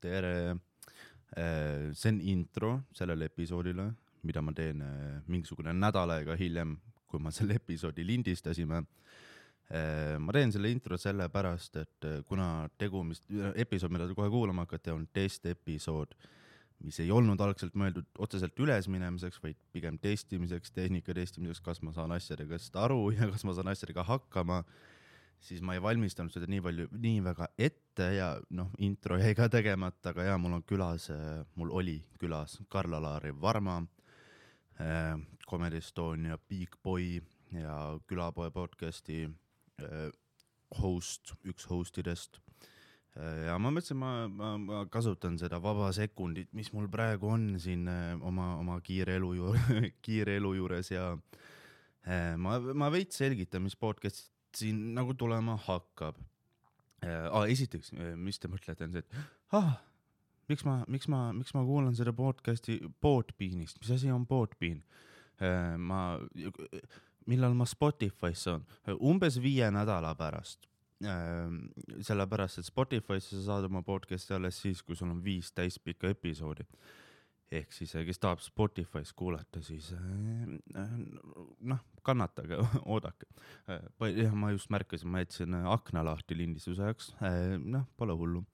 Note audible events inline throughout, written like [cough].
tere. see on intro sellele episoodile, mida ma teen äh, mingisugune nädal aega hiljem, kui ma selle episoodi lindistasime. ma teen selle intro sellepärast, et kuna tegu, mis, episood, mida te kohe kuulama hakkate, on testepisood, mis ei olnud algselt mõeldud otseselt ülesminemiseks, vaid pigem testimiseks, tehnika testimiseks, kas ma saan asjadest aru ja kas ma saan asjadega hakkama siis ma ei valmistanud seda nii palju, nii väga ette ja noh, intro jäi ka tegemata, aga ja mul on külas, mul oli külas Karl-Alari Varma äh,, Comedy Estonia Big Boy ja Külapoe podcast'i äh, host, üks host idest äh,. ja ma mõtlesin, ma, ma, ma kasutan seda vaba sekundit, mis mul praegu on siin äh, oma, oma kiire elu ju-, [laughs] kiire elu juures ja äh, ma, ma veits selgitan, mis podcast siin nagu tulema hakkab äh,. Esiteks, mis te mõtlete, on see, et ah, miks ma, miks ma, miks ma kuulan seda podcast'i Podbeanist, mis asi on Podbean äh,? ma, millal ma Spotify'sse on? umbes viie nädala pärast äh,. sellepärast, et Spotify'sse sa saad oma podcast'i alles siis, kui sul on viis täispikka episoodi ehk siis, kes tahab Spotify's kuulata, siis äh, noh, kannatage, [laughs] oodake. jah, ma just märkasin, ma jätsin äh, akna lahti lindistuse ajaks, noh, pole hullu.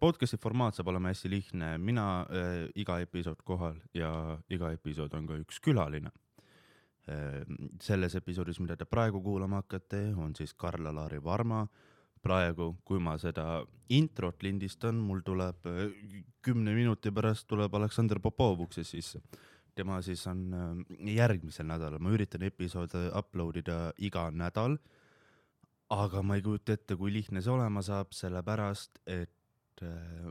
podcast'i formaat saab olema hästi lihtne, mina äh, iga episood kohal ja iga episood on ka üks külaline. selles episoodis, mida te praegu kuulama hakkate, on siis Karl-Alari Varma praegu, kui ma seda introt lindistan, mul tuleb äh, kümne minuti pärast tuleb Aleksandr Popov uksest sisse. tema siis on äh, järgmisel nädalal, ma üritan episoode upload ida iga nädal. aga ma ei kujuta ette, kui lihtne see olema saab, sellepärast et äh,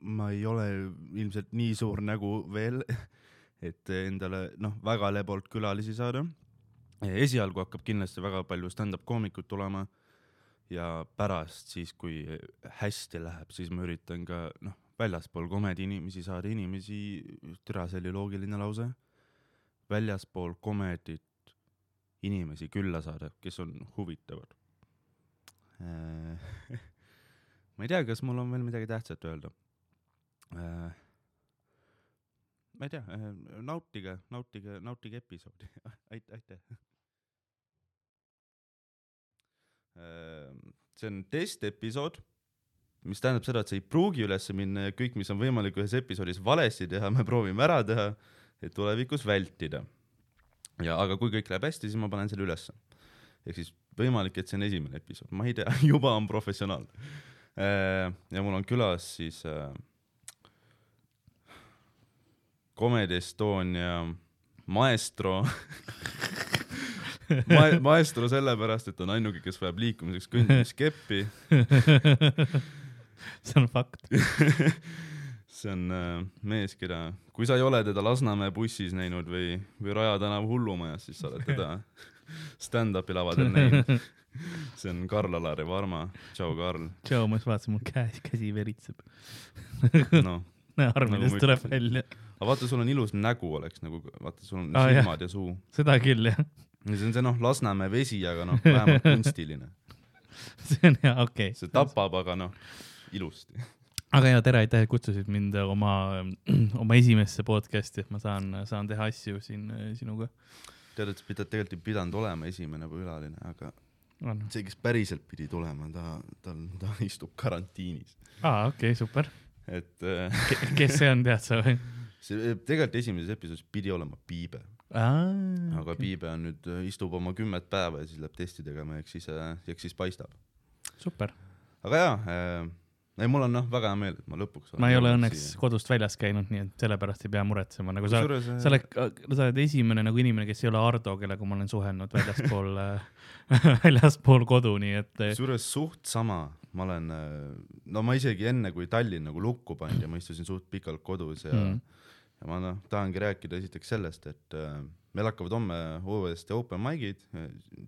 ma ei ole ilmselt nii suur nägu veel, [laughs] et endale noh, väga lebolt külalisi saada. esialgu hakkab kindlasti väga palju stand-up koomikuid tulema ja pärast siis, kui hästi läheb, siis ma üritan ka noh, väljaspool komedi inimesi saada inimesi, türa, see oli loogiline lause, väljaspool komedit inimesi külla saada, kes on huvitavad. [laughs] ma ei tea, kas mul on veel midagi tähtsat öelda. ma ei tea, nautige, nautige, nautige episoodi, [laughs] aitäh. See on testepisood, mis tähendab seda, et see ei pruugi üles minna ja kõik, mis on võimalik ühes episoodis valesti teha, me proovime ära teha, et tulevikus vältida. ja aga kui kõik läheb hästi, siis ma panen selle ülesse. ehk siis võimalik, et see on esimene episood, ma ei tea, [laughs] juba on professionaal. ja mul on külas siis äh, Comedy Estonia maestro [laughs] Ma maestro sellepärast, et on ainuke, kes vajab liikumiseks kõndimiskeppi. [laughs] see on fakt. [laughs] see on äh, mees, keda, kui sa ei ole teda Lasnamäe bussis näinud või, või Raja tänava hullumajas, siis sa oled teda [laughs] stand-up'i lavadel näinud. see on Karl-Alari Varma, tšau Karl, tšau, ma just vaatasin, mul käe, käsi veritseb. noh. armidest Nagu tuleb välja. aga vaata, sul on ilus nägu oleks nagu, vaata, sul on ah, jah. silmad ja suu. seda küll jah, see on see noh, Lasnamäe vesi, aga noh, vähemalt [laughs] kunstiline. see on hea, okei see okay.. tapab, aga noh, ilusti. aga ja tere, aitäh, et kutsusid mind oma, [clears throat] oma esimesse podcast'i, et ma saan, saan teha asju siin äh, sinuga. tead, et sa pidad, tegelikult ei pidanud olema esimene külaline, aga aa, see, kes päriselt pidi tulema, ta, tal, ta [laughs] istub karantiinis. okei okay,, super. et äh, kes see on, tead sa või? [laughs] see tegelikult esimeses episoodis pidi olema Piibe, aga okay. Piibe on nüüd, istub oma kümmet päeva ja siis läheb testi tegema, eks siis, eks siis paistab. super, aga jaa äh,, ei mul on noh, väga hea meel, et ma lõpuks ma ei ole õnneks kodust väljas käinud, nii et sellepärast ei pea muretsema, nagu sa, sa oled, sa oled esimene nagu inimene, kes ei ole Ardo, kellega ma olen suhelnud väljaspool [laughs] äh, [laughs] väljaspool kodu, nii et äh, kusjuures suht sama, ma olen, no ma isegi enne, kui Tallinn nagu lukku pandi ja ma istusin suht pikalt kodus ja mm. mm, ja ma noh, tahangi rääkida esiteks sellest, et äh, meil hakkavad homme uuesti open mic'id,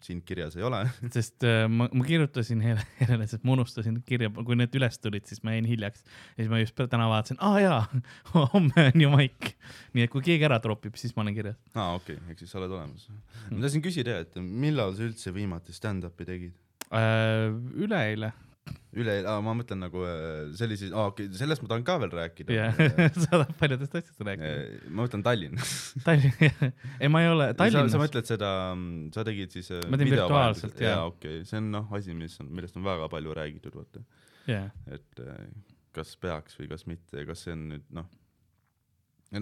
siin kirjas ei ole. [laughs] sest äh, ma, ma kirjutasin Hele- Helele, sest ma unustasin kirja, kui need üles tulid, siis ma jäin hiljaks. ja siis ma just täna vaatasin, aa jaa, [laughs] homme on ju maik. nii et kui keegi ära tropib, siis ma olen kirjas. aa, okei okay,, ehk siis sa oled olemas. ma tahtsin küsida, et millal sa üldse viimati stand-up'i tegid? Äh, üleeile üle, ma mõtlen nagu äh, aa okei, sellest ma tahan ka veel rääkida. Jah, [laughs] [laughs] sa tahad paljudest asjadest rääkida. Eh, ma mõtlen Tallinn. [laughs] Tallinn, ei ma ei ole, sa, sa Tallinnas, mõtled seda, sa tegid siis äh, Ma teen virtuaalselt, vahendusel- jaa. okei. Okay., see on noh, asi, mis on, millest on väga palju räägitud, vaata, jah, et äh, kas peaks või kas mitte, kas see on nüüd noh,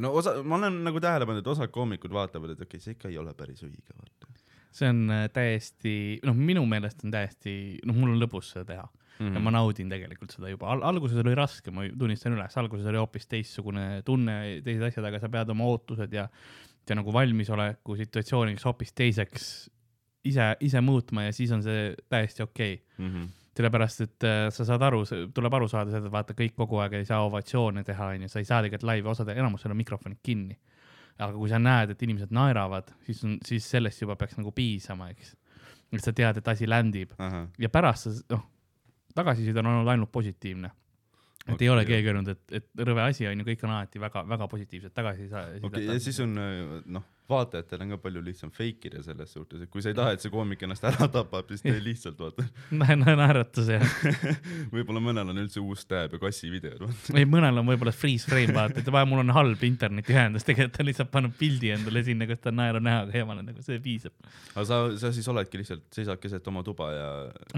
no osa, ma olen nagu tähele pannud, et osad koomikud vaatavad, et okei okay,, see ikka ei ole päris õige, vaata. See on äh, täiesti, noh, minu meelest on täiesti, noh, mul on lõbus seda teha mm mm. -hmm. ja ma naudin tegelikult seda juba Al, alguses oli raske, ma tunnistan üles, alguses oli hoopis teistsugune tunne, teised asjad, aga sa pead oma ootused ja, ja nagu valmisoleku situatsiooniks hoopis teiseks ise, ise muutma ja siis on see täiesti okei okay. mm. -hmm. sellepärast, et äh, sa saad aru, tuleb aru saada seda, et vaata kõik kogu aeg ei saa ovatsioone teha, onju, sa ei saa tegelikult laivi, osadel, enamusel on mikrofonid kinni. aga kui sa näed, et inimesed naeravad, siis on, siis sellest juba peaks nagu piisama, eks. et sa tead, et asi ländib ahah, ja pärast sa, noh, tagasiside on olnud ainult positiivne. et okay, ei ole keegi öelnud, et, et rõve asi on ju, kõik on alati väga-väga positiivsed tagasiside. okei okay,, ja siis on noh, vaatajatel on ka palju lihtsam fake ida selles suhtes, et kui sa ei taha, et see koomik ennast ära tapab, siis tee lihtsalt vaata. [laughs] naeratus ja, [laughs] võib-olla mõnel on üldse uus tab ja kassivideod, vaata. ei mõnel on võib-olla freeze frame vaata, et vaja, mul on halb internetiühendus, tegelikult ta lihtsalt paneb pildi endale sinna, kus ta on naeru näoga eemale, nagu see piisab. aga sa, sa siis oledki lihtsalt, seisad keset oma tuba ja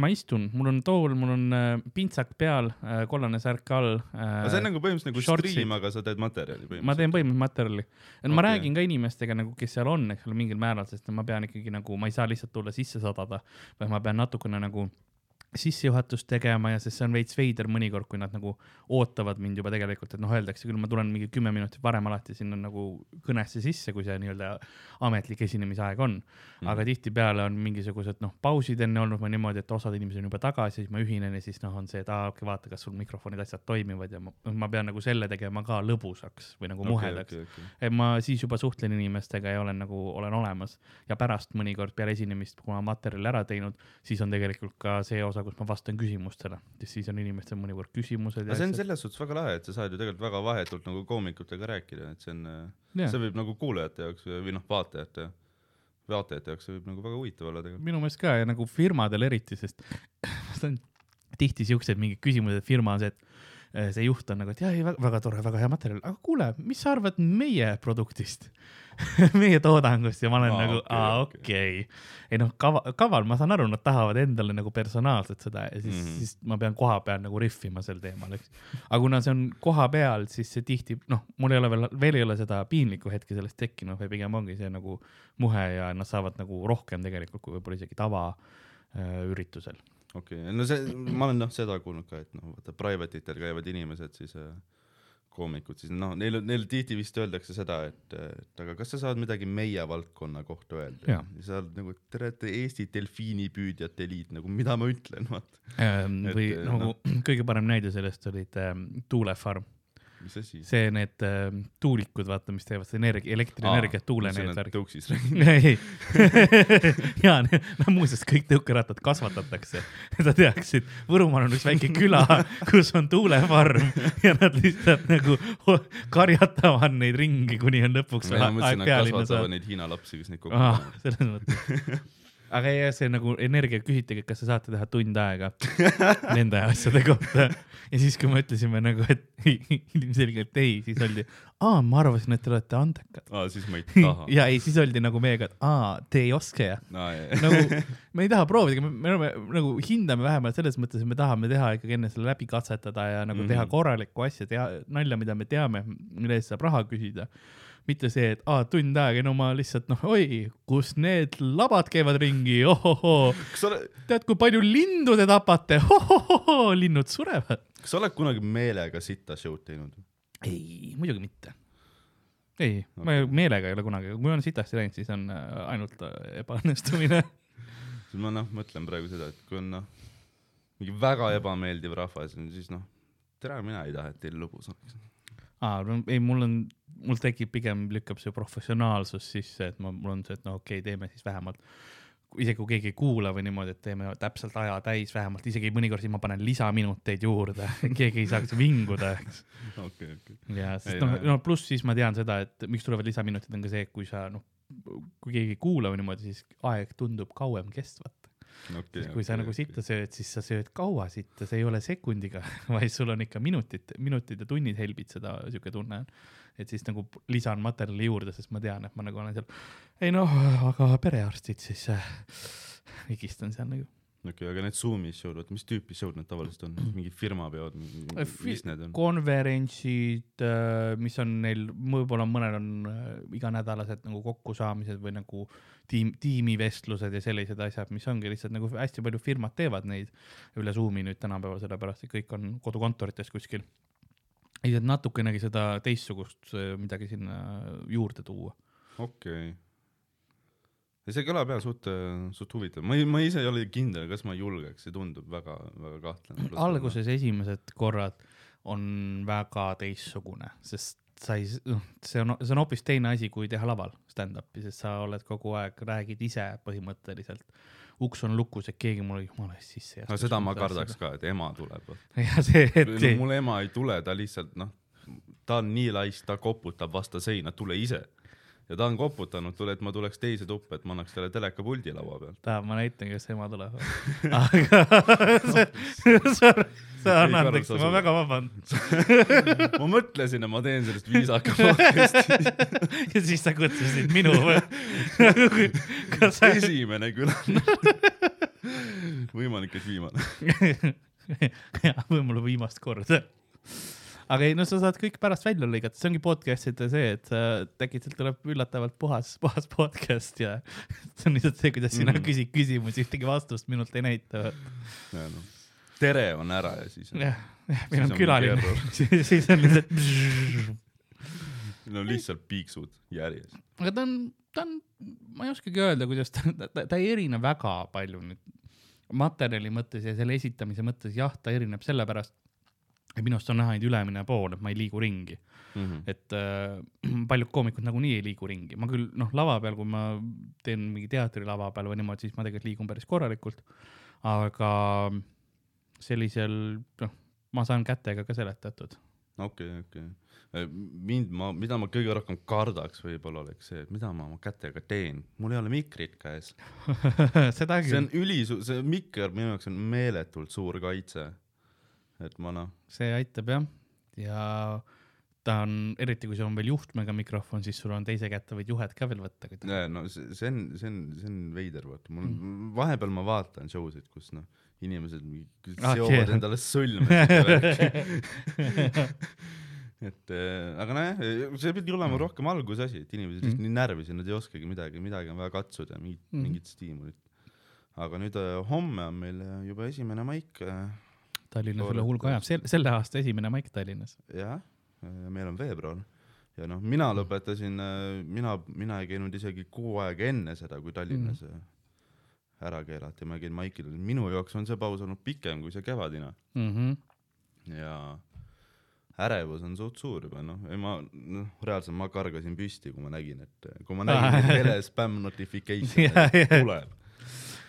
ma istun, mul on tool, mul on äh, pintsak peal äh,, kollane särk all äh, aga see on nagu põhimõtteliselt nagu shortsid. stream, aga sa teed materjali ma teen põhimõtteliselt. põhimõtteliselt materjali. ma Okei. räägin ka inimestega nagu, kes seal on, eks ole, mingil määral, sest ma pean ikkagi nagu, ma ei saa lihtsalt tulla sisse sadada, vaid ma pean natukene nagu sissejuhatust tegema ja sest see on veits veider mõnikord, kui nad nagu ootavad mind juba tegelikult, et noh, öeldakse küll, ma tulen mingi kümme minutit varem alati sinna nagu kõnesse sisse, kui see nii-öelda ametlik esinemisaeg on. aga tihtipeale on mingisugused noh, pausid enne olnud või niimoodi, et osad inimesed on juba tagasi, siis ma ühinen ja siis noh, on see, et aa, okei, vaata, kas sul mikrofonid, asjad toimivad ja ma, ma pean nagu selle tegema ka lõbusaks või nagu muhedaks. et ma siis juba suhtlen inimestega ja olen nagu, olen olemas ja pärast mõnikord peale esinemist, kui ma materjali ära teinud, siis on tegelikult ka see osa, kus ma vastan küsimustele, siis on inimestel mõnikord küsimused. aga see on selles suhtes väga lahe, et sa saad ju tegelikult väga vahetult nagu koomikutega rääkida, et see on, Jaa. see võib nagu kuulajate jaoks või noh, vaatajate, vaatajate jaoks see võib nagu väga huvitav olla tegelikult. minu meelest ka ja nagu firmadel eriti, sest [coughs] see on tihti siuksed mingid küsimused, et firma on see, et see juht on nagu, et jah, ei väga, väga tore, väga hea materjal, aga kuule, mis sa arvad meie produktist [laughs] meie toodangust ja ma olen Aa, nagu, aa okei. okei okay.. ei noh, kava, kaval, ma saan aru, nad tahavad endale nagu personaalset seda ja siis mm. -hmm. siis ma pean koha peal nagu rihvima sel teemal, eks. aga kuna see on koha peal, siis see tihti, noh, mul ei ole veel, veel ei ole seda piinlikku hetke sellest tekkinud, vaid pigem ongi see nagu muhe ja nad saavad nagu rohkem tegelikult kui võib-olla isegi tavaüritusel. Okei okay., no see, ma olen noh seda kuulnud ka, et noh, vaata private itel käivad inimesed siis äh, koomikud, siis noh, neil, neil tihti vist öeldakse seda, et, et aga kas sa saad midagi meie valdkonna kohta öelda Jaa.. ja sa oled nagu, te olete Eesti delfiinipüüdjate liit, nagu mida ma ütlen, vaata, Ähm, või Et, nagu [clears throat] kõige parem näide sellest olid ähm, tuulefarm, mis asi. see need ähm, tuulikud, vaata, mis teevad seda energia, elektrienergiat tuule need värgid. tõuksis räägin. [laughs] ei, [laughs] ja no muuseas kõik tõukerattad kasvatatakse, [laughs] et sa teaksid, Võrumaal on üks väike küla, kus on tuulefarm ja nad lihtsalt nagu karjatavad neid ringi, kuni on lõpuks ma mõtlesin, aeg nad kasvatavad neid Hiina lapsi, kes neid ah, panevad. selles mõttes. Aga ja see nagu energia küsitegi, kas te saate teha tund aega [laughs] nende asjade kohta ja siis, kui me ütlesime nagu, et [laughs] ilmselgelt ei, siis oldi, aa, ma arvasin, et te olete andekad. aa, siis ma ei [laughs] taha. ja ei, siis oldi nagu meiega, et aa, te ei oska ja jah. nagu me ei taha proovida, me, me oleme nagu hindame vähemalt selles mõttes, et me tahame teha ikkagi enne selle läbi katsetada ja nagu mm -hmm. teha Mhm. korralikku asja, teha nalja, mida me teame, mille eest saab raha küsida. Mitte see, et aa, tund aega, no ma lihtsalt noh, oi, kus need labad käivad ringi, ohohoo, oled, tead, kui palju lindu te tapate, ohohoo, linnud surevad. kas sa oled kunagi meelega sitta show'd teinud? ei, muidugi mitte. ei okay., ma meelega ei ole kunagi, kui on sitasti läinud, siis on äh, ainult äh, ebaõnnestumine. siis [laughs] ma noh, mõtlen praegu seda, et kui on noh, mingi väga ebameeldiv rahvas, siis noh, tere, mina ei taha, et teil lõbus oleks. aa, no ei, mul on, mul tekib pigem lükkab see professionaalsus sisse, et ma, mul on see, et no okei okay,, teeme siis vähemalt, isegi kui keegi ei kuula või niimoodi, et teeme täpselt aja täis vähemalt, isegi mõnikord siis ma panen lisaminuteid juurde, keegi ei saaks vinguda, eks. [laughs] okei, okei. ja sest noh no-, pluss siis ma tean seda, et miks tulevad lisaminutid, on ka see, kui sa noh, kui keegi ei kuula või niimoodi, siis aeg tundub kauem kestvat. okei. kui sa nagu sitta sööd, siis sa sööd kaua sitta, see ei ole sekundiga, [laughs] vaid sul on ikka minutid, minutid ja tunnid helbid seda, siuke tunne on. et siis nagu lisan materjali juurde, sest ma tean, et ma nagu olen seal, ei noh, aga perearstid siis äh, higistan seal nagu. okei, aga need Zoom'i show'd, oota, mis tüüpi show'd need tavaliselt on, [clears throat] mingi firmapeod, Äh, fi- mis need on? konverentsid, mis on neil, võib-olla mõnel on äh, iganädalased nagu kokkusaamised või nagu tiim, tiimivestlused ja sellised asjad, mis ongi lihtsalt nagu hästi palju firmad teevad neid üle Zoom'i nüüd tänapäeval, sellepärast et kõik on kodukontorites kuskil. ei, et natukenegi seda teistsugust äh, midagi sinna juurde tuua. okei okay.. See kõlab jah suht, suht huvitav, ma ei, ma ise ei ole kindel, kas ma julgeks, see tundub väga, väga kahtlane. alguses esimesed korrad on väga teistsugune, sest sa ei, noh, see on, see on hoopis teine asi, kui teha laval stand-up'i, sest sa oled kogu aeg, räägid ise põhimõtteliselt. uks on lukus, et keegi mulle jumala eest sisse ei no seda ma kardaks. ka, et ema tuleb. [laughs] ja see, et no, mul ema ei tule, ta lihtsalt noh, ta on nii laisk, ta koputab vastu seina, tule ise. Ja ta on koputanud, tule, et ma tuleks teise tuppa, et ma annaks talle telekapuldi laua pealt. tahab, ma näitan, kas ema tuleb. [laughs] aga sorry, sa Ei, anna andeks, sa ma väga vabandan. [laughs] ma mõtlesin, et ma teen sellest viisaka podcast'i. [laughs] ja siis sa kutsusid minu või? sa esimene külaline. võimalik, et viimane. jah, võib-olla viimast korda. Aga ei, no sa saad kõik pärast välja lõigata, see ongi podcast'ide see, et äh, äkitselt tuleb üllatavalt puhas, puhas podcast ja [laughs] see on lihtsalt see, kuidas sina Mhm. küsid küsimusi, ühtegi vastust minult ei näita. No. tere on ära ja siis on jah, meil Siis on külaline mingi, [laughs] siis on lihtsalt. no lihtsalt piiksud järjest. aga ta on, ta on, ma ei oskagi öelda, kuidas ta, ta, ta ei erine väga palju nüüd materjali mõttes ja selle esitamise mõttes, jah, ta erineb sellepärast, et minu arust on näha ainult ülemine pool, et ma ei liigu ringi, Mhm. et äh, [clears throat] paljud koomikud nagunii ei liigu ringi, ma küll noh, lava peal, kui ma teen mingi teatrilava peal või niimoodi, siis ma tegelikult liigun päris korralikult, aga sellisel noh, ma saan kätega ka seletatud. okei, okei. mind ma, mida ma kõige rohkem kardaks võib-olla oleks see, et mida ma oma kätega teen, mul ei ole mikrit käes. [laughs] see on ülisuur, see mikker minu jaoks on meeletult suur kaitse. Et ma noh, see aitab jah, ja ta on, eriti kui sul on veel juhtmega mikrofon, siis sul on teise kätte võid juhet ka veel võtta, tahad. no see see on, see on, see on veider, vaata, mul Mm. mm. vahepeal ma vaatan show sid, kus noh, inimesed Ah, seovad keerad. endale sõlme [laughs] et äh, aga nojah, see pidi olema rohkem algusasi, et inimesed lihtsalt Mm. nii närvisid, nad ei oskagi midagi, midagi on vaja katsuda, mingit Mm. mm., mingit stiimulit. aga nüüd äh, homme on meil äh, juba esimene maik äh,, Tallinnas üle hulga ajab, sel-, selle aasta esimene maik Tallinnas. jah, meil on veebruar. Ja noh, mina lõpetasin, mina, mina ei käinud isegi kuu aega enne seda, kui Tallinnas mm. ära keelati, ma käin maikidel, minu jaoks on see paus olnud pikem kui see kevadine Mm -hmm. ja ärevus on suht suur juba noh, ma noh, reaalselt ma kargasin püsti, kui ma nägin, et kui ma nägin, et tele spam [laughs] notification tuleb.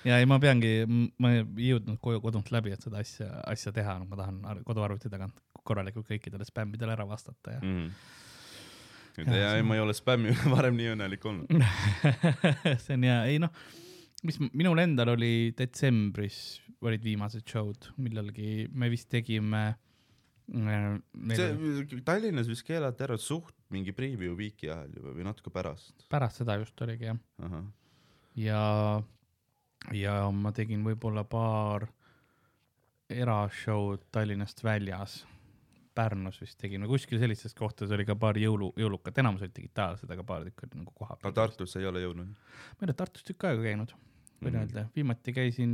Ja ei, ma peangi, ma ei jõudnud koju kodunt läbi, et seda asja, asja teha, ma tahan ar- koduarvuti tagant korralikult kõikidele spämmidele ära vastata ja Mm. Ja, see ja ei, ma ei ole spämmi üle [laughs] varem nii õnnelik olnud. [laughs] see on hea, ei noh, mis minul endal oli detsembris olid viimased show'd millalgi, me vist tegime äh,. see Tallinnas vist keelati ära suht mingi preview week'i ajal juba või natuke pärast. pärast seda just oligi jah, ja, ja ma tegin võib-olla paar erashow'd Tallinnast väljas. Pärnus vist tegin või kuskil sellistes kohtades oli ka paar jõulu, jõulukat, enamus olid digitaalsed, aga paar tükki olid nagu koha aga. Tartusse ei ole jõudnud? ma ei ole Tartus tükk aega käinud, võin Mhm. öelda, viimati käisin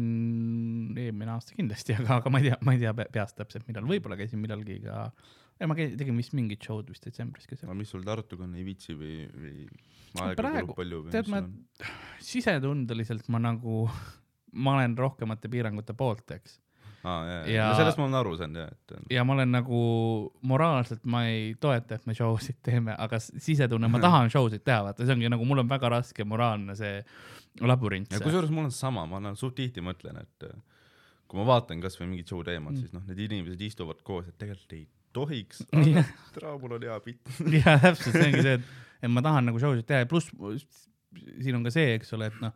eelmine aasta kindlasti, aga, aga ma ei tea, ma ei tea pe- peast täpselt, millal, võib-olla käisin millalgi ka, ei ma käisin, tegin vist mingit show'd vist detsembris ka seal. aga mis sul Tartuga on, ei viitsi või, või aega kulub palju või tead, ma- sisetundeliselt ma nagu, ma olen rohkemate piirangute poolt, eks. aa, jaa, Ja- jaa, no sellest ma olen aru saanud jah, et ja ma olen nagu moraalselt ma ei toeta, et me show sid teeme, aga sisetunne, ma tahan show sid teha, vaata, see ongi nagu mul on väga raske moraalne see labürint ja. kusjuures mul on sama, ma nagu suht tihti mõtlen, et kui ma vaatan kasvõi mingit show teemat mm., siis noh, need inimesed istuvad koos, et tegelikult ei tohiks, tere, mul on hea pilt. ja täpselt, see ongi see, et, et ma tahan nagu show sid teha ja pluss siin on ka see, eks ole, et noh,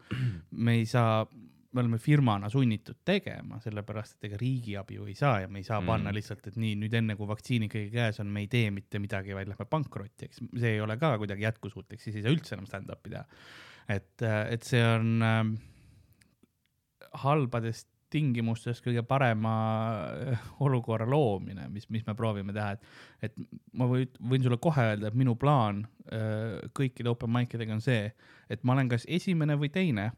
me ei saa, me oleme firmana sunnitud tegema, sellepärast et ega riigiabi ju ei saa ja me ei saa Mm. panna lihtsalt, et nii nüüd enne kui vaktsiini kõige käes on, me ei tee mitte midagi, vaid lähme pankrotti, eks see ei ole ka kuidagi jätkusuutlik, siis ei saa üldse enam stand-up'i teha. et, et see on äh, halbadest tingimustest kõige parema äh, olukorra loomine, mis, mis me proovime teha, et, et ma võin, võin sulle kohe öelda, et minu plaan äh, kõikide open mic idega on see, et ma olen kas esimene või teine.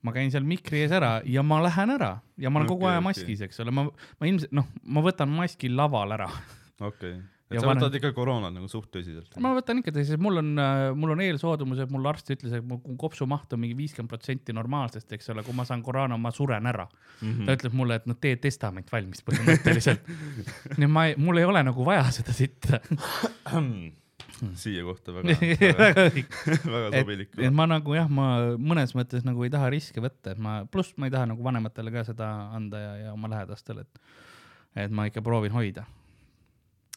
ma käin seal mikri ees ära ja ma lähen ära ja ma olen okay, kogu aja maskis, eks ole, ma, ma ilmselt noh, ma võtan maski laval ära. okei, Ja et sa panen- võtad ikka koroonat nagu suht tõsiselt. ma võtan ikka tõsiselt, mul on, mul on eelsoodumused, mul arst ütles, et mu kopsumaht on mingi viiskümmend protsenti normaalsest, eks ole, kui ma saan koroona, ma suren ära. Mhm. ta ütleb mulle, et noh, tee testament valmis põhimõtteliselt. [laughs] nii et ma mul ei ole nagu vaja seda sitta. [clears throat] siia kohta väga, [laughs] väga, väga et, sobilik. et ma nagu jah, ma mõnes mõttes nagu ei taha riske võtta, et ma, pluss ma ei taha nagu vanematele ka seda anda ja, ja oma lähedastele, et, et ma ikka proovin hoida.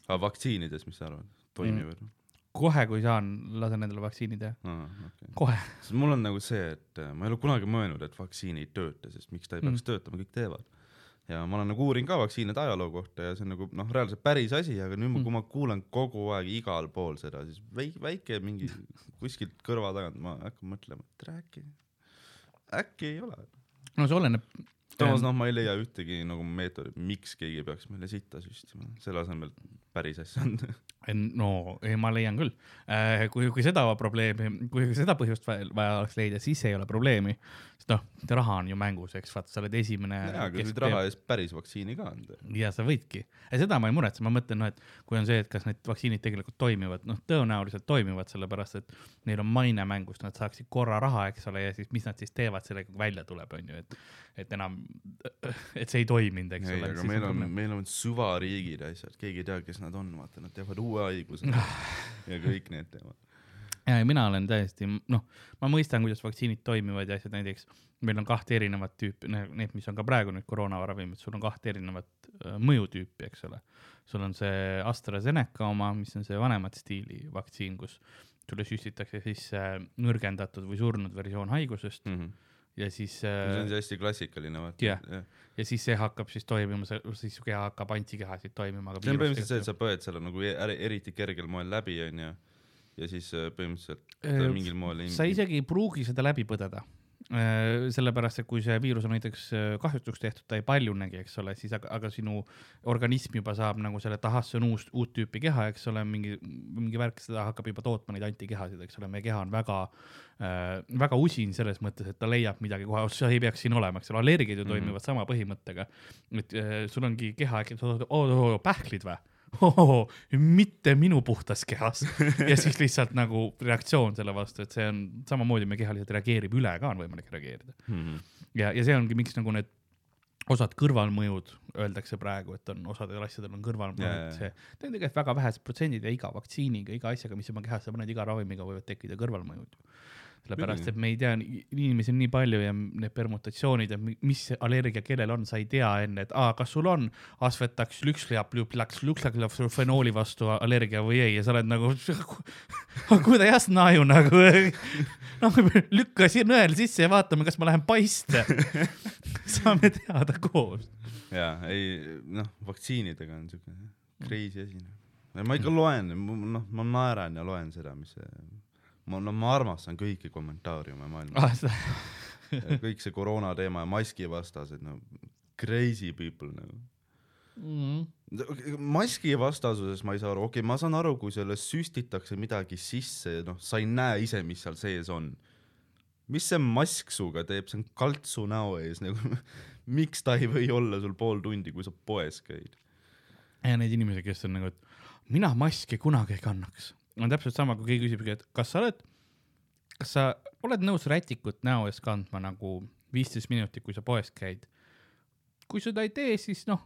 Aga vaktsiinides, mis sa arvad, toimivad mm.? kohe, kui saan, lasen endale vaktsiini teha, Ah, okay. kohe. sest mul on nagu see, et äh, ma ei ole kunagi mõelnud, et vaktsiin ei tööta, sest miks ta ei peaks Mm. töötama, kõik teevad. ja ma olen nagu uurinud ka vaktsiinide ajaloo kohta ja see on nagu noh, reaalselt päris asi, aga nüüd mm., kui ma kuulan kogu aeg igal pool seda, siis väike, väike mingi [laughs] kuskilt kõrva tagant ma hakkan mõtlema, et äkki, äkki ei ole. no see oleneb. Samas noh, ma ei leia ühtegi nagu meetodit, miks keegi peaks meile sitta süstima, selle asemel päris asja anda. No ei, ma leian küll, kui, kui seda probleemi, kui seda põhjust vaja, oleks leida, siis ei ole probleemi. sest noh, raha on ju mängus, eks vaata, sa oled esimene. jaa, aga sa võid raha eest päris vaktsiini ka anda. ja sa võidki, seda ma ei muretse, ma mõtlen, noh, et kui on see, et kas need vaktsiinid tegelikult toimivad, noh, tõenäoliselt toimivad, sellepärast et neil on maine mängus, nad saaksid korra raha, eks ole, ja siis mis nad siis teevad sellega, kui välja tuleb, on ju, et, et enam, et see ei toiminud, eks ei, ole. aga meil on, meil on süvariigid ja asjad, keegi ei tea, kes nad on, vaata, nad teevad uue haiguse ja kõik need teevad. ja ja mina olen täiesti, noh, ma mõistan, kuidas vaktsiinid toimivad ja asjad, näiteks meil on kahte erinevat tüüpi, need, mis on ka praegu nüüd koroonaravimid, sul on kahte erinevat äh, mõjutüüpi, eks ole. sul on see AstraZeneca oma, mis on see vanemat stiili vaktsiin, kus sulle süstitakse sisse nõrgendatud või surnud versioon haigusest Mm -hmm. Ja siis see on äh, see hästi klassikaline, vaata Jah. ja siis see hakkab siis toimima, siis su keha hakkab antikehasid toimima. see on põhimõtteliselt see, et sa põed selle nagu er- eriti kergel moel läbi, onju. ja siis äh, põhimõtteliselt Äh, mingil moel sa isegi ei pruugi seda läbi põdeda. sellepärast, et kui see viirus on näiteks äh, kahjutuks tehtud, ta ei paljunegi, eks ole, siis aga, aga sinu organism juba saab nagu selle, et ahah, see on uus, uut tüüpi keha, eks ole, mingi, mingi värk, seda hakkab juba tootma neid antikehasid, eks ole, meie keha on väga äh,, väga usin selles mõttes, et ta leiab midagi kohe, see ei peaks siin olema, eks ole, allergiad ju toimivad mm -hmm. sama põhimõttega. et äh, sul ongi keha, oo, pähklid või? Oh, mitte minu puhtas kehas ja siis lihtsalt nagu reaktsioon selle vastu, et see on samamoodi meie keha lihtsalt reageerib üle ka on võimalik reageerida mm. -hmm. ja, ja see ongi, miks nagu need osad kõrvalmõjud öeldakse praegu, et on osadel asjadel on kõrvalmõjud see, need on tegelikult väga vähesed protsendid ja iga vaktsiiniga, iga asjaga, mis oma kehasse paned, iga ravimiga võivad tekkida kõrvalmõjud. sellepärast, et me ei tea, inimesi on nii palju ja need permutatsioonid ja mi- mis allergia kellel on, sa ei tea enne, et aa, kas sul on asvetaks, lükslaks, vastu allergia või ei ja sa oled nagu, kuidas naju nagu, [laughs] noh, lükka siin õel sisse ja vaatame, kas ma lähen paiste. [laughs] saame teada koos. ja ei noh, vaktsiinidega on siuke crazy asi. ma ikka loen, noh, ma naeran ja loen seda, mis see, ma, no ma armastan kõiki kommentaariume maailmas, Ah, kõik see koroona teema ja maskivastased, no crazy people nagu. maski vastasuses ma ei saa aru, okei okay,, ma saan aru, kui sulle süstitakse midagi sisse, noh, sa ei näe ise, mis seal sees on. mis see mask suga teeb, see on kaltsu näo ees nagu, [laughs] miks ta ei või olla sul pool tundi, kui sa poes käid? ja neid inimesi, kes on nagu, et mina maski kunagi ei kannaks. On täpselt sama, kui keegi küsib, et kas sa oled, kas sa oled nõus rätikut näo ees kandma nagu viisteist minutit, kui sa poes käid. kui seda ei tee, siis noh,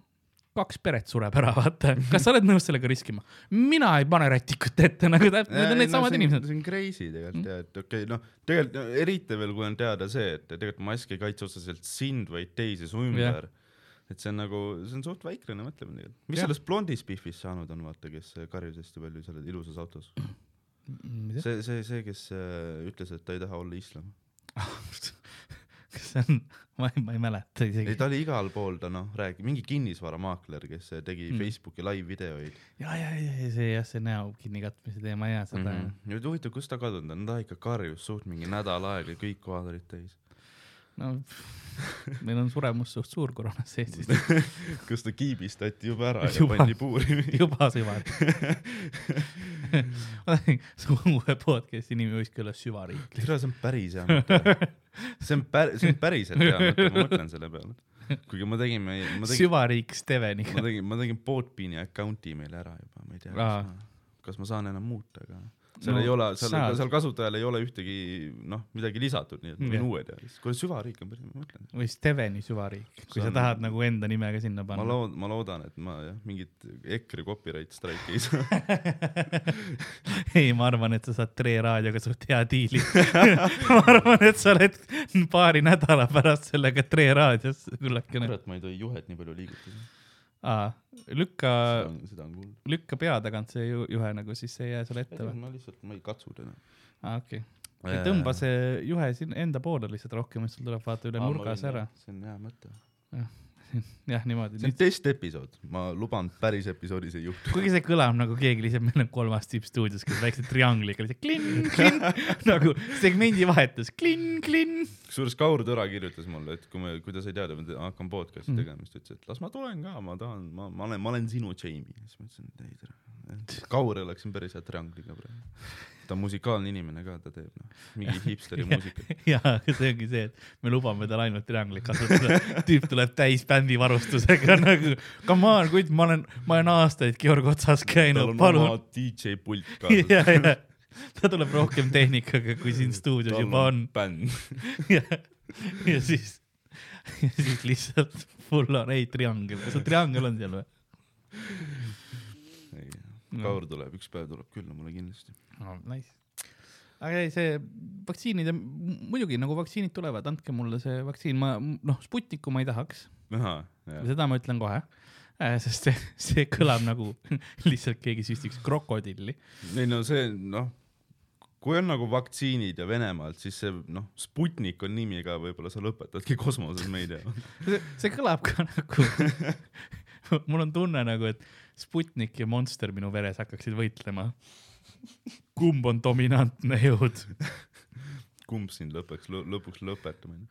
kaks peret sureb ära, [laughs] vaata. kas sa oled nõus sellega riskima? mina ei pane rätikut ette nagu täpselt, need on needsamad no, inimesed. see on crazy tegelikult jah, et okei okay,, noh, tegelikult no, eriti veel, kui on teada see, et tegelikult mask ei kaitse otseselt sind, vaid teisi su ümber. Et see on nagu, see on suht väiklane mõtlemine tegelikult. mis Jah. sellest Blondis Biffist saanud on, vaata, kes karjus hästi palju selles ilusas autos? see, see, see, kes äh, ütles, et ta ei taha olla islam. [laughs] kas see on, ma ei, ma ei mäleta ei, isegi. ta oli igal pool, ta noh, räägi-, mingi kinnisvaramaakler, kes tegi Mm. Facebooki live-videoid ja, ja, ja, ja see jah, see näo kinnikatmise teema ja seda mm. -hmm. nüüd huvitav, kus ta kadunud on, ta ikka karjus suht mingi nädal aega, kõik kohad olid täis. No meil on suremus suht suur koroonas Eestis, [laughs] kas ta kiibistati juba ära ja Juba. pandi puuri? [laughs] juba süvariik. ma su uue podcast'i nimi võikski olla Süvariik. tere, see on päris hea mõte. see on päris, see on päriselt hea mõte, ma mõtlen selle peale. kuigi ma tegin, ma tegin, süvariik ma Steveniga. tegin, ma tegin Podbeani account'i meile ära juba, ma ei tea, ma, kas ma saan enam muuta, aga seal No ei ole, seal seal kasutajal ei ole ühtegi noh, midagi lisatud, nii et ma Jah. võin uued teha. kuule, süvariik on päris, ma mõtlen. või Steveni süvariik, kui See sa on- tahad nagu enda nime ka sinna ma panna. lood-, ma loodan, et ma jah, mingit EKRE copyright strike'i ei saa. [laughs] ei, ma arvan, et sa saad Tre raadioga suht hea diili. [laughs] ma arvan, et sa oled paari nädala pärast sellega Tre raadios, kullakene. kurat, ma ei tohi juhet nii palju liigutada. lükka, on kuulda. lükka pea tagant see ju- juhe nagu, siis see ei jää sulle ette või? ma lihtsalt, ma ei katsu teda. aa, okei. tõmba see juhe siin enda poole lihtsalt rohkem, et sul tuleb vaata üle nurga see ära.. see on hea mõte. jah, [laughs] niimoodi. see on testepisood, ma luban, päris episoodis ei juhtu. kuigi see kõlab nagu keegi lihtsalt, meil on kolmas tipp stuudios, kes väikse triangliga lihtsalt klinn, klinn [laughs] nagu segmendi vahetus, klinn, klinn. Kusjuures Kaur Tõra kirjutas mulle, et kui me, kui ta sai teada, et ma hakkan podcast'i Mhm. tegema, siis ta ütles, et las ma tulen ka, ma tahan, ma, ma olen, ma olen sinu Jamie. siis ma ütlesin, et ei tere. Kaur läksin päris hea triangliga praegu. ta on musikaalne inimene ka, ta teeb noh, mingi [laughs] hipsteri muusikat. ja, see ongi see, et me lubame tal ainult trianglit kasutada. tüüp tuleb täis bändi varustusega [laughs] nagu, come on, kuid ma olen, ma olen aastaid Georg Otsas tal käinud, on palun oma. DJ pult [laughs] ja [laughs] ta tuleb rohkem tehnikaga, kui siin stuudios juba on. bänd. ja, ja siis, ja siis lihtsalt full on, ei triangel, kas sul triangel on seal või? Kaur tuleb, üks päev tuleb külla mulle kindlasti. no nice. aga ei, see vaktsiinid, muidugi nagu vaktsiinid tulevad, andke mulle see vaktsiin, ma noh, Sputnikku ma ei tahaks, seda ma ütlen kohe, sest see, see kõlab nagu [laughs] lihtsalt keegi süstiks krokodilli. ei no see noh, kui on nagu vaktsiinid ja Venemaalt, siis see noh, Sputnik on nimi ka, võib-olla sa lõpetadki kosmoses, me ei tea. [laughs] see, see kõlab ka nagu, [laughs] mul on tunne nagu, et Sputnik ja Monster minu veres hakkaksid võitlema. kumb on dominantne jõud [laughs] kumb sind lõpuks, lõpuks lõpetamine.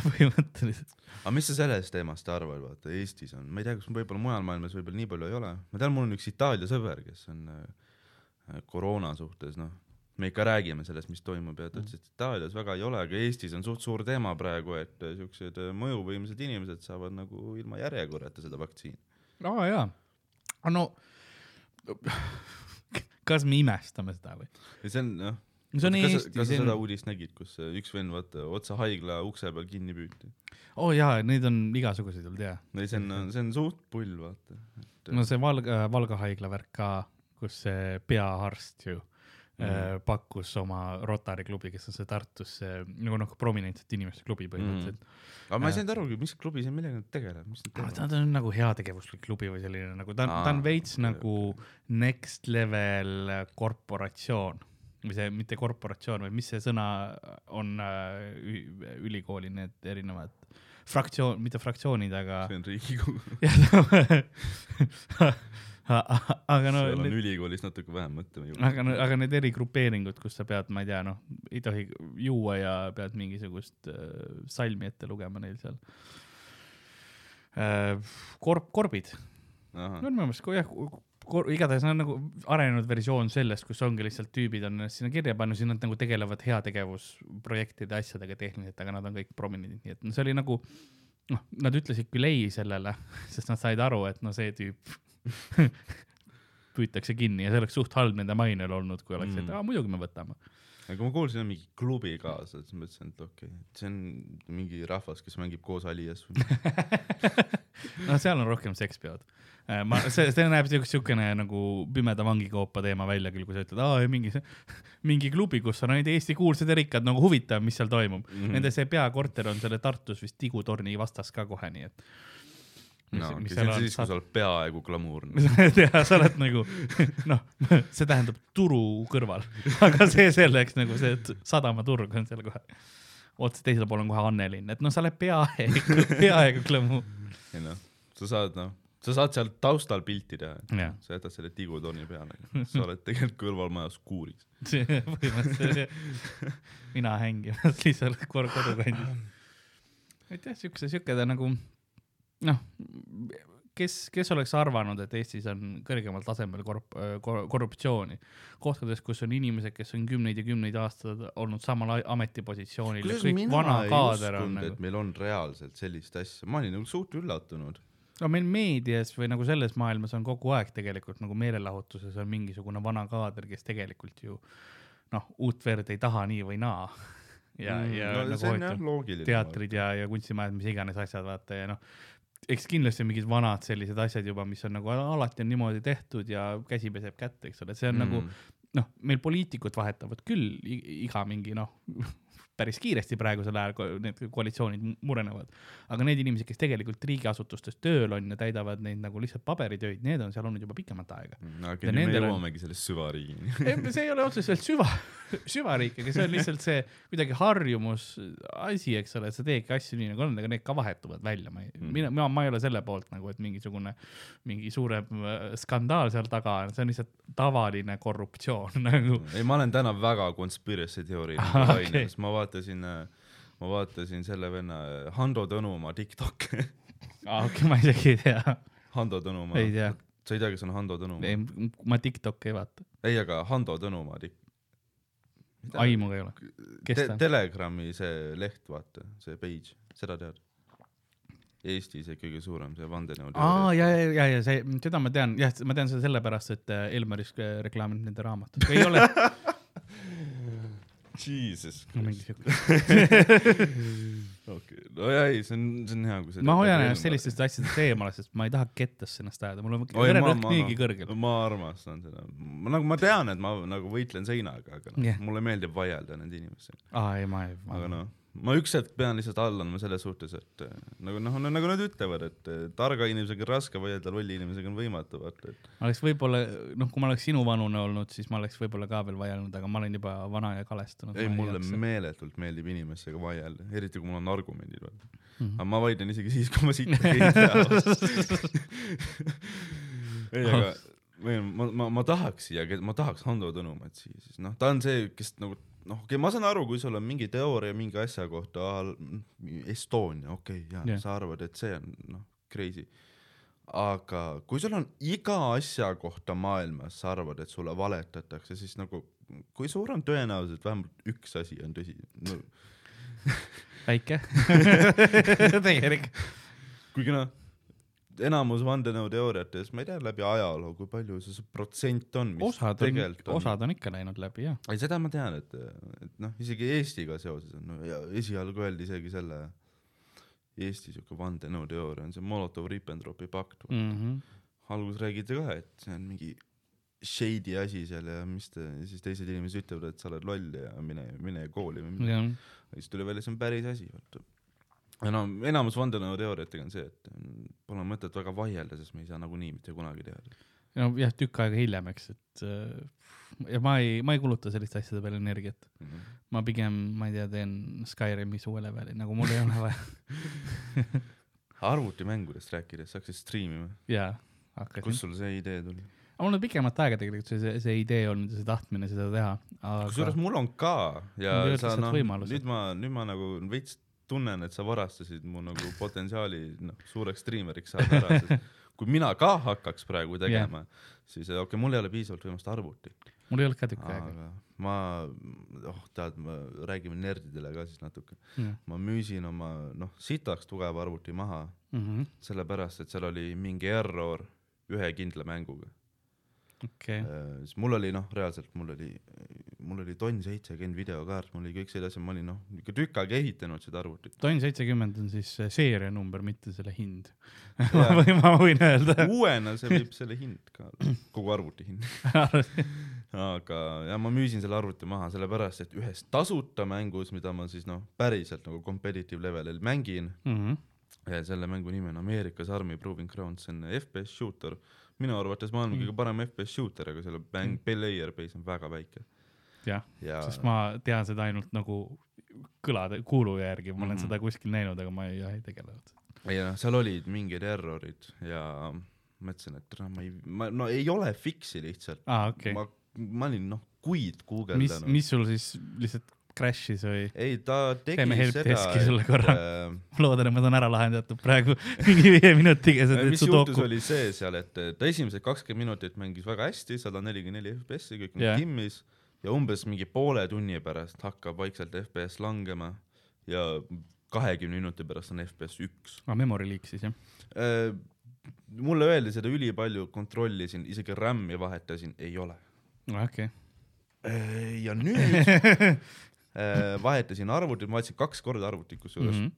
põhimõtteliselt. aga mis sa sellest teemast arvad, vaata Eestis on, ma ei tea, kas võib-olla mujal maailmas võib-olla nii palju ei ole, ma tean, mul on üks Itaalia sõber, kes on äh, koroona suhtes, noh, me ikka räägime sellest, mis toimub ja ta ütles, et Itaalias väga ei ole, aga Eestis on suht suur teema praegu, et äh, siuksed äh, mõjuvõimsad inimesed saavad nagu ilma järjekorrata seda vaktsiini. aa jaa, no kas me imestame seda või? see on noh, see on kas, Eesti, kas sa seda uudist nägid, kus äh, üks vend vaata otse haigla ukse peal kinni püüti? oo oh, jaa, neid on igasuguseid olnud jaa. ei, see on, see on suht pull, vaata. no see Valga, Valga haigla värk ka, kus see peaarst ju mm. äh, pakkus oma Rotary klubi, kes on see Tartus see nagu noh, prominentsete inimeste klubi põhimõtteliselt mm.. aga ma ei saanud aru, mis klubi see, millega nad tegelevad, mis nad Ah, teevad? ta on nagu heategevuslik klubi või selline nagu ta on, ta on veits nagu next level korporatsioon või see mitte korporatsioon, vaid mis see sõna on äh, ülikooli need erinevad fraktsioon, mitte fraktsioonid, aga see on Riigikogu [laughs] [laughs] aga no seal on need, ülikoolis natuke vähem mõtlema aga, aga need erigrupeeringud, kus sa pead, ma ei tea, noh, ei tohi juua ja pead mingisugust äh, salmi ette lugema neil seal. Äh,. korb, korbid. No minu meelest kui jah, igatahes on nagu arenenud versioon sellest, kus ongi lihtsalt tüübid on ennast sinna kirja pannud, siis nad nagu tegelevad heategevusprojektide asjadega tehniliselt, aga nad on kõik prominendid, nii et no see oli nagu noh, nad ütlesid küll ei sellele, [laughs] sest nad said aru, et no see tüüp [laughs] püütakse kinni ja see oleks suht halb nende mainel olnud, kui oleks mm., et aa muidugi me võtame. Aga kui ma kuulsin, et mingi klubi kaasa, siis ma mõtlesin, et okei okay,, see on mingi rahvas, kes mängib koos Alias [laughs] no seal on rohkem sekspeod. ma, see, see näeb siukene, nagu pimeda vangikoopa teema välja küll, kui sa ütled, aa mingi, mingi klubi, kus on ainult Eesti kuulsad ja rikkad, nagu huvitav, mis seal toimub mm. -hmm. Nende see peakorter on selle Tartus vist Tigu torni vastas ka kohe, nii et. No okei, see on siis, kui sa oled peaaegu glamuurne. [laughs] ja sa oled nagu noh, see tähendab turu kõrval, [laughs] aga see selleks nagu see sadamaturg on seal kohe. otse teisel pool on kohe Annelinn, et noh, sa oled peaaegu, [laughs] peaaegu Klõmu. ei noh, sa saad noh, sa saad seal taustal pilti teha, sa jätad selle tigutorni peale, sa oled tegelikult kõrvalmajas kuuris. põhimõtteliselt mina hängimas lihtsalt kodukandis. jah, siukse, siuke ta nagu noh, kes, kes oleks arvanud, et Eestis on kõrgemal tasemel korrup-, korruptsiooni. kohtades, kus on inimesed, kes on kümneid ja kümneid aastaid olnud samal ametipositsioonil, kõik vana kaader on nagu et, meil on reaalselt sellist asja, ma olin nagu suht üllatunud. no meil meedias või nagu selles maailmas on kogu aeg tegelikult nagu meelelahutuses on mingisugune vana kaader, kes tegelikult ju noh, uut verd ei taha nii või naa. ja, ja Mm, no, nagu hoitud teatrid ja, ja kunstimajad, mis iganes asjad, vaata ja noh, eks kindlasti mingid vanad sellised asjad juba, mis on nagu alati on niimoodi tehtud ja käsi peseb kätt, eks ole, see on mm. nagu noh, meil poliitikud vahetavad küll iga mingi noh, [laughs] päris kiiresti praegusel ajal ko- need koalitsioonid mu- murenevad, aga need inimesed, kes tegelikult riigiasutustes tööl on ja täidavad neid nagu lihtsalt paberitöid, need on seal olnud juba pikemat aega. Mm, aga Ja nüüd me nendel on- jõuamegi selle süvariigini. [laughs] see ei ole otseselt süva, [laughs] süvariik, aga see on lihtsalt see kuidagi harjumus asi, eks ole, et sa teedki asju nii nagu on, aga need ka vahetuvad välja, ma ei Mm. mina, mina, ma ei ole selle poolt nagu, et mingisugune, mingi suurem äh, skandaal seal taga on, see on lihtsalt tavaline korruptsioon [laughs] nagu. ei, ma olen täna väga conspiracy teooria okei. sest ma vaatasin, ma vaatasin selle venna äh, Hando Tõnumaa TikTok'i. [laughs] aa, okei, ma isegi ei tea, Hando Tõnumaa. ei tea, sa ei tea, kes on Hando Tõnumaa? ma Tiktoki ei vaata, ei, aga Hando Tõnumaa tik-. aimu ei ole. Te? Telegrami see leht, vaata, see page, seda tead? Eesti see kõige suurem, see vandenõu. aa, ja, ja, ja, ja see, seda ma tean, jah, ma tean seda sellepärast, et äh, Elmaris äh, reklaamib nende raamatut, ei ole [laughs] Jesus no, mingi siuke. okei, no jaa, ei, see on, see on hea, kui sa. ma hoian ennast sellistest asjadest eemale, sest ma ei taha kettasse ennast ajada, mul on vererõhk niigi kõrgel. ma armastan seda, ma nagu, ma tean, et ma nagu võitlen seinaga, aga noh yeah. mulle meeldib vaielda nende inimestega, aa, ei, ma ei, aga noh, ma üks hetk pean lihtsalt alla andma selles suhtes, et eh, nagu noh, nagu nad ütlevad, et eh, targa inimesega on raske vaielda, lolli inimesega on võimatu, vaata, et oleks võib-olla, noh, kui ma oleks sinu vanune olnud, siis ma oleks võib-olla ka veel vaielnud, aga ma olen juba vana ja kalestunud. ei, mulle meeletult meeldib inimestega vaielda, eriti kui mul on argumendid, vaata. Mhm. aga ma vaidlen isegi siis, kui ma siit ei tea. [laughs] ei, aga või ma, ma, ma tahaks siia, ma tahaks Hando Tõnumat siia, siis noh, ta on see, kes nagu noh, okei okay,, ma saan aru, kui sul on mingi teooria mingi asja kohta, Estonia, okei okay,, ja yeah. sa arvad, et see on noh, crazy. aga kui sul on iga asja kohta maailmas, sa arvad, et sulle valetatakse, siis nagu kui suur on tõenäosus, et vähemalt üks asi on tõsi no,? väike. [laughs] tegelik. kuigi noh, enamus vandenõuteooriates, ma ei tea läbi ajaloo, kui palju see, see protsent on, mis osad on, tegelikult on, osad on ikka läinud läbi, jah. ei, seda ma tean, et, et noh, isegi Eestiga seoses on no,, ja esialgu öeldi isegi selle Eesti siuke vandenõuteooria on see Molotov-Ribbentropi pakt mm.. Mhm. alguses räägiti ka, et see on mingi shady asi seal ja mis te, siis teised inimesed ütlevad, et sa oled loll ja mine, mine kooli või midagi. siis tuli välja, see on päris asi, vaata. No enamus vandenõuteooriatega on see, et mm, pole mõtet väga vaielda, sest me ei saa nagunii mitte kunagi teada. no jah, tükk aega hiljem, eks, et äh, ja ma ei, ma ei kuluta selliste asjade peale energiat. ma pigem, ma ei tea, teen Skyrimis uue leveli, nagu mul ei ole vaja. [laughs] arvutimängudest rääkides, hakkasid striimima, jaa, hakkasin kust. sul see idee tuli? mul on pikemat aega tegelikult see, see, see idee olnud ja see tahtmine seda teha, kusjuures aga mul on ka ja sa noh, nüüd ma, nüüd ma nagu veits tunnen, et sa varastasid mu nagu potentsiaali noh, suureks striimeriks saada ära, sest [laughs] kui mina ka hakkaks praegu tegema yeah., siis okei okay,, mul ei ole piisavalt võimalust arvutit, mul ei olnud ka tükk aega. ma, oh tead, me räägime nerdidele ka siis natuke, okei ma müüsin oma noh, sitaks tugeva arvuti maha, sellepärast et seal oli mingi error ühe kindla mänguga. Siis mul oli noh, reaalselt mul oli, mul oli tonn seitsekümmend videokaart, mul oli kõik sellised asjad, ma olin noh, ikka tükk aega ehitanud seda arvutit. tonn seitsekümmend on siis see seerianumber, mitte selle hind. Jaa. [laughs] või ma võin öelda. uuena see viib selle hind ka, kogu arvuti hind. [laughs] aga ja ma müüsin selle arvuti maha sellepärast, et ühes tasuta mängus, mida ma siis noh, päriselt nagu competitive levelil mängin, Mhm. ja selle mängu nimi on Ameerikas Army Proving Ground, see on FPS shooter. Minu arvates maailma Mm. kõige parem FPS shooter, aga selle mäng Mm. player base on väga väike. jah, ja sest ma tean seda ainult nagu kõlade, kuulu järgi, ma olen Mhm. seda kuskil näinud, aga ma ei, ei tegelenud. ei noh, seal olid mingid errorid ja mõtlesin, et noh, ma ei, ma no ei ole fix'i lihtsalt okei okay.. ma, ma olin noh, kuid mis, guugeldanud. mis sul siis lihtsalt crash'is või? ei, ta tegi Teeme helpdeski seda, sulle korra. äh, ma loodan, et ma saan ära lahendatud praegu [laughs] mingi viie minutiga mis juhtus, oli see seal, et ta esimesed kakskümmend minutit mängis väga hästi, sada nelikümmend neli FPS-i, kõik Jah. yeah. timmis ja umbes mingi poole tunni pärast hakkab vaikselt FPS langema ja kahekümne minuti pärast on FPS üks. aa, memory leak siis jah? mulle öeldi seda ülipalju, kontrollisin, isegi RAM-i vahetasin, ei ole. okei. ja nüüd äh, [laughs] vahetasin arvutit, ma vahetasin kaks korda arvutit kusjuures mm.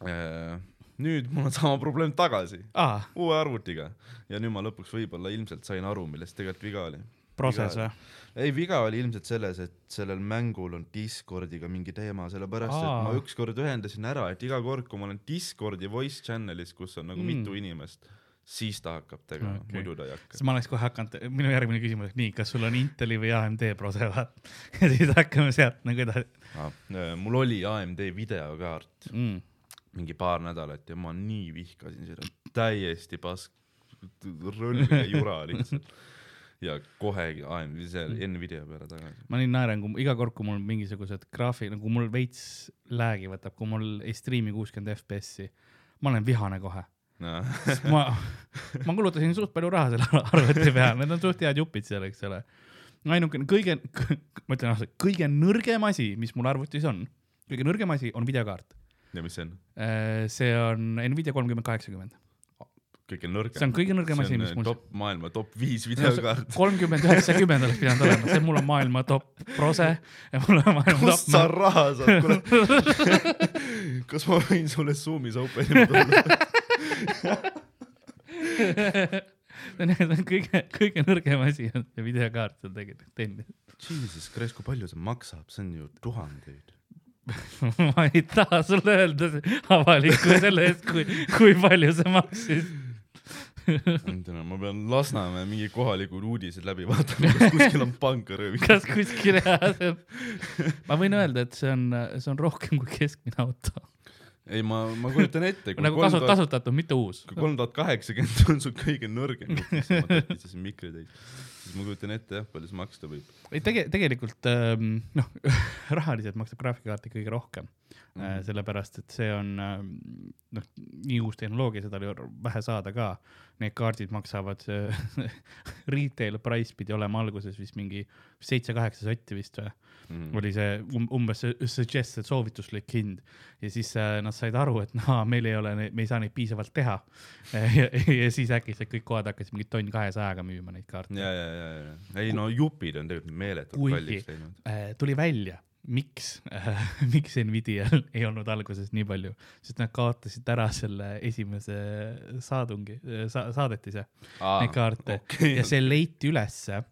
-hmm. nüüd mul on [laughs] sama probleem tagasi, aa, uue arvutiga ja nüüd ma lõpuks võib-olla ilmselt sain aru, milles tegelikult viga oli. proses või? ei, viga oli ilmselt selles, et sellel mängul on Discordiga mingi teema, sellepärast et Aa. ma ükskord ühendasin ära, et iga kord, kui ma olen Discordi voice channel'is, kus on nagu mm. mitu inimest, siis ta hakkab tegema okay., muidu ta ei hakka siis. ma oleks kohe hakanud, minu järgmine küsimus, nii, kas sul on Inteli või AMD prose, vaat. [laughs] ja siis hakkame sealt nagu edasi Ah, mul oli AMD videokaart mm.. mingi paar nädalat ja ma nii vihkasin seda, täiesti pask, rõlge jura [laughs] lihtsalt. ja kohe AMD, see Nvidia peale tagasi. ma nii naeran, kui iga kord, kui mul mingisugused graafi, nagu mul veits lag'i võtab, kui mul ei striimi kuuskümmend FPS-i, ma olen vihane kohe. Sest ma, ma kulutasin suht palju raha selle [laughs] arvuti peale, need on suht head jupid seal, eks ole. ainukene kõige, ma ütlen ausalt, kõige nõrgem asi, mis mul arvutis on, kõige nõrgem asi on videokaart. ja mis see on? see on Nvidia kolmkümmend kaheksakümmend, kõige nõrgem. see on kõige nõrgem asi, mis see mul on top, maailma top viis videokaart. kolmkümmend üheksakümmend oleks pidanud olema, see mul on maailma top prose ja mul on maailma kust sa top. raha saad, kuule. kas ma võin sulle Zoomis open'ima tulla? [laughs] see on kõige, kõige nõrgem asi on see videokaart seal tegelikult teenida. Jesus Christ, kui palju see maksab, see on ju tuhandeid. [laughs] ma ei taha sulle öelda avalikku selle eest, kui, kui palju see maksis. ma pean Lasnamäe mingi kohalikud uudised läbi vaatama, kas kuskil on pankaröövid. kas kuskil jah, see on, ma võin öelda, et see on, see on rohkem kui keskmine auto. ei, ma, ma kujutan ette, nagu kasu-, kasutatud, mitte uus. kui kolm tuhat kaheksakümmend [laughs] on su kõige nõrgem, ma takistasin mikri täis, siis ma kujutan ette jah, palju see maksta võib. ei tege-, tegelikult ähm, noh, [laughs] rahaliselt maksab graafikakaart ikkagi rohkem mm, -hmm. sellepärast et see on ähm, noh, nii uus tehnoloogia, seda oli vähe saada ka. Need kaardid maksavad, [laughs] retail price pidi olema alguses vist mingi seitse-kaheksa sotti vist või Mhm. oli see um, umbes see suggested soovituslik hind ja siis äh, nad said aru, et noh, meil ei ole, me ei saa neid piisavalt teha. [laughs] ja, ja siis äkitselt kõik kohad hakkasid mingi tonn kahesajaga müüma neid kaarte. ja, ja, ja, ja, ei no jupid on tegelikult meeletult kalliks läinud. äh, tuli välja, miks äh, [laughs] miks Nvidial ei olnud alguses nii palju, sest nad kaotasid ära selle esimese saadungi sa,, saadetise, neid kaarte okei. ja see leiti ülesse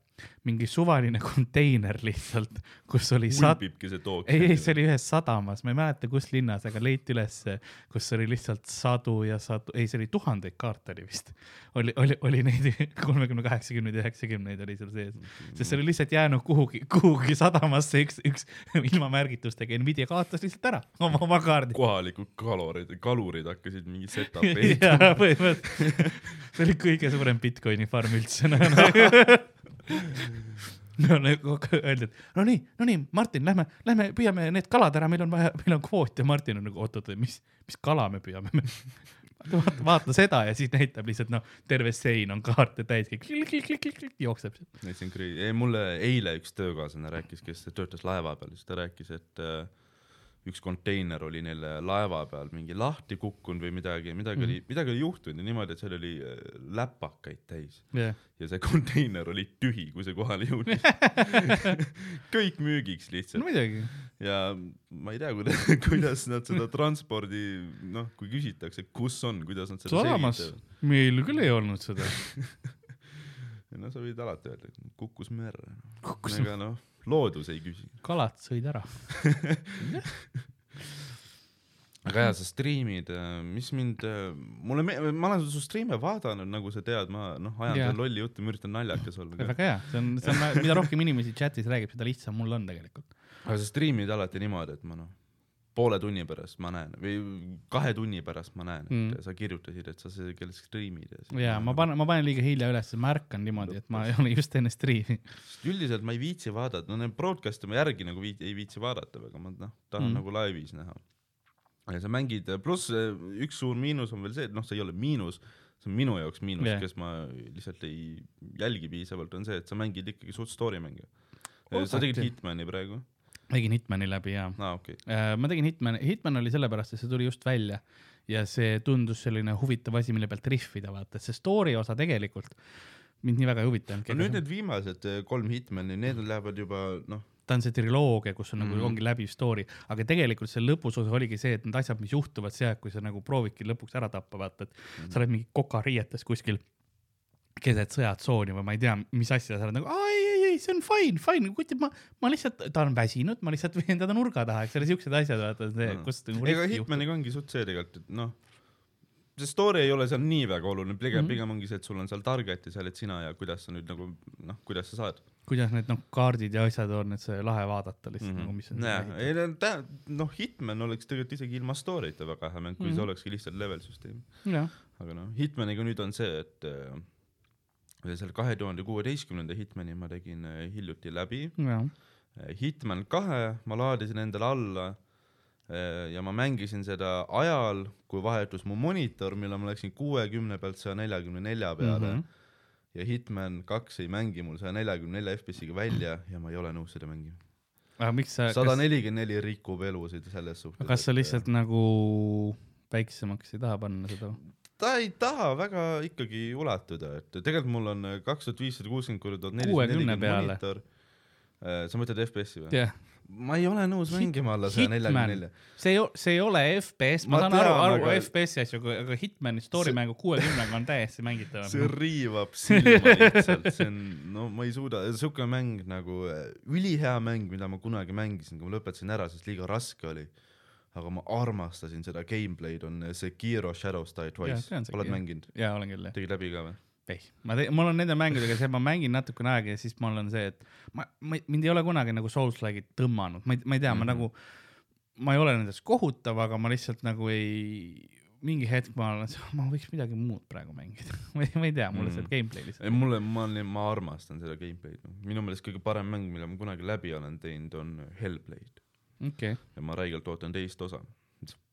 mingi suvaline konteiner lihtsalt, kus oli sad-, ulbibki see took. ei, ei, see oli ühes sadamas, ma ei mäleta, kus linnas, aga leiti ülesse, kus oli lihtsalt sadu ja sadu, ei, see oli tuhandeid kaarte oli vist. oli, oli, oli neid [laughs] kolmekümne, kaheksakümneid, üheksakümneid oli seal sees, sest see oli lihtsalt jäänud kuhugi, kuhugi sadamasse üks, üks [laughs] ilma märgitustega, Nvidia kaotas lihtsalt ära oma, oma kaardi. kohalikud kalurid, kalurid hakkasid mingi setup'i jaa, põhimõtteliselt, [laughs] see oli kõige suurem Bitcoini farm üldse [laughs] no,. nagu öeldi, et no nii, no nii, Martin, lähme, lähme püüame need kalad ära, meil on vaja, meil on kvoot ja Martin on nagu oot-oot, mis, mis kala me püüame? [laughs] vaata, vaata seda ja siis näitab lihtsalt noh, terve sein on kaarte täis, jookseb. see on ei mulle eile üks töökaaslane rääkis, kes töötas laeva peal, siis ta rääkis, et äh, üks konteiner oli neil laeva peal mingi lahti kukkunud või midagi, midagi oli, midagi oli juhtunud ja niimoodi, et seal oli äh, läpakaid täis jah, ja see [laughs] konteiner oli tühi, kui see kohale jõudis. [laughs] kõik müügiks no lihtsalt muidugi. ja ma ei tea, [laughs] kuidas, nad seda transpordi, noh, kui küsitakse, kus on, kuidas nad seda sadamas, meil küll ei olnud seda. no sa võid alati öelda, kukkus merre. Ega noh, loodus ei küsi. kalad sõid ära. [laughs] aga jaa, sa striimid, mis mind, mulle me-, ma olen su striime vaadanud, nagu sa tead, ma noh, ajan seda lolli juttu, ma üritan naljakas olla väga hea, see on, see on, mida rohkem inimesi chatis räägib, seda lihtsam mul on tegelikult. aga sa striimid alati niimoodi, et ma noh, poole tunni pärast ma näen või kahe tunni pärast ma näen, et Mm. sa kirjutasid, et sa kell striimid ja. ja ma panen, ma panen liiga hilja üles, ma ärkan niimoodi, et ma ei ole just enne striimi. üldiselt ma ei viitsi vaadata, no need broadcast'e ma järgi nagu viit, ei viitsi vaadata väga, ma noh, tahan Mm. nagu laivis näha. ja sa mängid, pluss eh, üks suur miinus on veel see, et noh, see ei ole miinus, see on minu jaoks miinus yeah., kes ma lihtsalt ei jälgi piisavalt, on see, et sa mängid ikkagi suht story mänge. Oh, sa tegid. Hitmani praegu? Tegin Hitmani läbi ja aa, okei. ma tegin Hitmani, Hitman oli sellepärast, et see tuli just välja ja see tundus selline huvitav asi, mille pealt rihvida, vaata, et see story osa tegelikult mind nii väga ei huvitanud. no nüüd need viimased eh, kolm Hitmani, need lähevad juba noh, ta on see triloogia, kus on mm -hmm. Mhm. nagu ongi läbiv story, aga tegelikult see lõpus osa oligi see, et need asjad, mis juhtuvad see aeg, kui sa nagu proovidki lõpuks ära tappa, vaata, et mm Mhm. -hmm. sa oled mingi kokariietes kuskil keset sõjatsooni või ma ei tea, mis asja, sa oled nagu ei, ei, see on fine, fine, kuti ma, ma lihtsalt, ta on väsinud, ma lihtsalt viin teda nurga taha, eks ole, siuksed asjad, vaata see, Mm. kust nagu ega. Hitmaniga ongi suht see tegelikult, et noh, see story ei ole seal nii väga oluline, pigem mm, Mhm. -hmm. pigem ongi see, et sul on seal target ja sa oled sina ja kuidas sa nüüd nagu noh, kuidas sa saad kuidas need noh, kaardid ja asjad on, et see lahe vaadata lihtsalt mm mm. -hmm. nagu, mis on jah, seal ei no ta, noh, Hitman oleks tegelikult isegi ilma story'ta väga hea mäng, kui mm Mhm. -hmm. see olekski lihtsalt level süsteem. aga noh, Hitmaniga nüüd on see, et äh, selle kahe tuhande kuueteistkümnenda Hitmani ma tegin äh, hiljuti läbi. jah, Hitman kahe ma laadisin endale alla äh, ja ma mängisin seda ajal, kui vahetus mu monitor, mille ma läksin kuuekümne pealt saja neljakümne nelja peale mm. -hmm. ja Hitman kaks ei mängi mul saja neljakümne nelja FPS-iga välja ja ma ei ole nõus seda mängima. aga miks sa, sada nelikümmend neli rikub elusid selles suhtes. kas sa lihtsalt nagu väiksemaks ei taha panna seda? Ta ei taha väga ikkagi ulatuda, et tegelikult mul on kaks tuhat viissada kuuskümmend korda tuhat 60 nelisada peale. monitor. sa mõtled FPS-i või? jah, ma ei ole nõus mängima alla saja neljakümne nelja. see ei, see ei ole FPS, ma, saan aru, aru aga- FPS-i asju, aga Hitmani story See- mängu kuuekümnega on täiesti mängitav. [laughs] see riivab silma lihtsalt, see on, no ma ei suuda, siuke mäng nagu äh, ülihea mäng, mida ma kunagi mängisin, kui ma lõpetasin ära, sest liiga raske oli. Aga ma armastasin seda gameplay'd, on see Kiro Shadows Die Twice oled mänginud? jaa, olen küll jah. tegid läbi ka või? ei, ma te-, mul on nende mängudega see, ma mängin natukene aega ja siis mul on see, et ma, ma, mind ei ole kunagi nagu Souls-like'id tõmmanud, ma ei, ma ei tea mm, -hmm. ma Mhm. nagu, ma ei ole nendest kohutav, aga ma lihtsalt nagu ei, mingi hetk ma olen, ma võiks midagi muud praegu mängida [laughs] ma ei, ma ei tea, mulle see Mhm. gameplay lihtsalt. mulle, ma olen, ma armastan seda gameplay'd, minu meelest kõige parem mäng, mille ma kunagi läbi olen teinud, on Hellblade okei, ja ma räigelt ootan teist osa.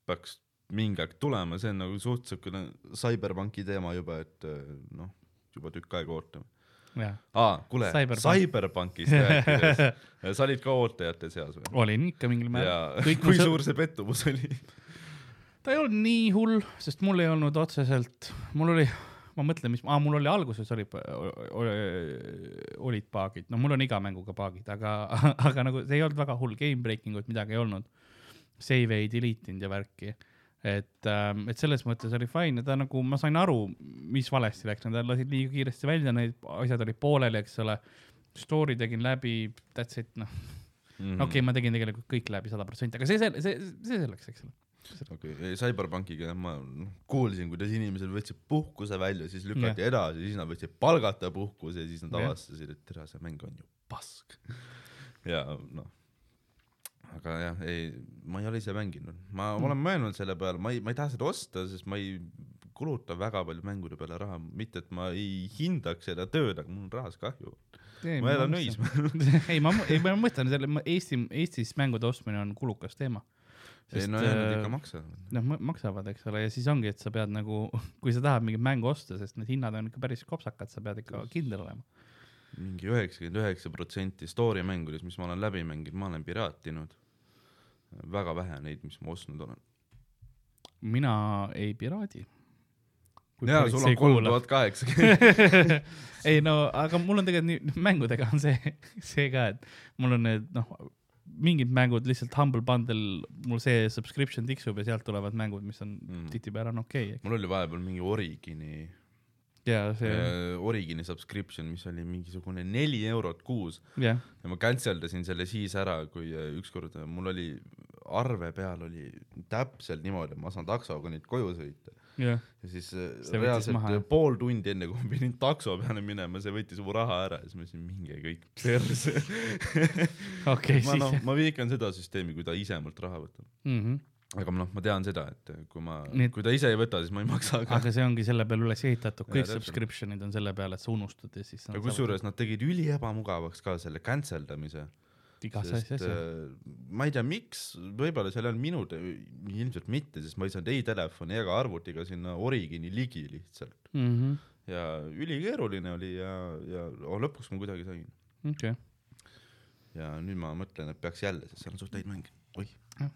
peaks mingi aeg tulema, see on nagu suht siukene CyberPunki teema juba, et äh, noh, juba tükk aega ootame. aa, kuule, Cyberpunk. CyberPunkist rääkides, [laughs] sa olid ka ootajate seas või? olin ikka mingil määral. [laughs] kui suur see pettumus oli? ta ei olnud nii hull, sest mul ei olnud otseselt, mul oli, ma mõtlen, mis, aa, mul oli alguses oli, olid paagid, no mul on iga mänguga paagid, aga, [laughs] aga nagu see ei olnud väga hull, game breaking ut midagi ei olnud. Save ei delete inud ja värki, et ähm,, et selles mõttes oli fine ja ta nagu, ma sain aru, mis valesti läks, nad lasid liiga kiiresti välja, need asjad olid pooleli, eks ole. Story tegin läbi, that's it, noh, Mhm. okei, ma tegin tegelikult kõik läbi sada protsenti, aga see, see, see, see selleks, eks ole. okei, CyberPunkiga ma noh, kuulsin, kuidas inimesed võtsid puhkuse välja, siis lükati yeah. edasi, siis nad võtsid palgata puhkuse ja siis nad Jah. avastasid, et tere, see mäng on ju pask. ja noh, aga jah, ei, ma ei ole ise mänginud, ma mm. olen mõelnud selle peale, ma ei, ma ei taha seda osta, sest ma ei kuluta väga palju mängude peale raha, mitte et ma ei hindaks seda tööd, aga mul on rahast kahju. ma elan Õismäel. [laughs] ei, ma, ei, ma mõtlen selle, Eesti, Eestis mängude ostmine on kulukas teema. Ei no jah, nad ikka maksavad. noh, maksavad, eks ole, ja siis ongi, et sa pead nagu, [laughs] kui sa tahad mingit mängu osta, sest need hinnad on ikka päris kopsakad, sa pead ikka kindel olema. mingi üheksakümmend üheksa protsenti story mängudest, mis ma olen läbi mänginud, ma olen piraatinud. väga vähe neid, mis ma ostnud olen. mina ei piraadi. jaa, sul on kolm tuhat kaheksakümmend. [laughs] ei no, aga mul on tegelikult nii, mängudega on see, [laughs] see ka, et mul on need noh, mingid mängud lihtsalt Humble Bundle, mul see subscription tiksub ja sealt tulevad mängud, mis on Mm. on okei okay,. mul oli vahepeal mingi Origini ja see, äh,, Origini subscription, mis oli mingisugune neli eurot kuus jah, ja ma cancel dasin selle siis ära, kui äh, ükskord äh, mul oli arve peal oli täpselt niimoodi, et ma saan taksoga nüüd koju sõita. jah, ja siis äh, See reaalselt äh, pool tundi enne kui ma pidin takso peale minema, see võttis mu raha ära ja siis ma ütlesin, minge kõik perse. [laughs] okei, ma noh, ma vihkan seda süsteemi, kui ta ise mult raha võtab. mm. -hmm. aga noh, ma tean seda, et kui ma et- kui ta ise ei võta, siis ma ei maksa aga see ongi selle peale üles ehitatud, kõik täpselt. subscription'id on selle peale, et sa unustad ja siis. ja kusjuures nad tegid üliebamugavaks ka selle cancel damise. Igas asjas äh, ma ei tea, miks, võib-olla seal on minu, ilmselt mitte, sest ma ei saanud ei telefoni ega arvutiga sinna Origini ligi lihtsalt. Mhm. ja ülikeeruline oli ja, ja oh, lõpuks ma kuidagi sain. Okei, ja nüüd ma mõtlen, et peaks jälle, sest seal on suht häid mänge. oih,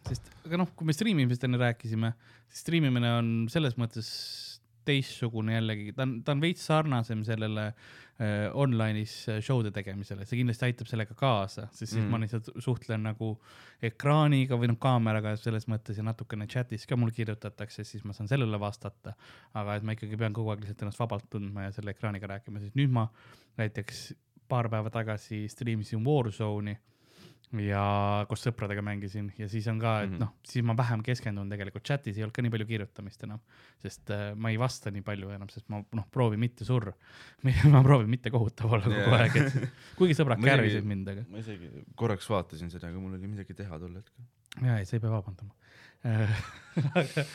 sest, aga noh, kui me striimimisest enne rääkisime, siis striimimine on selles mõttes teistsugune jällegi, ta on, ta on veits sarnasem sellele äh, online'is äh, show'de tegemisele, see kindlasti aitab sellega kaasa, sest siis Mm. ma lihtsalt suhtlen nagu ekraaniga või noh, kaameraga selles mõttes ja natukene chat'is ka mul kirjutatakse, siis ma saan sellele vastata. aga et ma ikkagi pean kogu aeg lihtsalt ennast vabalt tundma ja selle ekraaniga rääkima, siis nüüd ma näiteks paar päeva tagasi striimisin Warzone'i ja koos sõpradega mängisin ja siis on ka, et Mhm. noh, siis ma vähem keskendun tegelikult chat'is ei olnud ka nii palju kirjutamist enam, sest äh, ma ei vasta nii palju enam, sest ma noh, proovin mitte surra. [laughs] ma proovin mitte kohutav olla kogu Jaa. aeg, et [laughs] kuigi sõbrad kärvisid mind, aga ma isegi korraks vaatasin seda, aga mul oli midagi teha tol hetkel. ja ei, sa ei pea vabandama. [laughs] aga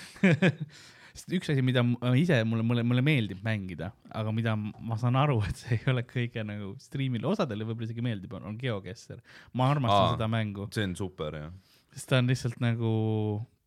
sest üks asi, mida ma ise mulle, mulle, mulle meeldib mängida, aga mida ma saan aru, [laughs] et see ei ole kõige nagu striimile, osadele võib-olla isegi meeldib, on GeoGuessr. ma armastan Aa. seda mängu, see on super jah. sest ta on lihtsalt nagu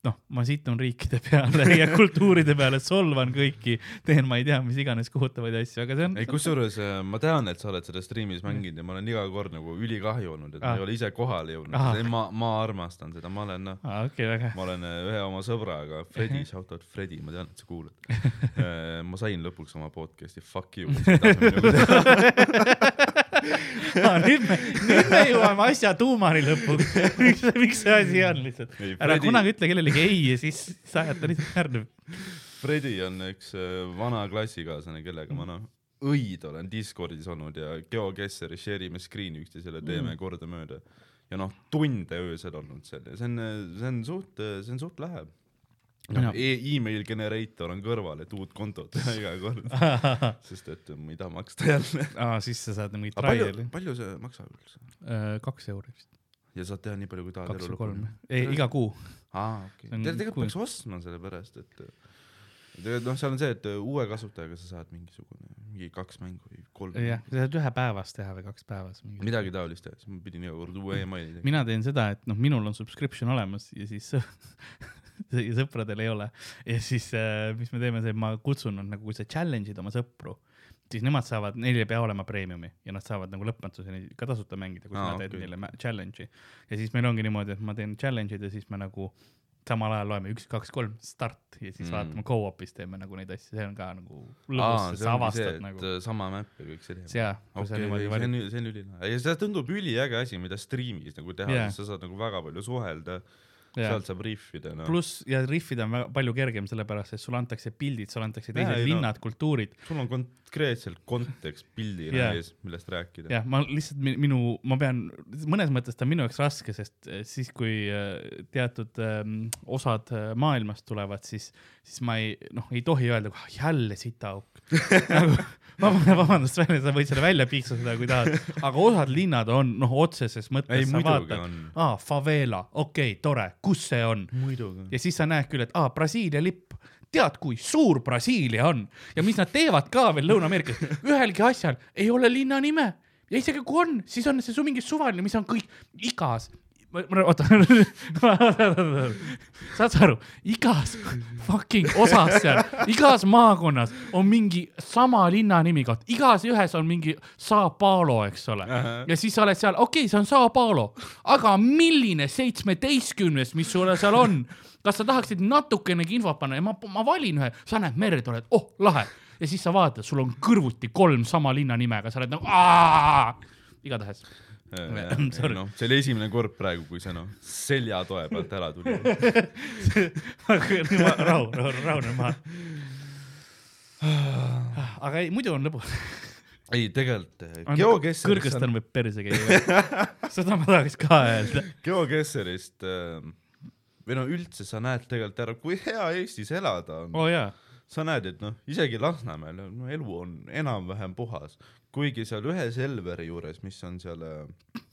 noh, ma situn riikide peale ja [laughs] kultuuride peale, solvan kõiki, teen ma ei tea, mis iganes kohutavaid asju, aga see on. ei, kusjuures äh, ma tean, et sa oled seda striimis mänginud ja ma olen iga kord nagu ülikahju olnud, et ma Ah. ei ole ise kohale jõudnud Ah.. ma, ma armastan seda, ma olen noh, okei, väga ma olen äh, ühe oma sõbraga, Fredi, [laughs] shout out Fredi, ma tean, et sa kuulad. ma sain lõpuks oma podcast'i, fuck you. [laughs] hea. [laughs] nüüd me, nüüd me jõuame asja tuumani lõpuks. [laughs] miks, miks see asi on lihtsalt? Ära Fredi- kunagi ütle kellelegi ei ja siis sa ajad ta lihtsalt närvi. Fredi on üks äh, vana klassikaaslane, kellega ma noh, õid olen Discordis olnud ja GeoGuesseri share ime screen'i üksteisele, teeme mm. kordamööda. ja noh, tunde öösel olnud seal ja see on, see on suht, see on suht läheb. Noh e, email generator on kõrval, et uut kontot teha iga kord, [laughs] sest et ma ei taha maksta jälle. aa, siis sa saad palju trial'i,. palju see maksab üldse? kaks euri vist, ja saad teha nii palju, kui tahad kaks või kolm, ei iga kuu. aa, okei okay.. tegelikult peaks ostma sellepärast, et tegelikult noh, seal on see, et uue kasutajaga sa saad mingisugune, mingi kaks mängu või kolm. jah, sa saad ühe päevas teha või kaks päevas. midagi taolist teha, siis ma pidin iga kord uue emaili tegema. mina teen seda, et noh, minul on subscription olemas ja siis [laughs] [laughs] sõpradel ei ole ja siis äh, mis me teeme, see, ma kutsun nad nagu, kui sa challenge'id oma sõpru, siis nemad saavad, neil ei pea olema premiumi ja nad saavad nagu lõpmatuseni ka tasuta mängida, kui Aa, sa teed okei. neile challenge'i. ja siis meil ongi niimoodi, et ma teen challenge'id ja siis me nagu samal ajal loeme üks, kaks, kolm, start ja siis Mm. vaatame go-op'is teeme nagu neid asju, see on ka nagu lõbus, see sa avastad see, nagu. sama map ja kõik see jaa, kui sa niimoodi see valid on, see on ülilahe ja see tundub üliäge asi, mida striimis nagu teha yeah., sa saad nagu väga palju suhelda. Sealt saab riffida no.. pluss ja riffida on väga palju kergem, sellepärast et sulle antakse pildid, sulle antakse teised Jaa, ei, no- linnad, kultuurid sul on konkreetselt kontekst pildina yeah. ees, millest rääkida. jah, ma lihtsalt mi- minu, ma pean, mõnes mõttes ta on minu jaoks raske, sest eh, siis, kui eh, teatud ähm, osad eh, maailmast tulevad, siis, siis ma ei, noh, ei tohi öelda, jälle sitaauk [laughs] nagu,. vabandust, vabandust, sa võid selle välja piiksutada, kui tahad, aga osad linnad on noh, otseses mõttes ei, sa muidugi vaatad, on. aa, favela, okei okay,, tore, kus see on? ja siis sa näed küll, et aa, Brasiilia lipp, tead, kui suur Brasiilia on. Ja mis nad teevad ka veel Lõuna-Ameerikas, [laughs] ühelgi asjal ei ole linna nime ja isegi kui on, siis on see su mingi suvaline, mis on kõik igas, oota, [laughs] saad sa aru, igas fucking osas seal, igas maakonnas on mingi sama linna nimi koht, igas ühes on mingi Sao Paulo, eks ole. ja siis sa oled seal, okei okay,, see on Sao Paulo, aga milline seitsmeteistkümnes, mis sul seal on? kas sa tahaksid natukenegi infot panna? Ja ma, ma valin ühe, sa näed merd, oled, oh lahe. Ja siis sa vaatad, sul on kõrvuti kolm sama linna nimega, sa oled nagu igatahes. [laughs] Sorry. noh, see oli esimene kord praegu, kui see noh, seljatoe pealt ära tuli. [laughs] rahu, rahu, rahune maha. aga ei, muidu on lõbus. ei, tegelikult GeoGuessrist kõrgestan võib perse käia. seda ma tahaks ka öelda. [laughs] GeoGuessrist äh, või no üldse sa näed tegelikult ära, kui hea Eestis elada on oh, jaa, sa näed, et noh, isegi Lasnamäel no, elu on enam-vähem puhas, kuigi seal ühe Selveri juures, mis on seal äh,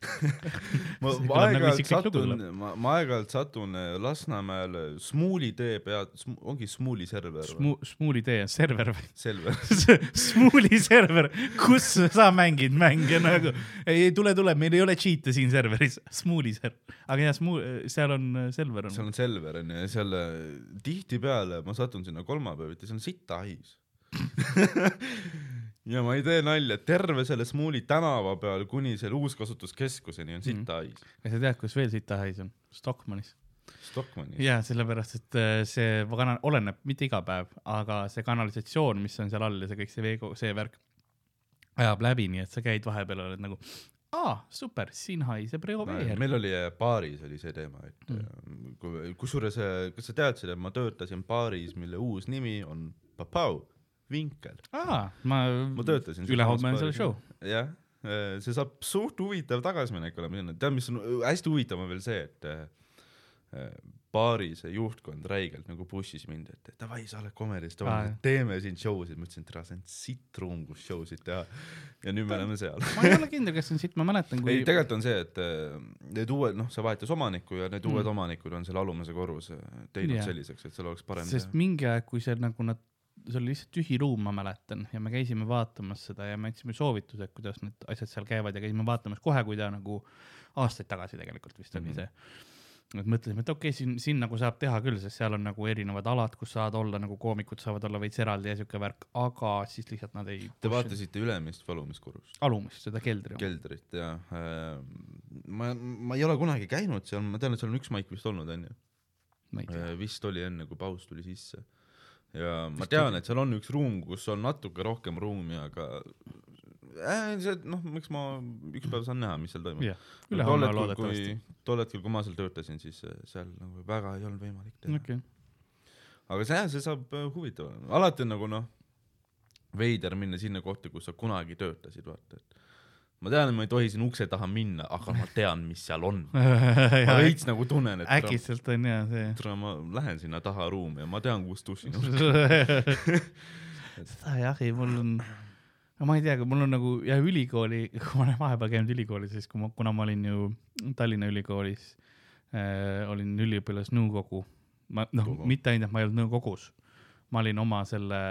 [laughs] ma, See ma nagu aeg-ajalt satun, ma, ma aeg-ajalt satun Lasnamäel äh, Smuuli tee pead, ongi Smuuli server? Smu-, Smuuli tee, server või? Selver. Smuuli server, [laughs] kus sa mängid mänge nagu, ei, tule, tule, meil ei ole cheat'e siin serveris, Smuuli server, aga jah, Smu-, seal on äh, server on seal on Selver onju ja seal äh, tihtipeale ma satun sinna kolmapäeviti, seal on sita hais [laughs] ja ma ei tee nalja, terve selle Smuuli tänava peal kuni selle uuskasutuskeskuseni on sita hais. ja sa tead, kus veel sitahais on? Stockmannis. Stockmannis. jaa, sellepärast, et äh, see kana-, oleneb, mitte iga päev, aga see kanalisatsioon, mis on seal all ja see kõik see vee, see värk ajab läbi, nii et sa käid vahepeal, oled nagu, aa, super, siin haiseb reoveer. meil oli äh, baaris oli see teema, et Mm. mm. kusjuures, kas sa teadsid, et ma töötasin baaris, mille uus nimi on Papau, Vinkel. aa, ma, ma töötasin. ülehomme on seal show. jah, see saab suht huvitav tagasiminek olema sinna, tead, mis on hästi huvitav on veel see, et äh, baari see juhtkond räigelt nagu push'is mind, et davai, sa oled komedis, davai teeme siin show sid, ma ütlesin, et tere, see on sitt ruum, kus show sid teha. ja nüüd me oleme seal. ma ei ole kindel, kas see on siit, ma mäletan, kui ei, tegelikult on see, et äh, need uued, noh, see vahetas omanikku ja need Mm. uued omanikud on selle alumise korruse teinud Jah. selliseks, et seal oleks parem sest mingi aeg, kui see nagu nad, see oli lihtsalt tühi ruum, ma mäletan, ja me käisime vaatamas seda ja me andsime soovituse, kuidas need asjad seal käivad ja käisime vaatamas kohe, kui ta nagu aastaid tagasi tegelikult vist oli Mhm. see. et mõtlesime, et okei okay,, siin, siin nagu saab teha küll, sest seal on nagu erinevad alad, kus saad olla nagu koomikud saavad olla veits eraldi ja siuke värk, aga siis lihtsalt nad ei. Te vaatasite ülemist või alumist korrust? alumist, seda keldri. keldrit ja äh, ma, ma ei ole kunagi käinud seal, ma tean, et seal on üks maik vist olnud onju, tea. vist oli enne, kui paus tuli sisse. Ja ma tean, et seal on üks ruum, kus on natuke rohkem ruumi, aga äh, see, noh, eks ma üks päev saan näha, mis seal toimub. jah, tol hetkel, kui, tol hetkel, kui ma seal töötasin, siis äh, seal nagu väga ei olnud võimalik teha okay.. aga see, see saab äh, huvitav olema, alati on nagu noh, veider minna sinna kohta, kus sa kunagi töötasid, vaata, et ma tean, et ma ei tohi siin ukse taha minna, aga ma tean, mis seal on. [laughs] ma veits nagu tunnen, et äkitselt on ja see. tere, ma lähen sinna taha ruumi ja ma tean, kus dussin. [laughs] [laughs] seda jah, ei mul on, ma ei tea, mul on nagu jah, ülikooli, kui ma olen vahepeal käinud ülikoolis, siis kui ma, kuna ma olin ju Tallinna Ülikoolis äh,, olin üliõpilasnõukogu, ma noh mitte ainult, et ma ei olnud nõukogus, ma olin oma selle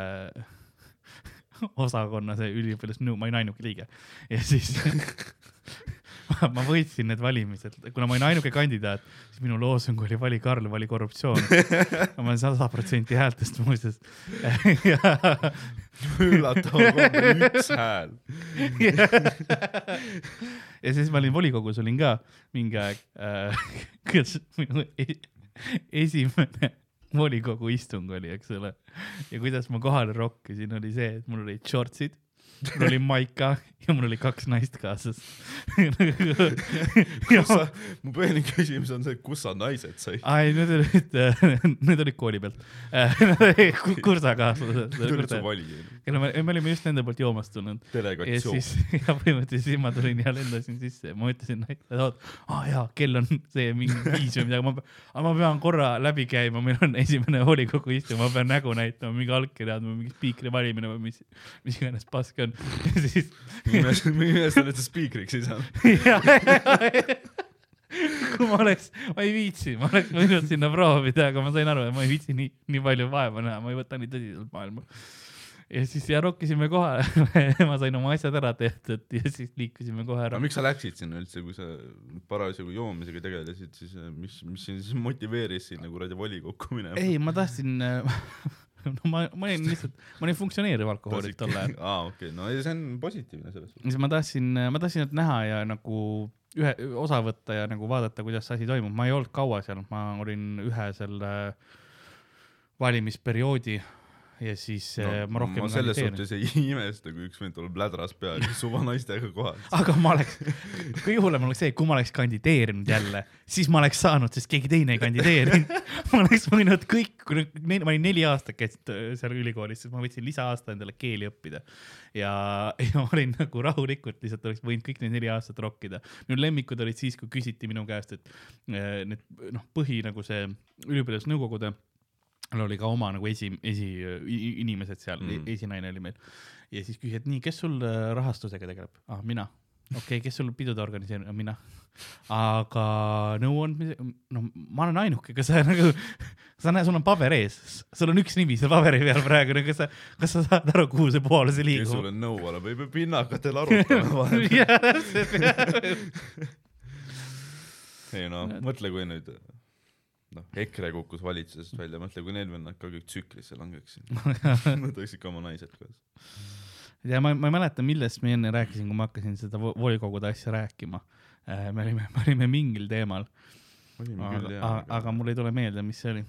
[laughs] osakonna see üliõpilasnõu, ma olin ainuke liige ja siis [laughs] ma, ma võitsin need valimised, kuna ma olin ainuke kandidaat, siis minu loosung oli vali Karl, vali korruptsioon. ma olen sada protsenti häältest muuseas. [laughs] üllataval kombel üks hääl. ja siis ma olin volikogus olin ka mingi aeg äh,, kuidas minu e- esimene volikogu istung oli, eks ole. ja kuidas ma kohale rokkisin, oli see, et mul olid shortsid, mul oli maika ja mul oli kaks naist kaasas. [laughs] sa, mu põhiline küsimus on see, kus sa naised said? ai, need olid, [laughs] need olid kooli pealt, kursakaaslased. tulid sa valima? kelle me, me olime just nende poolt joomast tulnud ja delegatsioon [laughs] ja põhimõtteliselt siis ma tulin ja lendasin sisse ja ma ütlesin naisele, et aa jaa, kell on see mingi viis või midagi, ma, aga ma pean korra läbi käima, meil on esimene volikogu istung, ma pean nägu näitama, mingi allkirja andma, mingi spiikri valimine või mis, mis iganes pask on. ja siis mille eest sa nüüd spiikriks ei saanud? [laughs] kui ma oleks, ma ei viitsi, ma oleks võinud sinna proovida, aga ma sain aru, et ma ei viitsi nii, nii palju vaeva näha, ma ei võta nii tõsiselt maailma. ja siis ja rokkisime kohale [laughs] ma sain oma asjad ära tehtud ja siis liikusime kohe ära aga. miks sa läksid sinna üldse, kui sa parasjagu joomisega tegelesid, siis äh, mis, mis sind siis motiveeris sinna kuradi volikokku minema? ei, ma tahtsin, [laughs] [laughs] no ma, ma olin lihtsalt, ma olin funktsioneeriv alkohoolik tol ajal. [laughs] aa, okei, no ei, see on positiivne selles suhtes. ma tahtsin, ma tahtsin nad näha ja nagu ühe, osa võtta ja nagu vaadata, kuidas see asi toimub, ma ei olnud kaua seal, ma olin ühe selle valimisperioodi ja siis no, ma rohkem ma selles suhtes ei [laughs] imesta, kui üks vend tuleb lädras peal ja suva naistega kohal. [laughs] aga ma oleks, kõige hullem oleks see, kui ma oleks kandideerinud jälle, siis ma oleks saanud, sest keegi teine ei kandideerinud. [laughs] ma oleks võinud kõik, ma olin neli aastat käisin äh, seal ülikoolis, siis ma võtsin lisaaasta endale keeli õppida. ja, ja ma olin nagu rahulikult lihtsalt oleks võinud kõik need neli aastat rokkida. minu lemmikud olid siis, kui küsiti minu käest, et äh, need noh, põhi nagu see üliõpilasnõukogude tal oli ka oma nagu esi, esi, inimesed seal Mm. esinaine oli meil. ja siis küsis, et nii, kes sul äh, rahastusega tegeleb ah,? mina. okei okay,, kes sul pidude organiseerib? mina. aga nõuandmise, no ma olen ainuke, kas sa [laughs] nagu, sa näed, sul on paber ees, sul on üks nimi seal paberi peal praegu, kas sa, kas sa saad aru, kuhu see poole see kes liigub? sulle nõu annab, ei pea pinnakatel arutama [laughs] vahel. ei no mõtle, kui nüüd noh, EKRE kukkus valitsusest välja, mõtle, kui need vennad ka kõik tsüklisse langeksid. [laughs] Nad oleksid ka oma naised koos. ja ma, ma ei mäleta, millest ma enne rääkisin, kui ma hakkasin seda vo- volikogude asja rääkima. me olime, me olime mingil teemal, olime aga küll, aga, jah. aga mul ei tule meelde, mis see oli.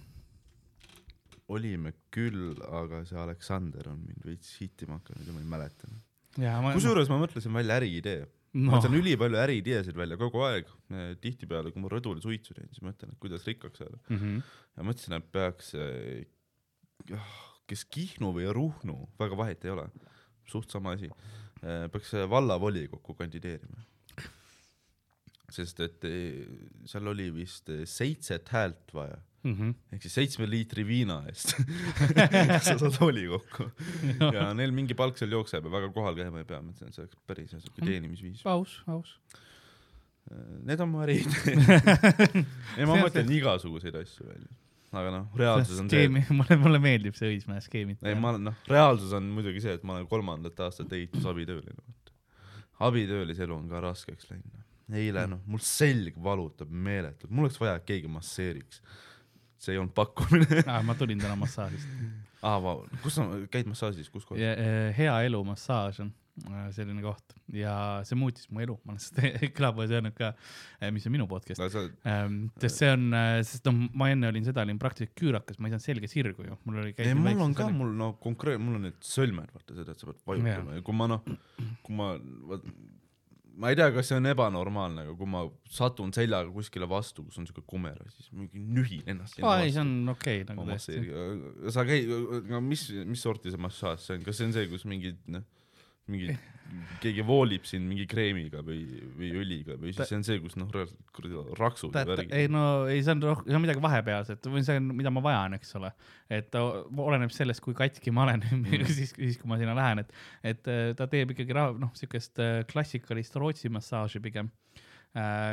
olime küll, aga see Aleksander on mind veits hittima hakanud ja ma ei mäleta. kusjuures ma mõtlesin välja äriidee. Ma no, mõtlen ülipalju äriideesid välja kogu aeg. tihtipeale, kui ma rõdul suitsu teen, siis mõtlen, et kuidas rikkaks saada. mm -hmm. ja mõtlesin, et peaks, kes Kihnu või Ruhnu, väga vahet ei ole, suht sama asi, peaks vallavolikokku kandideerima. Sest et eh, seal oli vist eh, seitset häält vaja, Mm -hmm. ehk siis seitsme liitri viina eest [laughs] sa saad volikokku ja neil mingi palk seal jookseb ja väga kohal käima ei pea, ma ütlesin, et see oleks päris hea siuke teenimisviis. aus, aus. Need on mu äriideed. ei, ma mõtlen igasuguseid asju välja, aga noh, reaalsus on see, skeemi, [laughs] mulle, mulle meeldib see Õismäe skeemid. ei ma olen noh, reaalsus on muidugi see, et ma olen kolmandat aastat ehitusabitööline. abitöölise elu on ka raskeks läinud. Eile noh, mul selg valutab meeletult, mul oleks vaja, et keegi masseeriks. see ei olnud pakkumine. [laughs] ah,. ma tulin täna massaažist. aa, vau, kus sa käid massaažis, kus kohas? hea elu massaaž on äh, selline koht ja see muutis mu elu, ma olen seda [laughs] külapoes öelnud ka, mis on minu podcast. sa, Ähm, sest see on, sest noh, ma enne olin seda, olin praktiliselt küürakas, ma ei saanud selga sirgu ju, mul oli. ei mul on ka, mul no konkreetne, mul on need sõlmed, vaata seda, et sa pead vajutama ja kui ma noh, kui ma, ma ei tea, kas see on ebanormaalne, aga kui ma satun seljaga kuskile vastu, kus on siuke kumera, siis mingi nühin ennast. aa ei, see on okei okay, nagu ma tõesti. masseerin, sa käid, no mis, mis sorti see massaaž see on, kas see on see, kus mingid noh, mingi keegi voolib sind mingi kreemiga või, või õliga või siis see on see, kus noh, kuradi raksud ja ei värgid. no ei, see on rohkem, see on midagi vahepealset või see on, mida ma vajan, eks ole. et ta oleneb sellest, kui katki ma olen [laughs] mm. [laughs] siis, siis kui ma sinna lähen, et, et äh, ta teeb ikkagi noh, siukest äh, klassikalist Rootsi massaaži pigem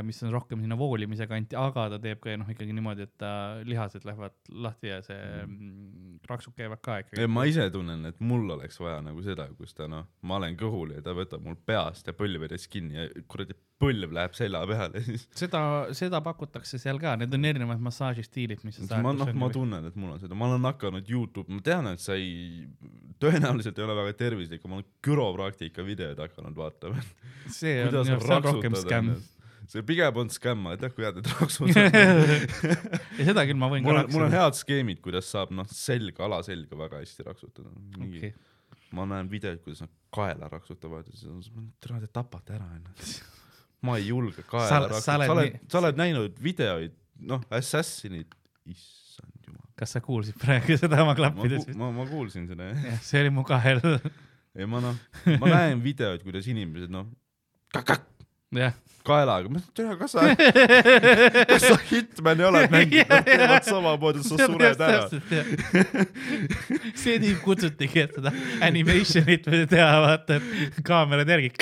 mis on rohkem sinna voolimise kanti, aga ta teeb ka noh, ikkagi niimoodi, et ta lihased lähevad lahti ja see mm. raksud käivad ka ikkagi. ja ma ise tunnen, et mul oleks vaja nagu seda, kus ta noh, ma olen kõhul ja ta võtab mul peast ja põlvedest kinni ja kuradi põlv läheb selja peale, [laughs] siis seda, seda pakutakse seal ka, need on erinevad massaažistiilid, mis sa ma noh, ma tunnen, et mul on seda, ma olen hakanud Youtube, ma tean, et sa ei, tõenäoliselt ei ole väga tervislik, ma olen güropraktika videoid hakanud vaatama. see on, see on rohkem skämm. See pigem on skämm, ma tea, kui need raksud on. [laughs] ja seda küll ma võin mul on, mul on head skeemid, kuidas saab noh, selga, alaselga väga hästi raksutada. okay., ma näen videoid, kuidas nad kaela raksutavad ja siis on, tere, te tapate ära ennast. [laughs] ma ei julge Sa- kaela sa raksutada, sa oled oled nii-, sa oled näinud videoid, noh, Assassinid, issand jumal. kas sa kuulsid praegu [laughs] seda oma ma klappides? ma, ma kuulsin seda jah. jah, see oli mu kahel, ei ma noh, ma näen videoid, kuidas inimesed noh, jah. kaelaga, ma ütlen, kas sa, [laughs] kas sa Hitmani oled mänginud, nad teevad samamoodi, sa sured ära. see tüüp kutsutigi, et seda animation'it teha, vaata, et kaamerad järgi.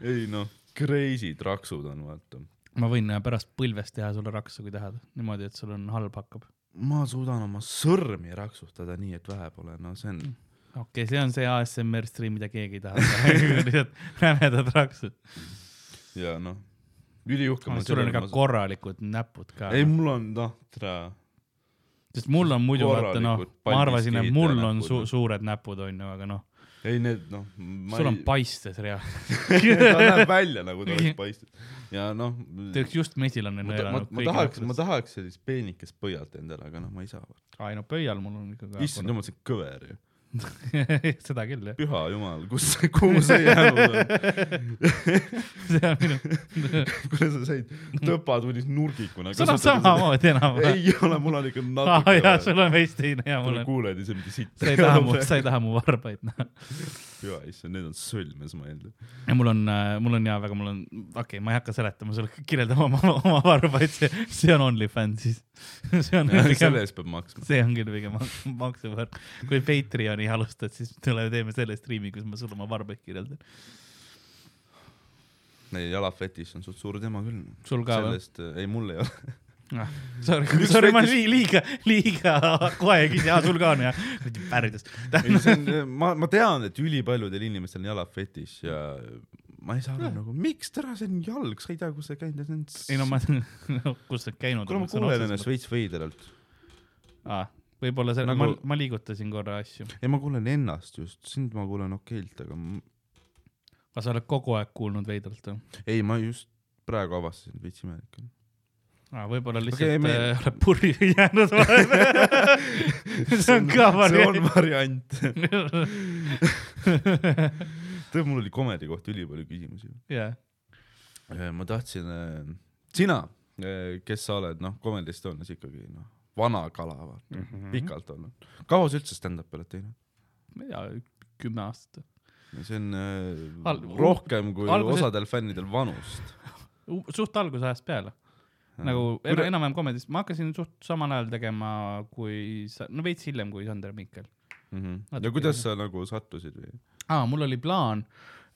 ei noh, crazy traksud on vaata. ma võin äh, pärast põlvest teha sulle raksu, kui tahad, niimoodi, et sul on halb hakkab. ma suudan oma sõrmi raksutada nii, et vähe pole, no see on, okei okay,, see on see ASMR stream, mida keegi ei taha teha, [laughs] lihtsalt rämedad raksud. Ja noh, üliuhke. sul on ikka korralikud näpud ka. ei, mul on noh, tere, sest mul on muidu vaata noh, ma arvasin, et mul on näpud, su suured näpud onju, aga noh, ei need noh, sul on paistes rea. ta näeb välja nagu ta oleks [laughs] paistnud ja noh, oleks just mesilane ma, ta, ma, ma tahaks, ma tahaks sellist peenikest põialt endale, aga noh, ma ei saa. aa ei no pöial mul on ikka issand see on kõver ju. [laughs] seda küll jah, püha jumal, kus, kuhu see jäänud on? [laughs] see on minu, [laughs] kuidas sa said tõpatuulis nurgikuna sul on samamoodi enam-vähem. ei ole, mul on ikka natuke jaa, sul on veits teine ja mul on, kuuled ise mitte siit. sa ei taha mu, sa ei taha mu varbaid näha. ja issand, need on sõlmes mõeldud. ja mul on, mul on ja väga, mul on, okei okay,, ma ei hakka seletama sulle, kirjeldama oma, oma varba, et see, see on OnlyFansis. [laughs] see on selle pigem, eest peab maksma. see on küll pigem mak- maksuvõrk. kui Patreoni alustad, siis tule teeme selle striimi, kus ma sulle oma varbaid kirjeldan. Need jalafetiš on suht suur teema küll. sul ka või? sellest, ei mul ei ole. Ah, sorry, sorry, ma olin liiga, liiga kohe küsin, aa sul ka on jah? ei, see on, ma, ma tean, et ülipaljudel inimestel on jalafetiš ja ma ei saa aru nagu, miks täna see on jalg, sa ei tea, kus sa käinud, see on. ei no ma, [laughs] kus sa käinud kuule, ma kuulen ennast. veits veideralt. aa, võib-olla see Nagu- ma, ma liigutasin korra asju. ei, ma kuulen ennast just, sind ma kuulen okeilt, aga aga sa oled kogu aeg kuulnud veidralt või? ei, ma just praegu avastasin, veits imelik on. aa, võib-olla lihtsalt okay, me- me... oled purri [laughs] jäänud vahepeal. [laughs] see on ka see on variant. tead, mul oli komedi kohta ülipalju küsimusi. jah, ma tahtsin, sina, kes sa oled, noh, Comedy Estonias ikkagi noh, vana kala, vaata mm, -hmm. pikalt olnud. kaua sa üldse stand-up'i oled teinud? ma ei tea, kümme aastat. see on Al- äh, rohkem kui alguses- osadel fännidel vanust. suht algusajast peale. nagu en, enam-vähem komedist, ma hakkasin suht samal ajal tegema, kui sa, no veits hiljem kui Sander Mikkel. mm. -hmm. ja kuidas sa nagu sattusid või? aa, mul oli plaan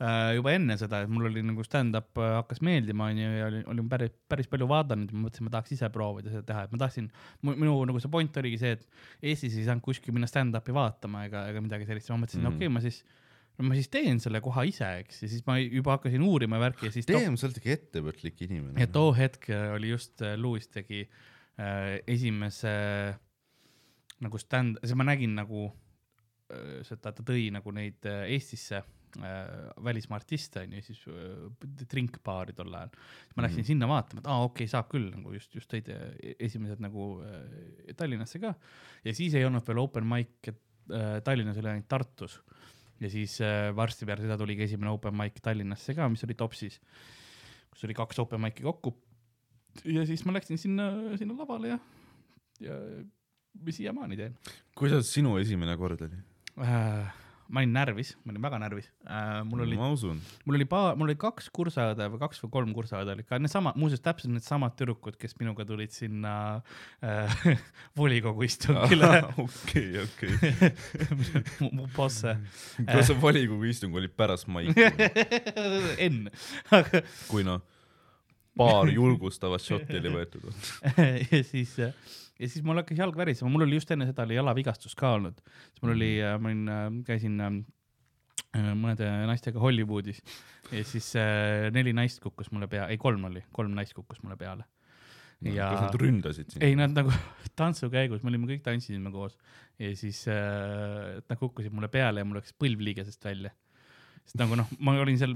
äh, juba enne seda, et mul oli nagu stand-up äh, hakkas meeldima, onju, ja olin, olin päris, päris palju vaadanud ja ma mõtlesin, ma tahaks ise proovida seda teha, et ma tahtsin, minu nagu see point oligi see, et Eestis ei saanud kuskil minna stand-up'i vaatama ega, ega midagi sellist, ma mõtlesin mm. -hmm. okei okay,, ma siis, ma siis teen selle koha ise, eks, ja siis ma juba hakkasin uurima värki ja siis Teem, sa oled ikka ettevõtlik inimene. ja too hetk äh, oli just äh, Lewis tegi äh, esimese äh, nagu stand, siis ma nägin nagu seda, ta tõi nagu neid äh, Eestisse äh, välismaa artiste onju, siis äh, drinkbaari tol ajal. ma läksin mm. -hmm. sinna vaatama, et aa okei okay,, saab küll nagu just, just tõid äh, esimesed nagu äh, Tallinnasse ka ja siis ei olnud veel open mic äh, Tallinnas, oli ainult Tartus ja siis äh, varsti peale seda tuli ka esimene open mic Tallinnasse ka, mis oli Topsis, kus oli kaks open mic'i kokku. ja siis ma läksin sinna, sinna lavale ja, ja ja siiamaani teen kuidas sinu esimene kord oli? äh,. ma olin närvis, ma olin väga närvis äh,. mul oli, mul oli paar, mul oli kaks kursaõde või kaks või kolm kursaõde olid ka needsamad, muuseas täpselt needsamad tüdrukud, kes minuga tulid sinna äh, [laughs] volikogu istungile okei, okei. [laughs] mu, bosse kas see volikogu istung oli pärast maiki, enne, aga kui noh, paar julgustavat šotti oli võetud? [laughs] ja siis, ja siis mul hakkas jalg värisema, mul oli just enne seda oli jalavigastus ka olnud, siis mul oli, ma olin, käisin äh, mõnede naistega Hollywoodis ja siis äh, neli naist kukkus mulle pea, ei kolm oli, kolm naist kukkus mulle peale. ja kas nad ründasid sind? ei, nad nagu [laughs] tantsu käigus, me olime kõik tantsisime koos ja siis äh, nad kukkusid mulle peale ja mul läks põlv liigesest välja. Sest nagu noh, ma olin seal,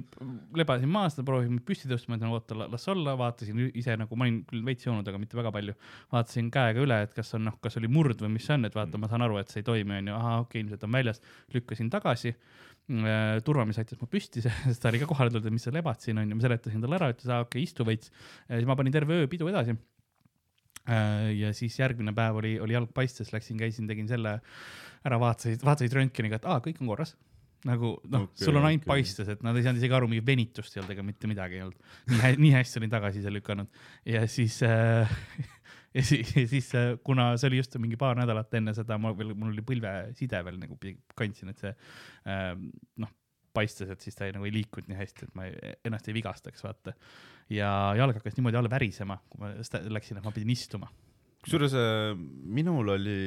lebasin maas, proovisin mind püsti tõstma, et no oota, las olla, vaatasin ise nagu, ma olin küll veits joonud, aga mitte väga palju. vaatasin käega üle, et kas on noh, kas oli murd või mis see on, et vaata, ma saan aru, et see ei toimi, onju, ahah, okei okay,, ilmselt on väljas. lükkasin tagasi. turvamees aitas mu püsti, [laughs] sest ta oli ka kohale tulnud, et mis sa lebad siin onju, ma seletasin talle ära, ütles, aa okei okay,, istu veits. siis ma panin terve öö pidu edasi Äh, ja siis järgmine päev oli, oli jalg paistes, läksin, käisin, tegin selle ära, vaatasid, vaatasid röntgeniga, et aa, kõik on korras. Nagu noh okay,, sul on ainult okay. paistes, et nad ei saanud isegi aru, mingi venitust ei olnud ega mitte midagi ei olnud. nii nii hästi olin tagasi ise lükanud ja siis äh, [laughs] ja siis, siis äh, kuna see oli just mingi paar nädalat enne seda, ma veel, mul oli põlveside veel nagu kandsin, et see äh, noh, paistes, et siis ta ei, nagu ei liikunud nii hästi, et ma ei, ennast ei vigastaks, vaata. ja jalg hakkas niimoodi alla värisema, kui ma läksin, et ma pidin istuma. kusjuures äh, minul oli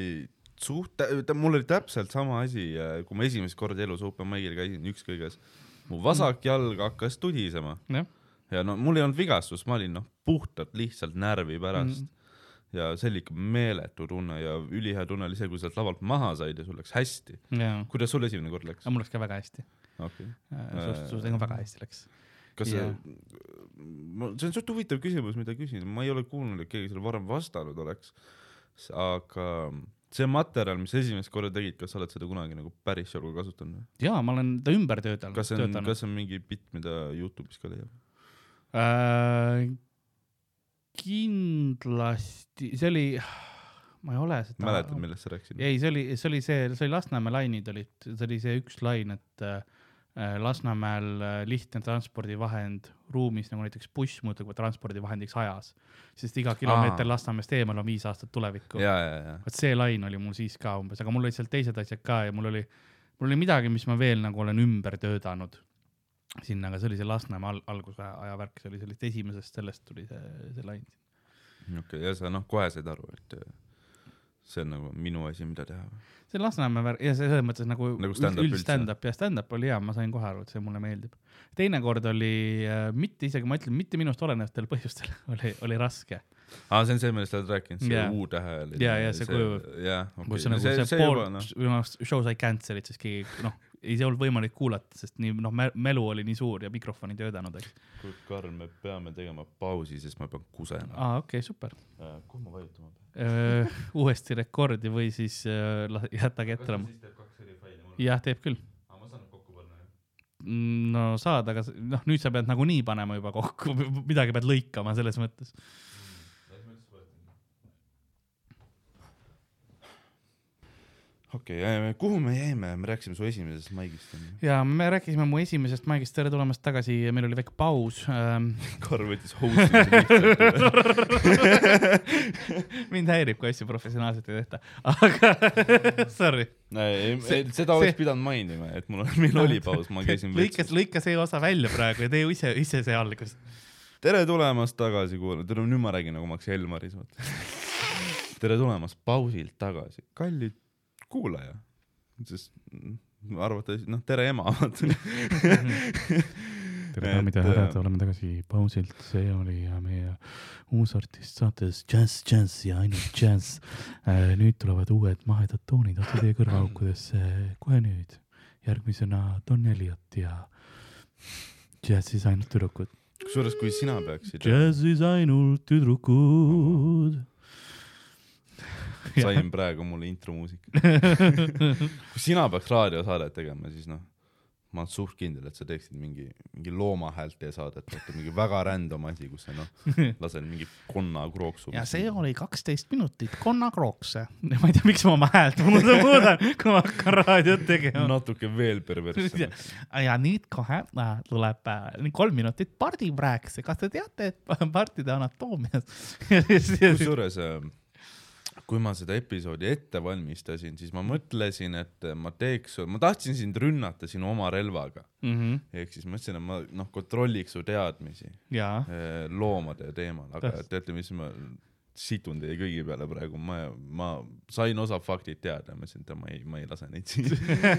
suht, mul oli täpselt sama asi, kui ma esimest korda elus open mic'il käisin, ükskõiges. mu vasak jalg hakkas tudisema jah, ja no mul ei olnud vigastust, ma olin noh, puhtalt lihtsalt närvi pärast mm.. ja see oli ikka meeletu tunne ja ülihea tunne oli see, kui sealt lavalt maha said ja sul läks hästi. kuidas sul esimene kord läks mul läks ka väga hästi. okei. suht, suht nagu väga hästi läks. kas Jaa. see, see on suht huvitav küsimus, mida küsin, ma ei ole kuulnud, et keegi selle varem vastanud oleks. aga see materjal, mis esimest korda tegid, kas sa oled seda kunagi nagu päris jalgu kasutanud või? jaa, ma olen ta ümber töötanud. kas see on, kas see on mingi bitt, mida Youtube'is ka leiab? äh,? kindlasti, see oli, ma ei ole seda. mäletad, millest sa rääkisid? ei, see oli, see oli see, see oli Lasnamäe lainid olid, see oli see üks lain, et äh, Lasnamäel äh, lihtne transpordivahend ruumis nagu näiteks buss muutub transpordivahendiks ajas, sest iga kilomeeter. Lasnamäest eemal on viis aastat tulevikku. vot see lain oli mul siis ka umbes, aga mul olid seal teised asjad ka ja mul oli, mul oli midagi, mis ma veel nagu olen ümber töötanud sinna, aga see oli see Lasnamäe al alguse aja värk, see oli sellest esimesest, sellest tuli see, see lain. okei, ja sa noh, kohe said aru, et äh, see on nagu minu asi, mida teha. see Lasnamäe värk ja see selles mõttes nagu, Nagu stand-up üld stand-up ja stand-up oli hea, ma sain kohe aru, et see mulle meeldib. teinekord oli äh, mitte isegi, ma ütlen, mitte minust olenevatel põhjustel [laughs] oli, oli raske. aa, see on see, millest sa oled rääkinud, see Jaa. U-tähe oli. Jaa, jaa, see kuju- jah, kus okei see nagu see, see, see pool noh, minu arust show sai cancel'it, sest keegi noh, ei see olnud võimalik kuulata, sest nii noh, melu oli nii suur ja mikrofon ei töötanud, eks. kuule, Karl, me peame tegema pausi, sest ma pean kusema. aa, okei okay,, super. kuhu ma vajutama pean? Uuesti rekordi või siis äh, kaks eri faili mul? jah, teeb küll. aa, ma saan kokku panna, jah? no saad, aga noh, nüüd sa pead nagunii panema juba kokku, midagi pead lõikama selles mõttes. Okei okay,, kuhu me jäime, me rääkisime su esimesest maigist. ja me rääkisime mu esimesest maigist, tere tulemast tagasi, meil oli väike paus ähm. [laughs] Karl võttis lihtsalt. [laughs] mind häirib, kui asju professionaalselt ei tehta, aga [laughs] sorry. seda oleks see- pidanud mainima, et mul, meil oli paus, ma käisin lõika, lõika see osa välja praegu ja tee ise, ise see algus. tere tulemast tagasi kuulama, tere, nüüd ma räägin nagu ma oleks Elmaris, vaata. tere tulemast pausilt tagasi, kallid kuulaja, sest mm, arvates, noh, tere ema, [laughs] vaata. tere daamid ja härrad, äh, oleme tagasi pausilt, see oli äh, meie uus artist saates Jazz, Jazz ja ainult Jazz. nüüd tulevad uued mahedad toonid otse teie kõrvaaukudesse kohe nüüd. järgmisena Don Elliot ja Jazzis ainult tüdrukud. kusjuures, kui sina peaksid, Jazzis ainult tüdrukud. [laughs] sain praegu mulle intromuusika. [laughs] kui sina peaks raadiosaadet tegema, siis noh, ma olen suht kindel, et sa teeksid mingi, mingi loomahäälte saadet, vaata mingi väga random asi, kus sa noh, [laughs] lased mingi konna krooksu. ja see oli kaksteist minutit konnakrooks. ma ei tea, miks ma oma häält muudan, kui ma hakkan raadiot tegema. natuke veel perverssemaks. ja nüüd kohe äh, tuleb äh, kolm minutit pardiprääks, kas te teate, et partide anatoomias kusjuures, kui ma seda episoodi ette valmistasin, siis ma mõtlesin, et ma teeks, ma tahtsin sind rünnata sinu oma relvaga. mm. -hmm. ehk siis mõtlesin, et ma noh, kontrolliks su teadmisi ja, eh, loomade teemal, aga Täpselt. teate, mis ma situn teie kõigi peale praegu, ma, ma sain osa faktid teada ja mõtlesin, et ma ei, ma ei lase neid siin.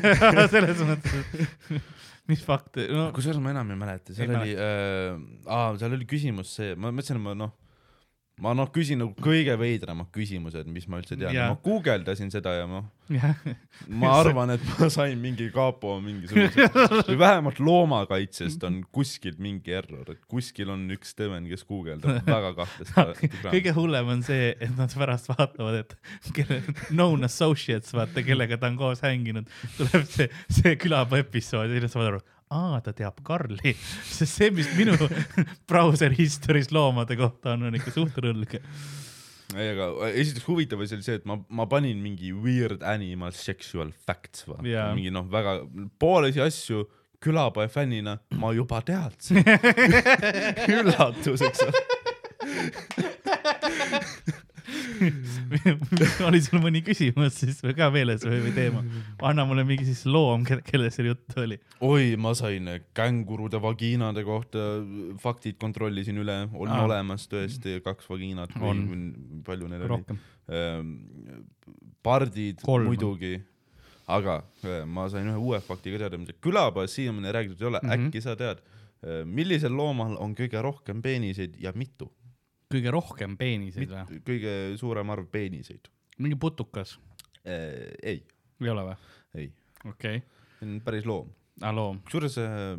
[laughs] selles mõttes, et mis fakt, no kusjuures ma enam ei mäleta, seal Ei oli äh,, aa, seal oli küsimus see, ma mõtlesin, et ma noh, ma noh, küsin nagu kõige veidramad küsimused, mis ma üldse tean. Ja ma guugeldasin seda ja noh, jah, ma arvan, et ma sain mingi kapo mingisuguse või vähemalt loomakaitsest on kuskilt mingi error, et kuskil on üks Steven, kes guugeldab. Väga kahtlast [laughs] kõige hullem on see, et nad pärast vaatavad, et kelle, known associates, vaata, kellega ta on koos hänginud, tuleb see, see külapuu episood ja siis nad saavad aru, aa, ta teab Karli, [laughs] sest see, mis minu [laughs] brauser histories loomade kohta on, on ikka suht rõlge. ei, aga esiteks huvitav asi oli see, et ma, ma panin mingi weird animal sexual facts vaata Jaa. mingi noh, väga poolesi asju külapoe fännina ma juba teadsin. [laughs] üllatuseks. Oli sul mõni küsimus siis või ka meeles või, või teema? anna mulle mingi siis loom, kellest seal juttu oli. oi, ma sain kängurude vagiinade kohta faktid kontrollisin üle, on Aa. olemas tõesti kaks vagiinat On. või palju neil oli. rohkem. pardid Kolm. muidugi, aga öö, ma sain ühe uue fakti ka teada, mida külapoes siiamaani räägitud ei ole mm. -hmm. äkki sa tead, millisel loomal on kõige rohkem peeniseid ja mitu? Kõige rohkem peeniseid või? kõige suurem arv peeniseid? mingi putukas, ei, ei ole või? ei, okei okay., see on päris loom. aa loom. kusjuures äh,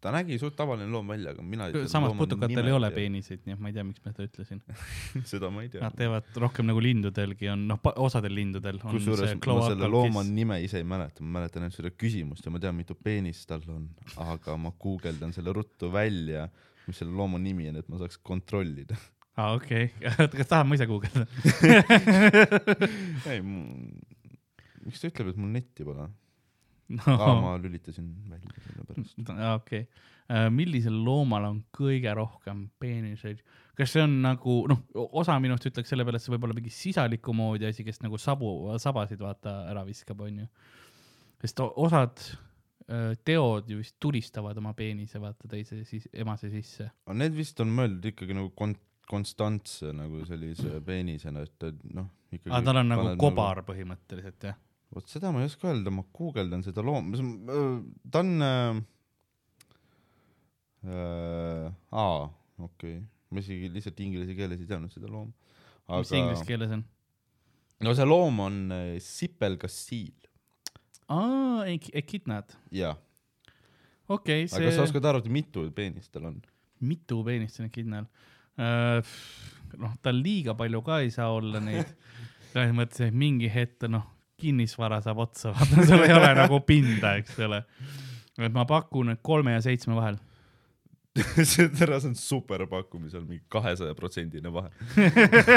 ta nägi suht tavaline loom välja, aga mina samas putukatel ei ole. peeniseid, nii et ma ei tea, miks ma seda ütlesin. [laughs] seda ma ei tea Nad. teevad rohkem nagu lindudelgi on, noh, osadel lindudel kusjuures ma selle looma kiss. nime ise ei mäleta, ma mäletan ainult seda küsimust ja ma tean, mitu peenist tal on, aga ma guugeldan selle ruttu välja, mis selle looma nimi on, et ma saaks kontrollida. aa, okei, [laughs] kas tahad ma ise guugeldada? [laughs] ei, miks ta ütleb, et mul netti pole? aa, ma lülitasin välja sellepärast. okei, millisel loomal on kõige rohkem peeniseid? kas see on nagu noh, osa minust ütleks selle peale, et see võib olla mingi sisaliku moodi asi, kes nagu sabu, sabasid vaata ära viskab, onju. sest osad teod ju vist tulistavad oma peenise vaata teise siis emase sisse. aga need vist on mõeldud ikkagi nagu kon-, konstantse nagu sellise peenisena, et ta noh, aga tal on nagu paned kobar põhimõtteliselt jah? vot seda ma ei oska öelda, ma guugeldan seda looma, ta on äh,. Äh, aa, okei okay., ma isegi lihtsalt inglise keeles ei teadnud seda looma. mis see inglise keeles on? no see loom on äh, sipelgassiil, aa, ekidnad, jah. okei okay,, aga kas sa see, oskad arvata, mitu peenist tal on? mitu peenist on ekidnal? noh, tal liiga palju ka ei saa olla neid, [laughs] selles mõttes, et mingi hetk noh, kinnisvara saab otsa, vaata sul ei ole nagu pinda, eks ole. et ma pakun, et kolme ja seitsme vahel. See tere, see on super pakkumisel mingi kahesaja protsendine vahe.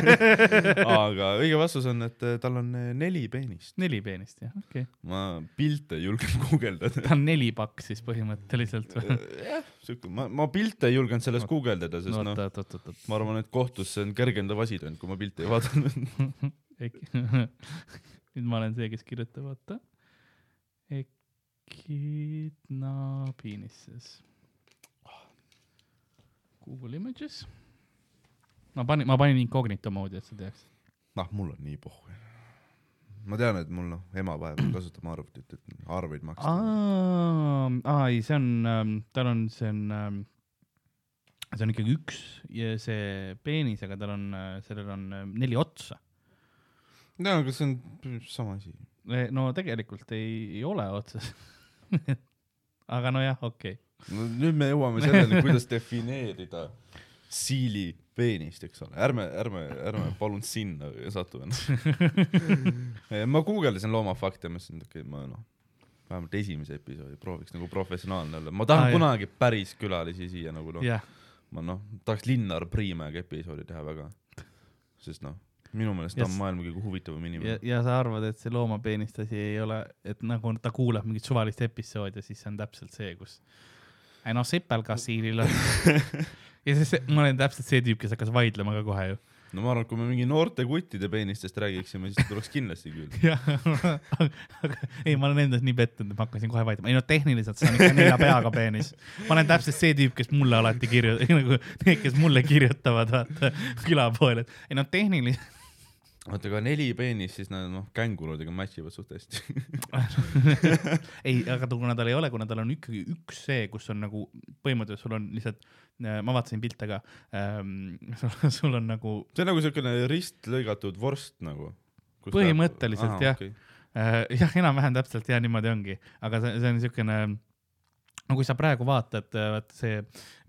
[laughs] aga õige vastus on, et äh, tal on äh, neli peenist. neli peenist jah, okei okay.. ma pilte ei julgenud [laughs] guugeldada. ta on nelipakk siis põhimõtteliselt või? jah, siuke, ma, ma pilte ei julgenud sellest guugeldada, sest no noh oot, ma arvan, et kohtus see on kergendav asi teinud, kui ma pilte ei vaadanud. [laughs] nüüd ma olen see, kes kirjutab, vaata. Ekidna penises. Google Images. ma panin, ma panin incognito moodi, et sa teaks. noh, mul on nii pohhu. ma tean, et mul noh, ema vahepeal [clears throat] kasutab arvutit, et arveid maksta. aa, ei, see on, tal on, see on, see on ikkagi üks ja see peenis, aga tal on, sellel on äh, neli otsa. no aga see on sama asi. no tegelikult ei, ei ole otsas. [laughs] aga nojah, okei okay.. No nüüd me jõuame selleni, kuidas defineerida siili peenist, eks ole, ärme, ärme, ärme palun sinna satu ennast. [laughs] ma guugeldasin loomafakte mõtlesin, et okei okay,, ma noh, vähemalt esimese episoodi prooviks nagu professionaalne olla, ma tahan ah, jah. kunagi päris külalisi siia nagu noh, jah, ma noh, tahaks Linnar Priimäega episoodi teha väga, sest noh, minu meelest ta on maailma kõige huvitavam ja inimene., ja sa arvad, et see loomapeenist asi ei ole, et nagu ta kuulab mingit suvalist episoodi ja siis see on täpselt see, kus. Ei noh, sepelgassiilil [laughs] on. ja siis ma olen täpselt see tüüp, kes hakkas vaidlema ka kohe ju. no ma arvan, et kui me mingi noorte kuttide peenistest räägiksime, siis tuleks kindlasti küll. [laughs] jah, aga ei, ma olen endas nii pettunud, et ma hakkasin kohe vaidlema, ei no tehniliselt see on ikka nelja peaga peenis. ma olen täpselt see tüüp, kes mulle alati kirju-, [laughs] nagu need, kes mulle kirjutavad, vaata külapoel, et ei no tehniliselt oota, aga neli peenist, siis nad noh, kängurudega match ivad suht hästi. [laughs] ei, aga ta- kuna tal ei ole, kuna tal on ikkagi üks see, kus on nagu põhimõtteliselt sul on lihtsalt, ma vaatasin pilte ka ähm, [laughs] sul on nagu see on nagu siukene ristlõigatud vorst nagu. Põhimõtteliselt, jah. äh, jah, enam-vähem täpselt ja niimoodi ongi, aga see, see on siukene no kui sa praegu vaatad, vaata see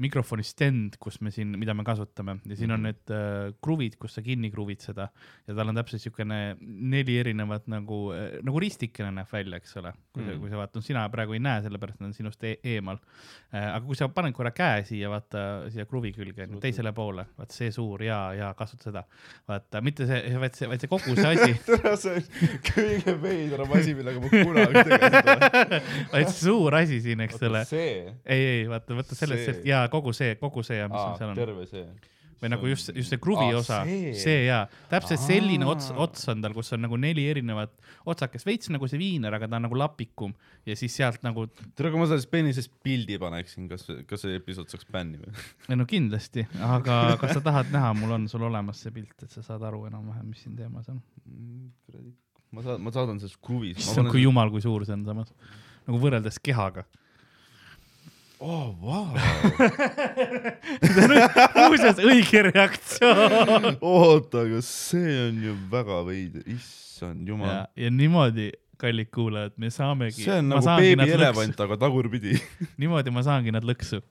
mikrofoni stand, kus me siin, mida me kasutame ja siin on Mhm. need äh, kruvid, kus sa kinni kruvid seda ja tal on täpselt siukene neli erinevat nagu, nagu ristikene näeb välja, eks ole. kui sa, Mhm. kui sa vaatad, sina praegu ei näe, sellepärast nad on sinust e eemal äh,. aga kui sa paned korra käe siia, vaata siia kruvi külge, teisele poole, vaat see suur ja, ja kasuta seda. vaata, mitte see, vaid see, vaid see kogu see asi [laughs] see on kõige veidram asi, millega ma kunagi tegelenud olen. [laughs] vaid suur asi siin, eks ole. ei, ei vaata, vaata sellest, See. ja kogu see, kogu see, mis aa seal on. terve see. või nagu just, just see kruvi Aa, osa, see. see ja täpselt Aa. selline ots, ots on tal, kus on nagu neli erinevat otsakest, veits nagu see viiner, aga ta on nagu lapikum ja siis sealt nagu, tere, kui ma sellest peenisest pildi paneksin, kas, kas see episood saaks bänni või? [laughs] ei no kindlasti, aga kas sa tahad näha, mul on sul olemas see pilt, et sa saad aru enam-vähem, mis siin teemas on. kuradi, ma saadan, ma saadan sellest kruvis. issand, kui jumal, kui suur see on samas, nagu võrreldes kehaga. oh, vau. muuseas, õige reaktsioon. oota, aga see on ju väga veider, issand jumal., ja niimoodi, kallid kuulajad, me saamegi. see on nagu beebielevant, aga tagurpidi. [laughs] niimoodi ma saangi nad lõksu.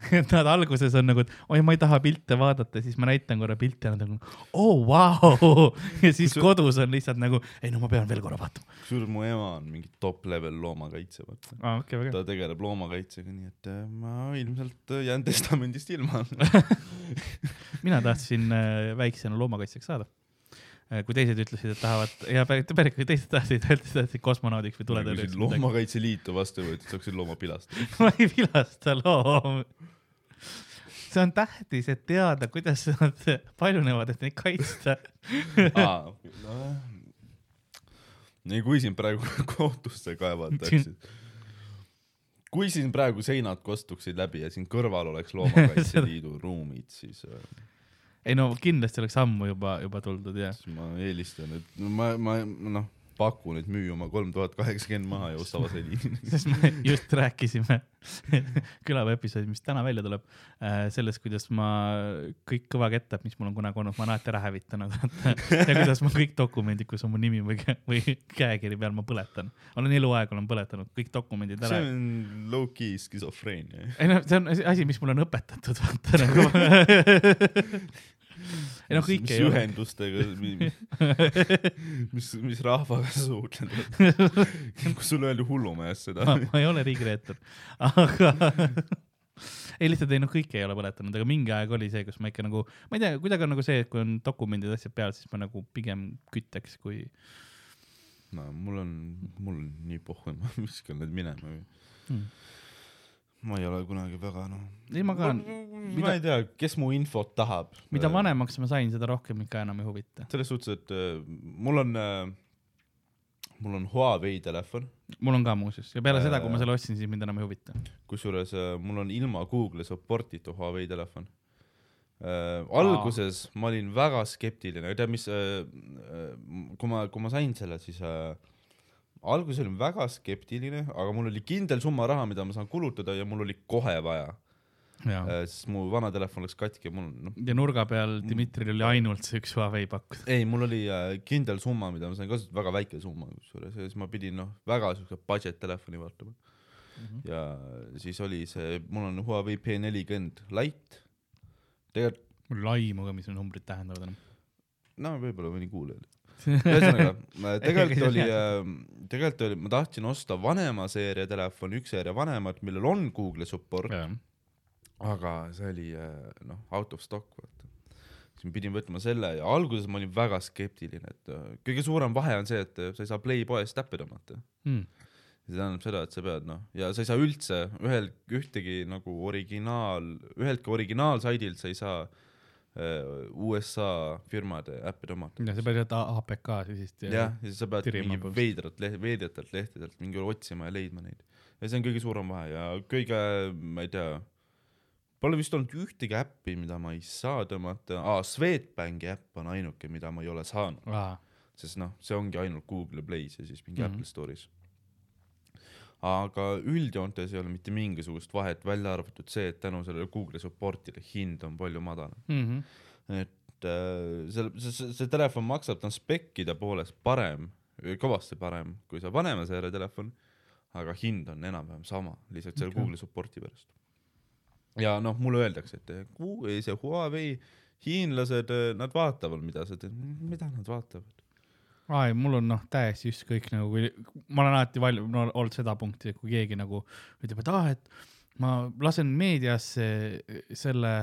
[laughs] et nad alguses on nagu, et oi, ma ei taha pilte vaadata, siis ma näitan korra pilti ja nad on nagu, oo, vau. ja siis Kusjuures- kodus on lihtsalt nagu, ei no ma pean veel korra vaatama. kusjuures mu ema on mingi top level loomakaitse, vaata. väga hea. ta tegeleb loomakaitsega, nii et äh, ma ilmselt äh, jään testamendist ilma. [laughs] mina tahtsin äh, väiksena loomakaitsjaks saada kui teised ütlesid, et tahavad ja päris, kui teised tahtsid, [laughs] tahtsid kosmonaudiks või kui sind tuletõrjeks. loomakaitse liitu vastu võetud, saaksid looma pilastada. [laughs] ma ei vilasta loomi. see on tähtis, et teada, kuidas nad paljunevad, et neid kaitsta. [laughs] ei, kui sind praegu kohtusse kaevatakse, kui siin praegu seinad kostuksid läbi ja siin kõrval oleks Loomakaitse Liidu ruumid, siis, äh, ei no kindlasti oleks ammu juba, juba tuldud ja. siis ma eelistan, et ma, ma noh, pakun, et müü oma kolm tuhat kaheksakümmend maha ja osta vaseliini. [laughs] sest me just rääkisime [laughs] külapäeva episoodis, mis täna välja tuleb, sellest, kuidas ma kõik kõvakettad, mis mul on kunagi olnud, ma olen alati ära hävitanud [laughs] ja kuidas ma kõik dokumendid, kus on mu nimi või, või käekiri peal, ma põletan. olen eluaeg olen põletanud kõik dokumendid see ära. on low-key skisofreenia. ei noh, see on asi, mis mulle on õpetatud, vaata nagu. Ei noh, kõike mis ei ole. ühendustega, [laughs] mis, mis rahvaga sa suhtled. [laughs] kui sulle öeldi hullumees seda ma, ei ole riigireetur, aga [laughs] ei lihtsalt ei noh, kõike ei ole põletanud, aga mingi aeg oli see, kus ma ikka nagu, ma ei tea, kuidagi on nagu see, et kui on dokumendid, asjad peal, siis ma nagu pigem küttaks, kui no mul on, mul on nii pohhu, ma viskan need minema. hmm.. Ma ei ole kunagi väga noh. ei, ma ka, ma ei tea, kes mu infot tahab. mida vanemaks ma sain, seda rohkem ikka enam ei huvita. selles suhtes, et äh, mul on äh,, mul on Huawei telefon, mul on ka muuseas ja peale seda, kui ma Äh. selle ostsin, siis mind enam ei huvita. kusjuures äh, mul on ilma Google'i support'ita Huawei telefon äh,. alguses Aa. ma olin väga skeptiline, tead mis äh,, äh, kui ma, kui ma sain selle, siis äh, alguses olin väga skeptiline, aga mul oli kindel summa raha, mida ma saan kulutada ja mul oli kohe vaja ja, äh,, sest mu vana telefon läks katki ja mul noh, ja nurga peal Dmitril oli ainult see üks Huawei pakkuda. ei, mul oli äh, kindel summa, mida ma sain kasutada, väga väike summa kusjuures ja siis ma pidin noh, väga siukse budget telefoni vaatama mm. -hmm. ja siis oli see, mul on Huawei P40 Lite, tegelikult mul ei ole aimu ka, mis need numbrid tähendavad enam. no võib-olla mõni kuulaja. ühesõnaga, [laughs] tegelikult oli, tegelikult oli, ma tahtsin osta vanema seeria telefoni, üks seeria vanemat, millel on Google'i support, aga see oli äh, noh, out of stock vaata. siis ma pidin võtma selle ja alguses ma olin väga skeptiline, et äh, kõige suurem vahe on see, et äh, sa ei saa Playpoest äppi tõmmata. Hmm. see tähendab seda, et sa pead noh, ja sa ei saa üldse ühel, ühtegi nagu originaal, üheltki originaalsaidilt sa ei saa USA firmade äppi tõmmata. ja sa pead jätta APK-si siis. jah, ja siis sa pead mingi veidrat leht-, veidratelt lehtedelt mingi otsima ja leidma neid. ja see on kõige suurem vahe ja kõige, ma ei tea, pole vist olnud ühtegi äppi, mida ma ei saa tõmmata, aa, Swedbanki äpp on ainuke, mida ma ei ole saanud, aa, sest noh, see ongi ainult Google Play's ja siis mingi mm. -hmm. Apple Store'is. Aga üldjoontes ei ole mitte mingisugust vahet, välja arvatud see, et tänu sellele Google'i support'ile hind on palju madalam. Mhm. et äh, see, see, see, telefon maksab, ta on spekkide poolest parem, kõvasti parem kui see vanema seeria telefon, aga hind on enam-vähem sama, lihtsalt selle okay. Google'i support'i pärast. ja noh, mulle öeldakse, et see Huawei hiinlased, nad vaatavad, mida sa teed, mida nad vaatavad? Aa ei, mul on noh, täiesti ükskõik nagu, kui ma olen alati valmis no, olnud seda punkti, et kui keegi nagu ütleb, et aa, et ma lasen meediasse selle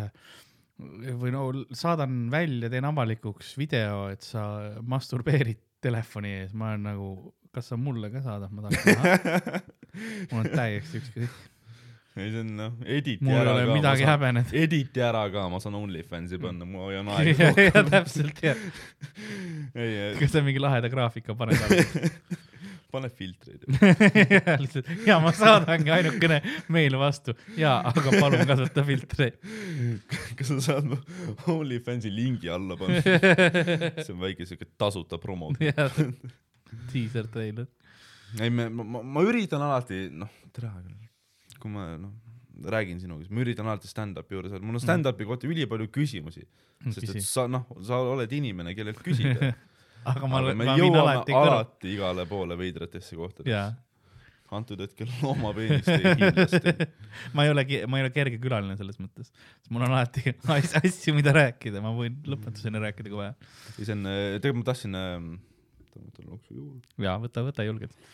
või no saadan välja, teen avalikuks video, et sa masturbeerid telefoni ees, ma olen nagu, kas sa mulle ka saadad, ma tahaks näha. [laughs] mul on täiesti ükskõik, ei, see on noh, editi mul ei ära ole ka, midagi häbeneda. editi ära ka, ma saan OnlyFansi panna, ma hoian aega ja täpselt jah, [laughs] ei, ei, kas sa mingi laheda graafika paned alla? [laughs] pane filtreid. [laughs] ja ma saadangi ainukene meil vastu ja, aga palun kasuta filtreid. kas sa saad OnlyFansi lingi alla panna? see on väike siuke tasuta promo. Teaser treiler. ei, me, ma, ma, ma üritan alati, noh, tere küll, kui ma noh, räägin sinuga, siis ma üritan alati stand-up'i juures olla, mul on stand-up'i kohta ülipalju küsimusi, sest et sa noh, sa oled inimene, kellelt küsida. [laughs] aga ma, aga me ma viin alati alati, kõrva. alati igale poole veidratesse kohtadesse jaa. antud hetkel loomapeenist ei kindlasti. [laughs] ma ei ole, ma ei ole kerge külaline selles mõttes, mul on alati [laughs] as- asju, mida rääkida, ma võin lõpetuseni rääkida, kui vaja. ja see on, tegelikult ma tahtsin äh,, võtan loksu juurde ja võta, võta julgelt.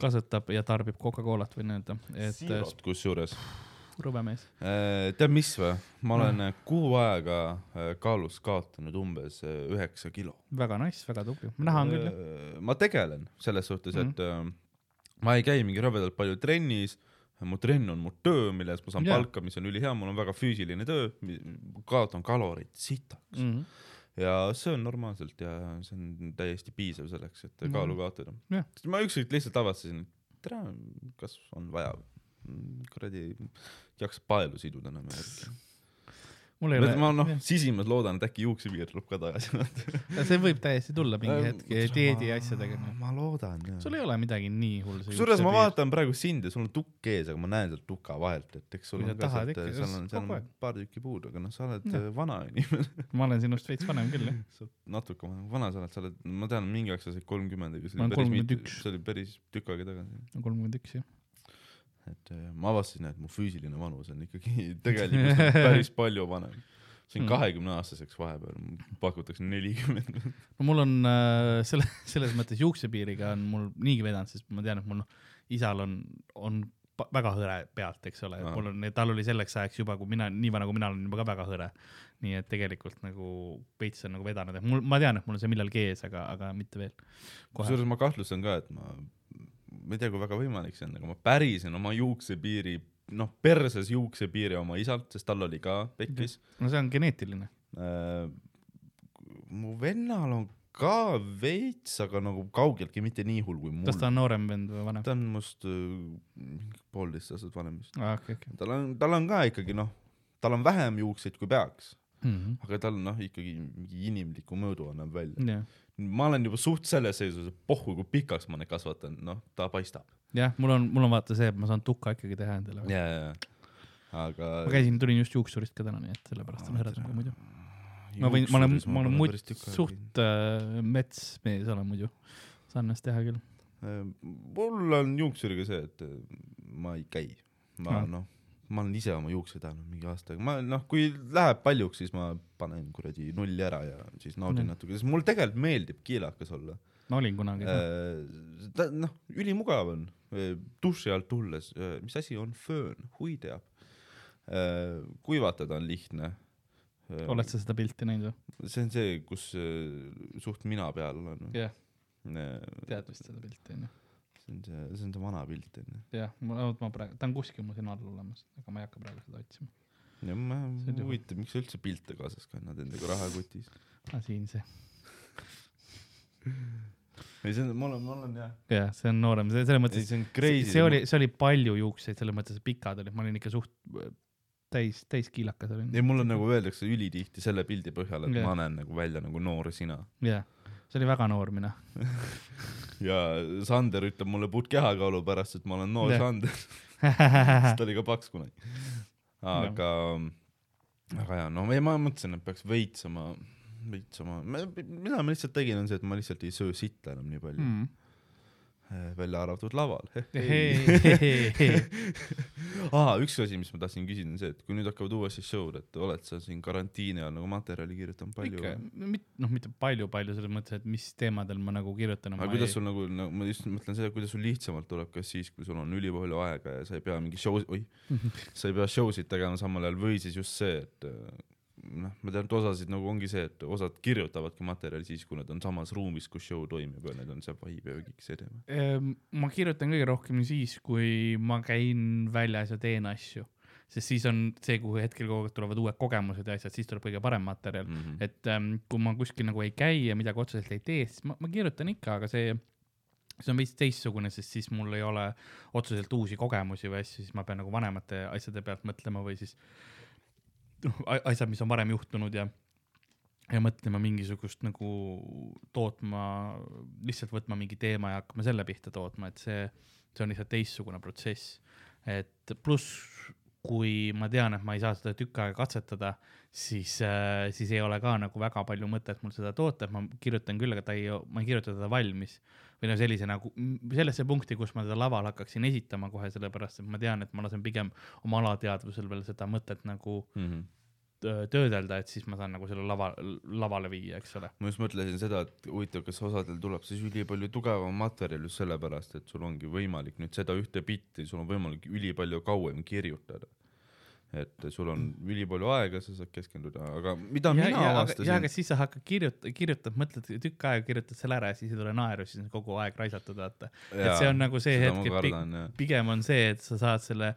Kasutab ja tarbib Coca-Colat võin öelda, et äh, siirot kusjuures. rõvemees. Äh, tead, mis või? ma olen äh, kuu aega äh, kaalust kaotanud umbes äh, üheksa kilo. väga nice, väga tubli, näha on küll. Äh, ma tegelen selles suhtes, Mhm. et äh, ma ei käi mingi rõvedalt palju trennis, mu trenn on mu töö, mille eest ma saan Jaa. palka, mis on ülihea, mul on väga füüsiline töö, kaotan kaloreid sitaks mm. Mhm. Ja söön normaalselt ja see on täiesti piisav selleks, et Mhm. kaalu kaotada Jah.. ma ükskord lihtsalt avastasin, et tere, kas on vaja, kuradi, jaksa paelu siduda enam järgi. Mul ei ole, ma noh, sisimas loodan, et äkki juuksepiir tuleb ka tagasi. see võib täiesti tulla mingi hetk dieedi asjadega. ma loodan jah. sul ei ole midagi nii hullu. kusjuures ma. vaatan praegu sind ja sul on tukk ees, aga ma näen sealt tuka vahelt, et eks sul on ka sealt, seal on, seal on paar tükki puudu, aga noh, sa oled Jah. äh, vana inimene. [laughs] ma olen sinust veits vanem küll jah. [laughs] sa oled natuke vanem, vana sa oled, sa oled, ma tean, mingi aeg sa said kolmkümmend, aga see oli päris mitu, 31. see oli päris tükk aega tagasi. kolmkümmend üks jah. Et äh, ma avastasin, et mu füüsiline vanus on ikkagi [laughs] tegelikult päris [laughs] palju vanem. sain Mm. kahekümne aastaseks vahepeal, pakutakse nelikümmend. [laughs] no mul on äh, selle, selles mõttes juuksepiiriga on mul niigi vedanud, sest ma tean, et mul isal on, on väga hõre pealt, eks ole, et mul on, tal oli selleks ajaks juba, kui mina, nii vana kui mina olen, juba ka väga hõre. nii et tegelikult nagu veits on nagu vedanud, et mul, ma tean, et mul on see millalgi ees, aga, aga mitte veel. kusjuures ma kahtlustan ka, et ma, ma ei tea, kui väga võimalik see on, aga ma pärisin oma juuksepiiri, noh, perses juuksepiiri oma isalt, sest tal oli ka pekkis. no see on geneetiline. Äh, mu vennal on ka veits, aga nagu kaugeltki mitte nii hull kui mul. kas ta on noorem vend või vanem? ta on must äh, poolteist aastat vanem vist. aa, okei, okei. tal on, tal on ka ikkagi noh, tal on vähem juukseid kui peaks, Mhm. aga tal noh, ikkagi mingi inimliku mõõdu annab välja. jah, ma olen juba suht selles seisus, et pohhu, kui pikaks ma neid kasvatan, noh, ta paistab. jah, mul on, mul on vaata see, et ma saan tuka ikkagi teha endale. ja, ja, ja, aga. ma käisin, tulin just juuksurist ka täna, nii et sellepärast on hõredam kui muidu. ma võin, ma olen, ma olen muid suht äh, metsmees olen muidu, saan ennast teha küll. Äh, mul on juuksuriga see, et äh, ma ei käi, ma noh, ma olen ise oma juukseid ajanud mingi aasta aega, ma noh, kui läheb paljuks, siis ma panen kuradi nulli ära ja siis naudin Mm. natuke, sest mulle tegelikult meeldib kiilakas olla. ma olin kunagi ka. ta noh, ülimugav on, duši alt tulles, mis asi on föön, hui teab. kuivatada on lihtne. oled sa seda pilti näinud või? see on see, kus äh, suht mina peal olen. jah, see tead vist seda pilti onju. On see, see on see vana pilt onju. jah, ma, ma praegu, ta on kuskil mul siin all olemas, aga ma ei hakka praegu seda otsima. ja ma See on, huvitav, miks sa üldse pilte kaasas kannad endaga rahakotis? aa, Ah, siin see. [laughs] ei, see on, ma olen, ma olen jah. jah, see on noorem, see selles mõttes, see on crazy. see oli, see oli palju juukseid, selles mõttes, pikad olid, ma olin ikka suht äh, täis, täis kiilakas olin. ei, mulle nagu öeldakse ülitihti selle pildi põhjal, et Jah. ma näen nagu välja nagu noor sina. jah, see oli väga noor mina. [laughs] ja Sander ütleb mulle puht kehakaalu pärast, et ma olen noor Jah. Sander, [laughs] sest ta oli ka paks kunagi. aga, aga jaa, no ei, ma mõtlesin, et peaks veits oma, veits oma, mida ma lihtsalt tegin, on see, et ma lihtsalt ei söö sitta enam nii palju mm., välja arvatud laval. aa, üks asi, mis ma tahtsin küsida, on see, et kui nüüd hakkavad uuesti show'd, et oled sa siin karantiini ajal nagu materjali kirjutanud palju noh, mitte palju-palju selles mõttes, et mis teemadel ma nagu kirjutan. aga kuidas sul nagu, nagu, ma just mõtlen seda, kuidas sul lihtsamalt tuleb, kas siis, kui sul on ülipalju aega ja sa ei pea mingi show, oih, sa ei pea show sid tegema samal ajal või siis just see, et noh, ma tean, et osasid nagu ongi see, et osad kirjutavadki materjali siis, kui nad on samas ruumis, kus show toimub ja need on see vibe ja kõik see teema. Ehm, ma kirjutan kõige rohkem siis, kui ma käin väljas ja teen asju, sest siis on see, kuhu hetkel kogu aeg tulevad uued kogemused ja asjad, siis tuleb kõige parem materjal. Mm -hmm. et ähm, kui ma kuskil nagu ei käi ja midagi otseselt ei tee, siis ma, ma kirjutan ikka, aga see, see on veits teistsugune, sest siis mul ei ole otseselt uusi kogemusi või asju, siis ma pean nagu vanemate asjade pealt mõtlema või siis noh, asjad, mis on varem juhtunud ja ja mõtlema mingisugust nagu tootma, lihtsalt võtma mingi teema ja hakkama selle pihta tootma, et see, see on lihtsalt teistsugune protsess. et pluss, kui ma tean, et ma ei saa seda tükk aega katsetada, siis äh,, siis ei ole ka nagu väga palju mõtet mul seda toota, et ma kirjutan küll, aga ta ei, ma ei kirjuta teda valmis. Või no sellise nagu, sellesse punkti, kus ma teda laval hakkaksin esitama kohe, sellepärast et ma tean, et ma lasen pigem oma alateadvusel veel seda mõtet nagu Mm -hmm. öö, töödelda, et siis ma saan nagu selle lava, lavale viia, eks ole. ma just mõtlesin seda, et huvitav, kas osadel tuleb siis ülipalju tugevam materjal just sellepärast, et sul ongi võimalik nüüd seda ühte bitti, sul on võimalik ülipalju kauem kirjutada. Et sul on ülipalju aega, sa saad keskenduda, aga mida ja, mina ja, ja avastasin aga, siis sa hakkad kirjutama, kirjutad, mõtled tükk aega, kirjutad selle ära ja siis ei tule naeru, siis on kogu aeg raisatud, vaata. et see on nagu see hetk, et kardan, jah. pigem on see, et sa saad selle,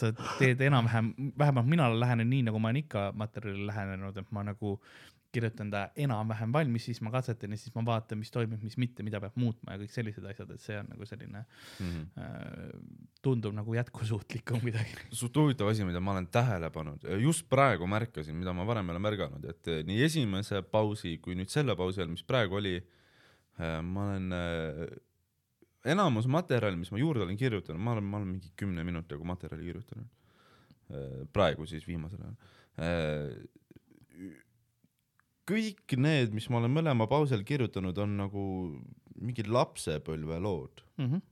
sa teed enam-vähem, vähemalt mina lähenen nii, nagu ma olen ikka materjalile lähenenud, et ma nagu kirjutan ta enam-vähem valmis, siis ma katsetan ja siis ma vaatan, mis toimib, mis mitte, mida peab muutma ja kõik sellised asjad, et see on nagu selline Mhm. äh,, tundub nagu jätkusuutlikum midagi. suht huvitav asi, mida ma olen tähele pannud, just praegu märkasin, mida ma varem ei ole märganud, et eh, nii esimese pausi kui nüüd selle pausi ajal, mis praegu oli, ma olen äh, enamus materjali, mis ma juurde olen kirjutanud, ma olen, ma olen mingi kümne minutiga materjali kirjutanud. praegu siis viimasel ajal. Kõik need, mis ma olen mõlema pausi all kirjutanud, on nagu mingid lapsepõlvelood Mm -hmm.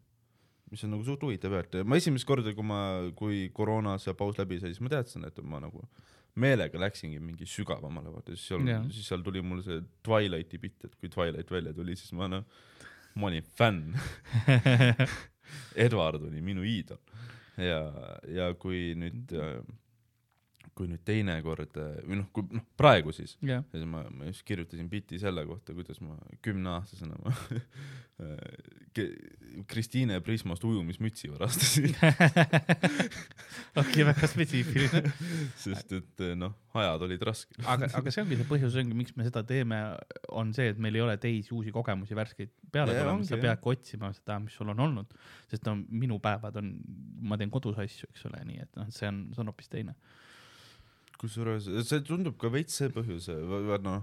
mis on nagu suht huvitav et ma esimest korda, kui ma, kui koroona see paus läbi sai, siis ma teadsin, et ma nagu meelega läksingi mingi sügavamale, vaata siis seal Jaa., siis seal tuli mul see Twilighti bitt, et kui Twilight välja tuli, siis ma noh, ma olin fänn. [laughs] Edward oli minu iidol ja, ja kui nüüd, kui nüüd teine kord või noh, kui noh, praegu siis, ja siis ma, ma just kirjutasin biti selle kohta, kuidas ma kümneaastasena ma [laughs] Ke- Kristiine Prismast ujumismütsi varastasin, [laughs] okei, väga spetsiifiline. [laughs] sest et noh, ajad olid rasked. aga, aga see ongi see põhjus ongi, miks me seda teeme, on see, et meil ei ole teisi uusi kogemusi, värskeid peale tulemas, sa peadki otsima seda, mis sul on olnud. sest no minu päevad on, ma teen kodus asju, eks ole, nii et noh, see on, see on hoopis teine. Kusjuures see tundub ka veits see põhjus, noh,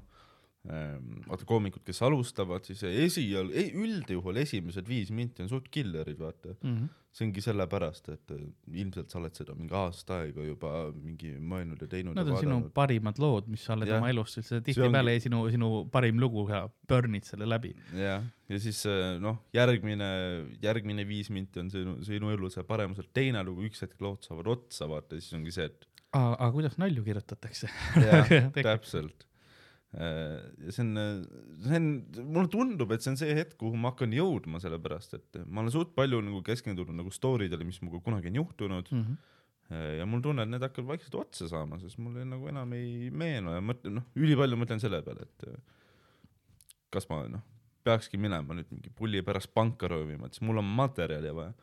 vaata koomikud, kes alustavad, siis esial, üldjuhul esimesed viis minti on suht killerid, vaata. Mm -hmm. see ongi sellepärast, et eh, ilmselt sa oled seda mingi aasta aega juba mingi mõelnud ja teinud ja on sinu vaadanud. parimad lood, mis sa oled Jah. oma elus, see tihtipeale ongi- sinu, sinu parim lugu ja burn'id selle läbi. jah, ja siis eh, noh, järgmine, järgmine viis minti on sinu, sinu elu see paremuselt, teine lugu, üks hetk lood saavad otsa, vaata, siis ongi see, et aga, aga kuidas nalju kirjutatakse? [laughs] täpselt. ja see on, see on, mulle tundub, et see on see hetk, kuhu ma hakkan jõudma, sellepärast et ma olen suht palju nagu keskendunud nagu story dele, mis minuga kunagi on juhtunud Mm -hmm. ja mul tunne, et need hakkavad vaikselt otsa saama, sest mul ei, nagu enam ei meenu ja mõtlen, noh, ülipalju mõtlen selle peale, et kas ma noh, peakski minema nüüd mingi pulli pärast panka röövima, et siis mul on materjali vaja.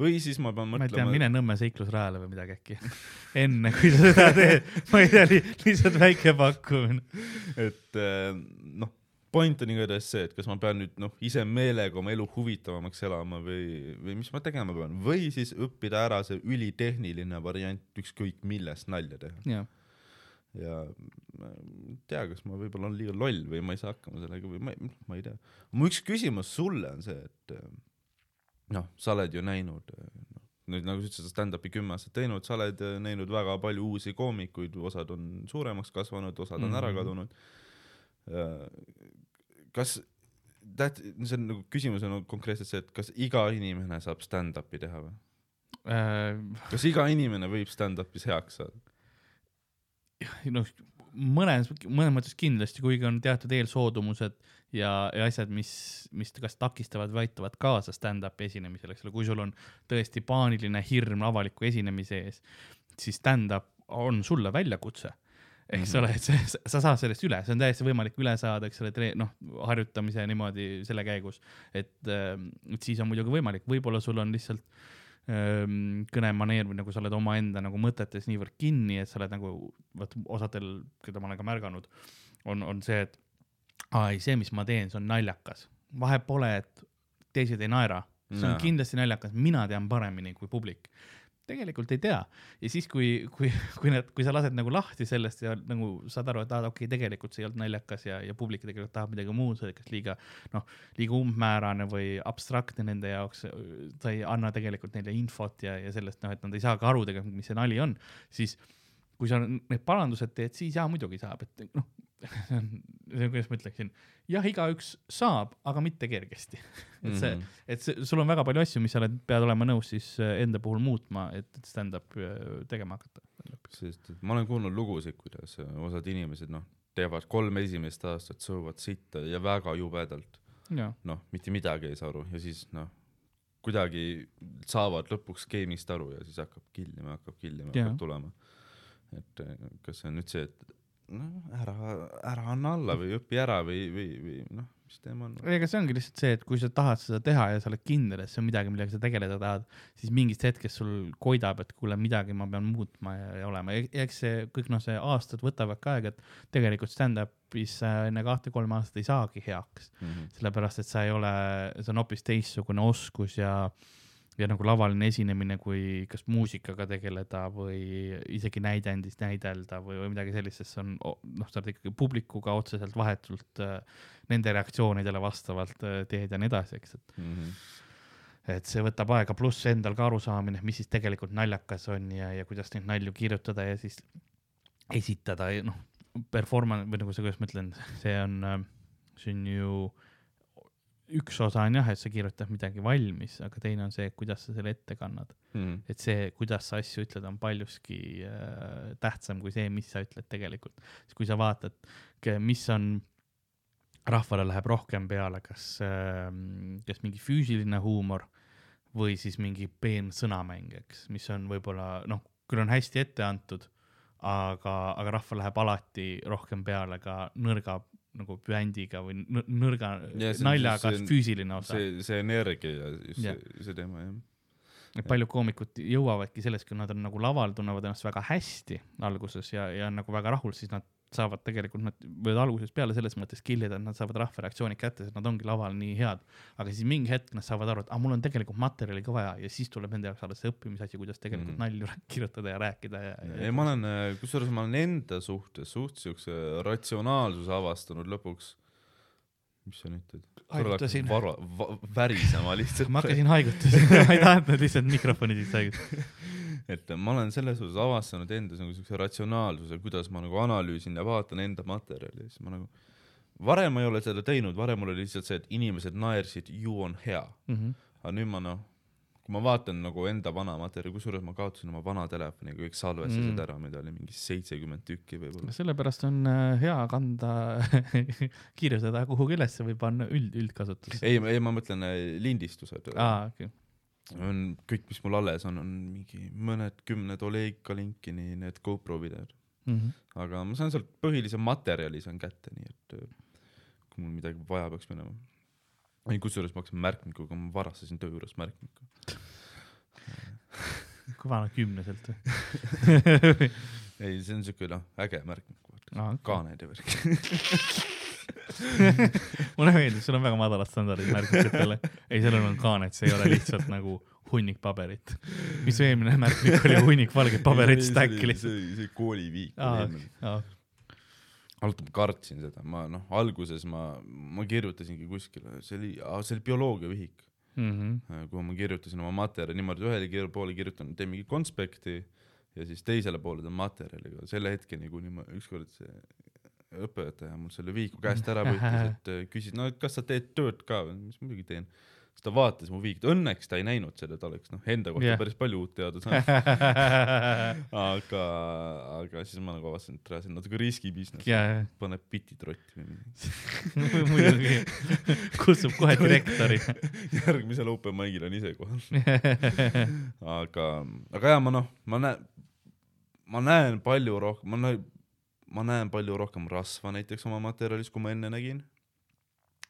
Või siis ma pean ma ei tea, mõtlema, mine Nõmme seiklusrajale või midagi äkki. [laughs] enne kui sa seda teed, ma ei tea, lihtsalt väike pakkumine. et eh, noh, point on igatahes see, et kas ma pean nüüd noh, ise meelega oma elu huvitavamaks elama või, või mis ma tegema pean või siis õppida ära see ülitehniline variant ükskõik millest nalja teha jah, ja ma ei tea, kas ma võib-olla olen liiga loll või ma ei saa hakkama sellega või ma ei, ma ei tea. mu üks küsimus sulle on see, et eh, noh, sa oled ju näinud, noh, nüüd nagu sa ütlesid, sa stand-up'i kümme aastat teinud, sa oled eh, näinud väga palju uusi koomikuid, osad on suuremaks kasvanud, osad on ära Mhm. kadunud. kas, tead, see on nagu küsimus on nagu konkreetselt see, et kas iga inimene saab stand-up'i teha või? Äh, kas iga inimene võib stand-up'is heaks saada? noh, mõnes, mõnes mõttes kindlasti, kuigi on teatud eelsoodumused ja, ja asjad, mis, mis kas takistavad või aitavad kaasa stand-up'i esinemisele, eks ole, kui sul on tõesti paaniline hirm avaliku esinemise ees, siis stand-up on sulle väljakutse. Eks Mhm. ole, et see, sa saad sellest üle, see on täiesti võimalik üle saada, eks ole, noh, harjutamise niimoodi selle käigus, et, et siis on muidugi võimalik, võib-olla sul on lihtsalt ähm, kõnemaneer või nagu sa oled omaenda nagu mõtetes niivõrd kinni, et sa oled nagu, vot osadel, keda ma olen ka märganud, on, on see, et aa ei, see, mis ma teen, see on naljakas. vahet pole, et teised ei naera, see on Jaa. kindlasti naljakas, mina tean paremini kui publik. Tegelikult ei tea. Ja siis, kui, kui, kui nad, kui sa lased nagu lahti sellest ja nagu saad aru, et aa okei okay,, tegelikult see ei olnud naljakas ja, ja publik tegelikult tahab midagi muud, kas liiga noh, liiga umbmäärane või abstraktne nende jaoks, sa ei anna tegelikult neile infot ja, ja sellest noh, et nad ei saa ka aru tegelikult, mis see nali on, siis kui sa need parandused teed, siis jaa, muidugi saab, et noh, [laughs] see on, kuidas ma ütleksin, jah, igaüks saab, aga mitte kergesti. et see, et see, sul on väga palju asju, mis sa oled, pead olema nõus siis äh, enda puhul muutma, et stand-up äh, tegema hakata. sest ma olen kuulnud lugusid, kuidas osad inimesed noh, teevad kolm esimest aastat, sõuvad sitta ja väga jubedalt, noh, mitte midagi ei saa aru ja siis noh, kuidagi saavad lõpuks skeemist aru ja siis hakkab killima, hakkab killima, hakkab tulema. Et äh, kas see on nüüd see, et noh, ära, ära anna alla või õpi ära või, või, või noh, mis teema on. ega see ongi lihtsalt see, et kui sa tahad seda teha ja sa oled kindel, et see on midagi, millega sa tegeleda tahad, siis mingist hetkest sul koidab, et kuule, midagi ma pean muutma ja, ja olema. eks see kõik noh, see aastad võtavad ka aega, et tegelikult stand-up'is sa enne kahte-kolme aastat ei saagi heaks, Mhm. sellepärast et sa ei ole, see on hoopis teistsugune oskus ja ja nagu lavaline esinemine, kui kas muusikaga tegeleda või isegi näidendist näidelda või, või midagi sellist, sest see on noh, sa oled ikkagi publikuga otseselt vahetult äh, nende reaktsioonidele vastavalt äh, teed ja nii edasi, eks, et Mhm. et see võtab aega, pluss endal ka arusaamine, mis siis tegelikult naljakas on ja, ja kuidas neid nalju kirjutada ja siis esitada ja noh, performance või nagu see, kuidas ma ütlen, see on, see on ju üks osa on jah, et sa kirjutad midagi valmis, aga teine on see, kuidas sa selle ette kannad. Mhm. et see, kuidas sa asju ütled, on paljuski äh, tähtsam kui see, mis sa ütled tegelikult. sest kui sa vaatad, mis on, rahvale läheb rohkem peale, kas äh,, kas mingi füüsiline huumor või siis mingi peen sõnamäng, eks, mis on võib-olla noh, küll on hästi ette antud, aga, aga rahval läheb alati rohkem peale ka nõrga nagu bändiga või nõr- nõrga Ja see naljaga see füüsiline osa. see, see energia ja just Jah. see, see teema jah. et paljud koomikud jõuavadki sellest, kui nad on nagu laval, tunnevad ennast väga hästi alguses ja, ja nagu väga rahul, siis nad saavad tegelikult, nad võivad algusest peale selles mõttes killida, et nad saavad rahva reaktsioonid kätte, sest nad ongi laval nii head. aga siis mingi hetk nad saavad aru, et ah, mul on tegelikult materjali ka vaja ja siis tuleb nende jaoks alles see õppimisasi, kuidas tegelikult mm. nalju [laughs] kirjutada ja rääkida ja, ja ei, ma olen, kusjuures ma olen enda suhtes suht siukse ratsionaalsuse avastanud lõpuks. mis sa nüüd teed? Haigutasin. värisema lihtsalt. [laughs] ma hakkasin haigutasin [laughs] ma ei tahtnud lihtsalt mikrofoni sisse haigutada. Et ma olen selles suhtes avastanud endas nagu siukse ratsionaalsuse, kuidas ma nagu analüüsin ja vaatan enda materjali, siis ma nagu varem ma ei ole seda teinud, varem mul oli lihtsalt see, et inimesed naersid, ju on hea. Mhm. aga nüüd ma noh, kui ma vaatan nagu enda vana materjali, kusjuures ma kaotasin oma vana telefoni, kõik salvestasid Mm. mm. ära, mida oli mingi seitsekümmend tükki võib-olla. sellepärast on äh, hea kanda, [laughs] kirjutada kuhugi ülesse või panna üld, üldkasutusse. ei, ei ma mõtlen äh, lindistused. aa, okei. On kõik, mis mul alles on, on mingi mõned kümned Oleg Kalinkini need GoPro videod, Mhm. aga ma saan sealt põhilise materjali saan kätte, nii et äh, kui mul midagi vaja peaks minema. ei, kusjuures ma hakkasin märkmikuga, ma varastasin töö juures märkmiku. [laughs] kui vana kümneselt või? [laughs] ei, see on siuke noh, äge märkmik, kaaned ja värk. [laughs] [laughs] mulle meeldib, sul on väga madalad standardid märkmikutele. ei, sellel on kaanet, see ei ole lihtsalt nagu hunnik paberit. mis su eelmine märkmik oli, hunnik valget paberit stack'i lihtsalt. see, see kooliviik oli, eelmine. aa, algul ma kartsin seda, ma noh, alguses ma, ma kirjutasingi kuskile, see oli, see oli bioloogiavihik, mhm. kuhu ma kirjutasin oma materjali niimoodi, ühele poole kirjutan, teen mingi konspekti ja siis teisele poole teen materjaliga, selle hetkeni, kuni ma ükskord see õpetaja mul selle vihiku käest ära võttis, [laughs] et äh, küsis, no et kas sa teed tööd ka mis muidugi teen. siis ta vaatas mu vihikut, õnneks ta ei näinud seda, ta oleks noh, enda kohta yeah. päris palju uut teada saanud. [laughs] aga, aga siis ma nagu avastasin, et see on natuke riski business, jaa, paneb bitti trotti või midagi. [laughs] muidugi. kutsub kohe direktori. järgmisel open mic'il on ise kohal. aga, aga jaa, ma noh, ma näen, ma näen palju rohkem, ma näen, ma näen palju rohkem rasva näiteks oma materjalis, kui ma enne nägin.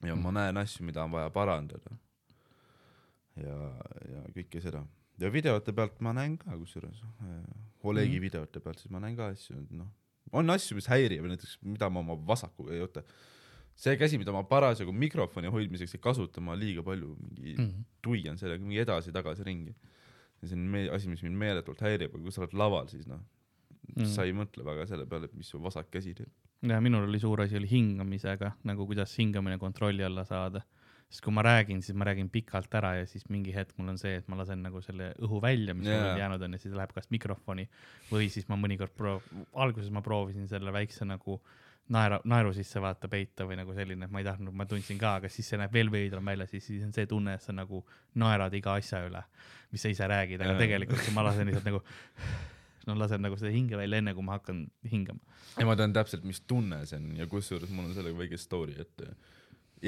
ja ma näen asju, mida on vaja parandada. ja, ja kõike seda. ja videote pealt ma näen ka kusjuures, Olegi Mhm. mm. videote pealt, siis ma näen ka asju, noh, on asju, mis häirivad, näiteks mida ma oma vasakuga ei oota. see käsi, mida ma parasjagu mikrofoni hoidmiseks ei kasuta, ma liiga palju mingi mm. Mhm. tuian sellega mingi edasi-tagasi ringi. ja see on asi, mis mind meeletult häirib, aga kui sa oled laval, siis noh Mhm. mm., sa ei mõtle väga selle peale, et mis su vasak käsi teeb. ja minul oli suur asi oli hingamisega, nagu kuidas hingamine kontrolli alla saada. sest kui ma räägin, siis ma räägin pikalt ära ja siis mingi hetk mul on see, et ma lasen nagu selle õhu välja, mis yeah. mul jäänud on ja siis läheb kas mikrofoni või siis ma mõnikord proov-, alguses ma proovisin selle väikse nagu naera, naeru sisse vaata peita või nagu selline, et ma ei tahtnud, ma tundsin ka, aga siis see näeb veel veidram välja, siis, siis on see tunne, et sa nagu naerad iga asja üle, mis sa ise räägid, aga Jaa. tegelikult ma lasen lihtsalt nagu [laughs] no lasen nagu seda hinge välja, enne kui ma hakkan hingama. ja ma tean täpselt, mis tunne see on ja kusjuures mul on sellega väike story, et äh,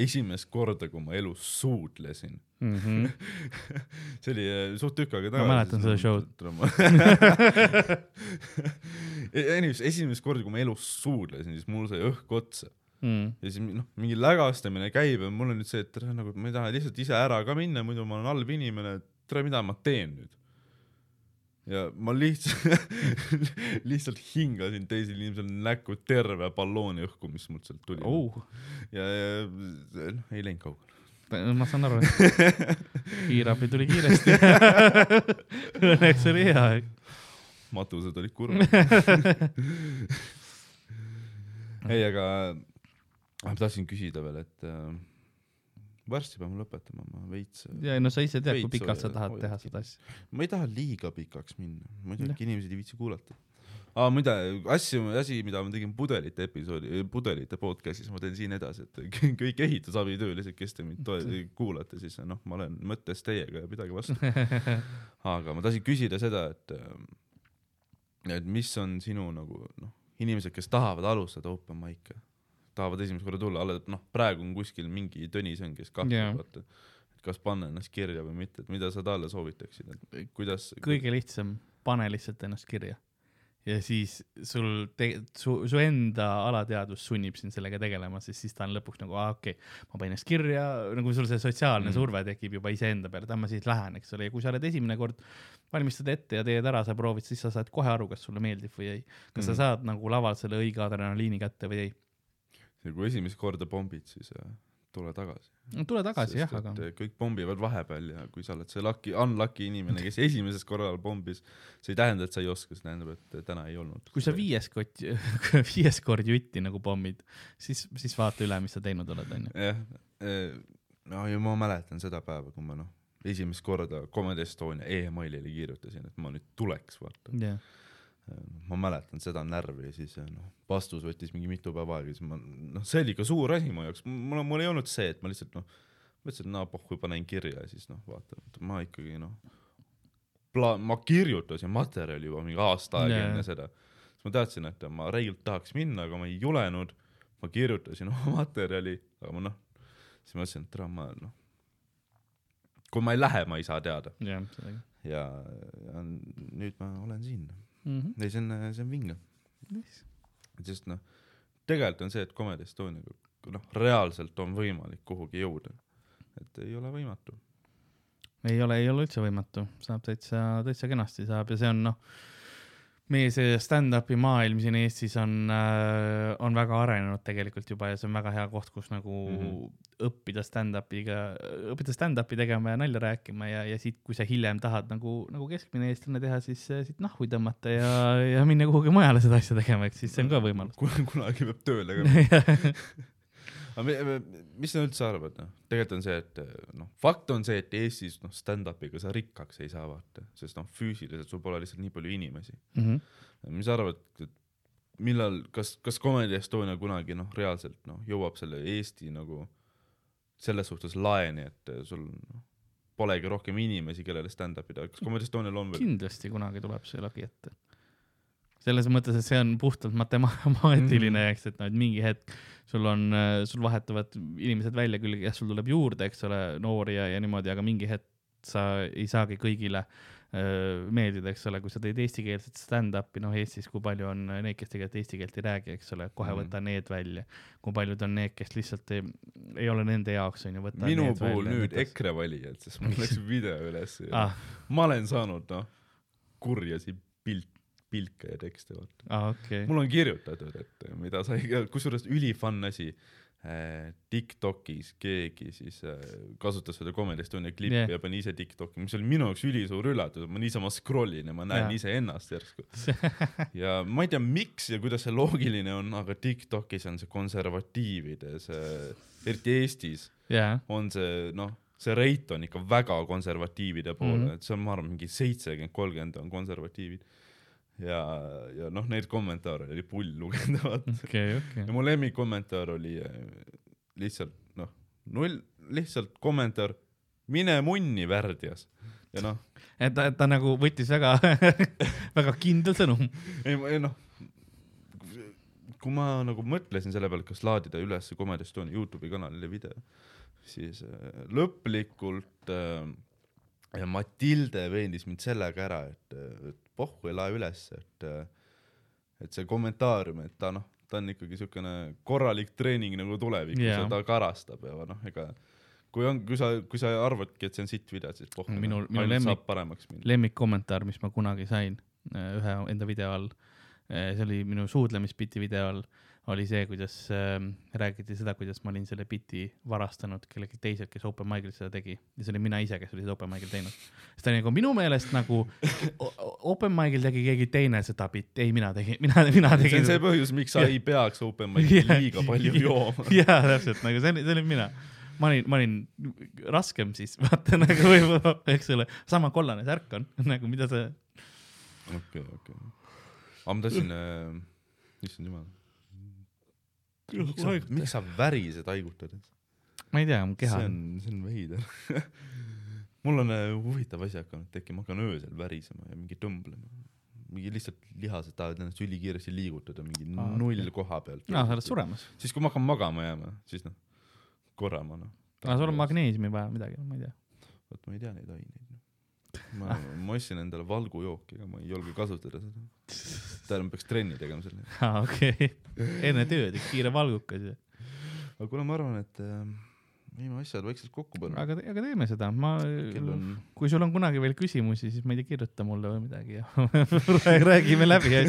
esimest korda, kui ma elus suudlesin, Mm -hmm. see oli äh, suht tükk aega Ma mäletan seda show'd. [laughs] Anyways, esimest korda, kui ma elus suudlesin, siis mul sai õhk otsa mm.. ja siis noh, mingi lägastamine käib ja mul on nüüd see, et nagu ma ei taha lihtsalt ise ära ka minna, muidu ma olen halb inimene, tere, mida ma teen nüüd. Ja ma lihtsalt, [laughs] lihtsalt hingasin teisele inimesele näkku terve ballooni õhku, mis mult sealt tuli oh, ja, ja noh, ei läinud kaugele. ma saan aru, kiirabi tuli kiiresti. [laughs] Õnneks oli hea. matused olid kurvad. [laughs] ei, aga ma tahtsin küsida veel, et äh, varsti peame lõpetama, ma veits, ja no sa ise tead, kui pikalt sa tahad teha seda asja. ma ei taha liiga pikaks minna, muidu Jah. äkki inimesed ei viitsi kuulata. aa, muide, asju, asi, mida ma tegin pudelite episoodi, pudelite podcast'is, ma teen siin edasi, et [laughs] kõik ehitusabitöölised, kes te mind kuulate, siis noh, ma olen mõttes teiega ja pidage vastu. [laughs] aga ma tahtsin küsida seda, et, et mis on sinu nagu noh, inimesed, kes tahavad alustada open mic'e, tahavad esimest korda tulla, alles noh, praegu on kuskil mingi Tõnisson, kes kahtleb yeah., vaata, et kas panna ennast kirja või mitte, et mida sa talle soovitaksid, et kuidas kõige lihtsam, pane lihtsalt ennast kirja. ja siis sul su, su enda alateadvus sunnib sind sellega tegelema, sest siis ta on lõpuks nagu, aa okei okay,, ma panin ennast kirja, nagu sul see sotsiaalne Mm. surve tekib juba iseenda peale, et ah ma siis lähen, eks ole, ja kui sa oled esimene kord, valmistad ette ja teed ära, sa proovid, siis sa saad kohe aru, kas sulle meeldib või ei. kas mm. Sa saad nagu laval selle õige adrenaliini kätte või ei. Ja kui esimest korda pommid, siis äh, tule tagasi. no tule tagasi jah, aga et kõik pommivad vahepeal ja kui sa oled see lucky, unlucky inimene, kes [laughs] esimesest korral pommis, see ei tähenda, et sa ei oska, see tähendab, et täna ei olnud. kui sa viies kott, [laughs] viies kord jutti nagu pommid, siis, siis vaata üle, mis sa teinud oled, onju. jah, no ja ma mäletan seda päeva, kui ma noh, esimest korda Comedy Estonia emailile kirjutasin, et ma nüüd tuleks, vaata. jah, ma mäletan seda närvi ja siis noh, vastus võttis mingi mitu päeva aega, siis ma noh, see oli ikka suur asi mu jaoks, mul, mul ei olnud see, et ma lihtsalt noh, mõtlesin, et no pohhu, panen kirja ja siis noh, vaatan, ma ikkagi noh, pla-, ma kirjutasin materjali juba mingi aasta aega Jaa. enne seda. siis ma teadsin, et ma räigelt tahaks minna, aga ma ei julenud, ma kirjutasin [laughs] oma materjali, aga ma noh, siis ma mõtlesin, et tere, ma noh, kui ma ei lähe, ma ei saa teada. Sellega ja, ja nüüd ma olen siin mm. -hmm. ei, see on, see on vinge, sest noh, tegelikult on see, et Comedy Estoniaga noh, reaalselt on võimalik kuhugi jõuda, et ei ole võimatu. ei ole, ei ole üldse võimatu, saab täitsa, täitsa kenasti saab ja see on noh, meie see stand-up'i maailm siin Eestis on äh,, on väga arenenud tegelikult juba ja see on väga hea koht, kus nagu mm. -hmm. õppida stand-up'iga, õppida stand-up'i tegema ja nalja rääkima ja, ja siit, kui sa hiljem tahad nagu, nagu keskmine eestlane teha, siis äh, siit nahvu tõmmata ja, ja minna kuhugi mujale seda asja tegema, eks siis see on ka võimalus. kunagi peab tööle ka. [laughs] aga mi- mi- mis sa üldse arvad, noh, tegelikult on see, et noh, fakt on see, et Eestis noh, stand-up'iga sa rikkaks ei saa vaata, sest noh, füüsiliselt sul pole lihtsalt nii palju inimesi. Mhm. mis sa arvad, millal, kas, kas Comedy Estonia kunagi noh, reaalselt noh, jõuab selle Eesti nagu selles suhtes laeni, et sul noh, polegi rohkem inimesi, kellele stand-up'i teha, kas Comedy Estonial on veel? kindlasti kunagi tuleb see lagi ette. Selles mõttes, et see on puhtalt matemaatiline mm., eks, et noh, et mingi hetk sul on, sul vahetuvad inimesed välja küll, jah, sul tuleb juurde, eks ole, noori ja, ja niimoodi, aga mingi hetk sa ei saagi kõigile öö, meeldida, eks ole, kui sa teed eestikeelset stand-up'i, noh Eestis, kui palju on neid, kes tegelikult eesti keelt ei räägi, eks ole, kohe Mhm. võta need välja. kui paljud on need, kes lihtsalt ei, ei ole nende jaoks, on ju, võta minu puhul välja, nüüd võta- EKRE valijad, sest mul [laughs] läks video üles ja ah,. ma olen saanud noh, kurjasi pilt, pilke ja tekste vaata. ah, okay.. mul on kirjutatud, et mida sai, kusjuures ülifunn asi äh,. Tiktokis keegi siis äh, kasutas seda Comedy Estonia klippi Yeah. yeah. ja pani ise Tiktoki, mis oli minu jaoks ülisuur üllatus, ma niisama scroll in ja ma näen Jaa. iseennast järsku. [laughs] ja ma ei tea, miks ja kuidas see loogiline on, aga Tiktokis on see konservatiivide see, eriti Eestis jaa, on see noh, see rate on ikka väga konservatiivide poole mm. -hmm. et see on, ma arvan, mingi seitsekümmend, kolmkümmend on konservatiivid. ja, ja noh, neid kommentaare oli pull lugeda, vaata. [laughs] okei, okei ja. mu lemmikkommentaar oli äh, lihtsalt noh, null, lihtsalt kommentaar, mine munni, värdjas. ja noh, et ta, ta nagu võttis väga, [laughs] väga kindel sõnum. ei, ei noh, kui ma nagu mõtlesin selle peale, kas laadida üles Comedy Estonia Youtube'i kanalile video, siis äh, lõplikult äh, Matilde veenis mind sellega ära, et, et pohhu ei lae üles, et äh, et see kommentaarium, et ta noh, ta on ikkagi siukene korralik treening nagu tulevikus Jaa. ja ta karastab ja noh, ega kui on, kui sa, kui sa arvadki, et see on sitt video, siis pohhu, minu lemmik- saab paremaks minna. lemmikkommentaar, mis ma kunagi sain äh, ühe enda video all, see oli minu suudlemisbiti video all, oli see, kuidas äh, räägiti seda, kuidas ma olin selle biti varastanud kelleltki teiselt, kes open mic'il seda tegi ja see olin mina ise, kes oli seda open mic'il teinud. siis ta oli nagu minu meelest nagu open mic'il tegi keegi teine seda bitti, ei mina tegin, mina, mina see tegin on see. põhjus, miks sa Jah. ei peaks open mic'i Jah. liiga palju [laughs] jooma. jaa, täpselt nagu see oli, see olin mina. ma olin, ma olin raskem siis, [laughs] vaata nagu võib-olla, eks ole, sama kollane särk on [laughs] nagu mida sa okei, okei. aga ma tahtsin äh,, issand jumal, miks sa, miks sa värised haigutad? ma ei tea, mu keha see on, see on veider. [laughs] mul on äh, huvitav asi hakanud tekkima, ma hakkan öösel värisema ja mingi tõmblema. mingi lihtsalt lihased tahavad ennast ülikiiresti liigutada mingi Aa, null okei. koha pealt. aa, sa oled suremas. siis kui ma hakkan magama jääma, siis noh, korra ma noh. aa, sul on magneesiumi vaja midagi, ma ei tea. vot ma ei tea neid aineid. ma, ma ostsin endale valgujooki, aga ma ei julge kasutada seda. tähendab, peaks trenni tegema selle. aa, okei. enne tööd, kiire valgukas ju. aga kuule, ma arvan, et äh, viime asjad vaikselt kokku panna. aga, aga teeme seda, ma, on, kui sul on kunagi veel küsimusi, siis ma ei tea, kirjuta mulle või midagi ja [laughs] räägime läbi ja,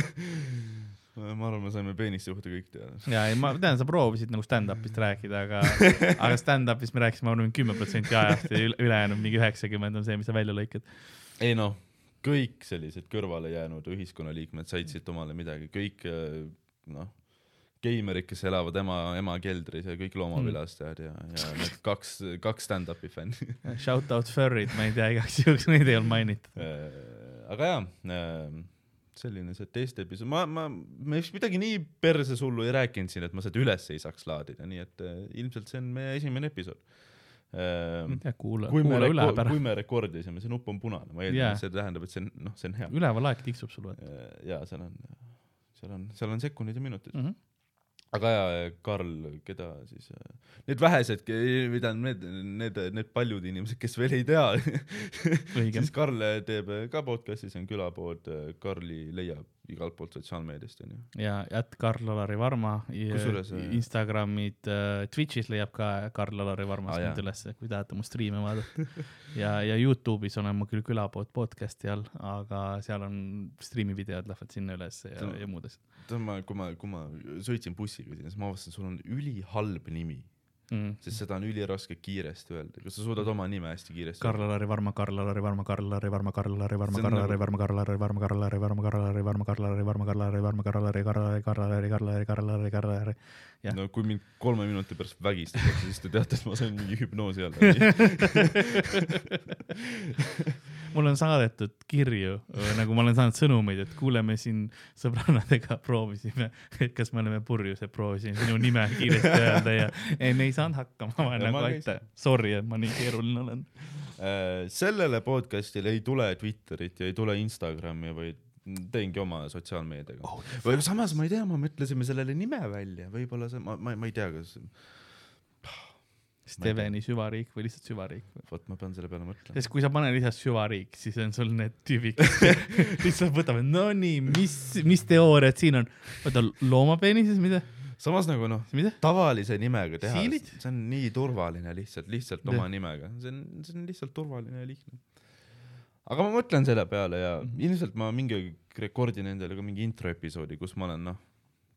ma arvan, me saime peeniste kohta kõik teada. ja ei, ma tean, sa proovisid nagu stand-up'ist rääkida, aga, [laughs] aga stand-up'ist me rääkisime, ma arvan, kümme protsenti ajast ja üle- ülejäänud mingi üheksakümmend on see, mis sa välja lõikad. ei noh, kõik sellised kõrvale jäänud ühiskonnaliikmed said siit omale midagi, kõik äh, noh, geimerid, kes elavad ema, ema keldris ja kõik loomapilastajad ja, ja need kaks, kaks stand-up'i fänni. Shout out furry'd, ma ei tea, igaks juhuks neid ei olnud mainitud. aga jaa, selline see teiste episood, ma, ma, me vist midagi nii perses hullu ei rääkinud siin, et ma seda üles ei saaks laadida, nii et äh, ilmselt see on meie esimene episood. tea, kuula, kuula üle pärast kui. me rekordisime, see nupp on punane, ma eeldan Jaa. yeah., see tähendab, et see on, noh, see on hea. ülevalaeg tiksub sul vaata ja seal on, seal on, seal on sekundid ja minutid mm. -hmm. Aga ja, Karl, keda siis, need vähesed, mida need, need, need paljud inimesed, kes veel ei tea, [laughs] siis. Karl teeb ka podcast'i, see on külapood, Karli leiab igalt poolt sotsiaalmeediast onju. ja jätt Karl-Alari Varma äh, Instagramid äh,, Twitch'is leiab ka Karl-Alari Varma ah, mind ülesse, kui tahate mu striime vaadata. [laughs] ja, ja Youtube'is olen ma küll külapood podcast'i all, aga seal on striimivideod lähevad sinna ülesse ja ja muud asjad tead ma, kui ma, kui ma sõitsin bussiga sinna, siis ma avastasin, sul on ülihalb nimi, mm.. sest seda on üliraske kiiresti öelda. kas sa suudad oma nime hästi kiiresti Karl-Alari Varma, Karl-Alari Varma, Karl-Alari Varma, Karl-Alari Varma, See on Karl-Alari nagu- Varma, Karl-Alari Varma, Karl-Alari Varma, Karl-Alari Varma, Karl-Alari Varma, Karl-Alari Varma, Karl-Alari, Karl-Alari, Karl-Alari, Karl-Alari, Karl-Alari, Karl-Alari. jah. no kui mind kolme minuti pärast vägistatakse, siis te teate, et ma sain mingi hüpnoosi all läbi. [laughs] mulle on saadetud kirju, nagu ma olen saanud sõnumeid, et kuule, me siin sõbrannadega proovisime, et kas me oleme purjus ja proovisime sinu nime kiiresti öelda ja [laughs] ei, me ei saanud hakkama, ma olen nagu aitäh, sorry, et ma nii keeruline olen. Äh, sellele podcast'ile ei tule Twitterit ja ei tule Instagrami, vaid teengi oma sotsiaalmeediaga. Oh, või samas ma ei tea, me mõtlesime sellele nime välja, võib-olla see, ma, ma, ma ei tea, kas, Steveni süvariik või lihtsalt süvariik vot ma pean selle peale mõtlema. sest kui sa paned lihtsalt süvariik, siis on sul need tüübid, [laughs] lihtsalt võtavad, no nii, mis, mis teooriad siin on? oota, loomapeenises, mida, samas nagu noh, tavalise nimega teha, see on nii turvaline lihtsalt, lihtsalt Jah. oma nimega, see on, see on lihtsalt turvaline ja lihtne. aga ma mõtlen selle peale ja Mhm. ilmselt ma mingi rekordin endale ka mingi intro episoodi, kus ma olen noh,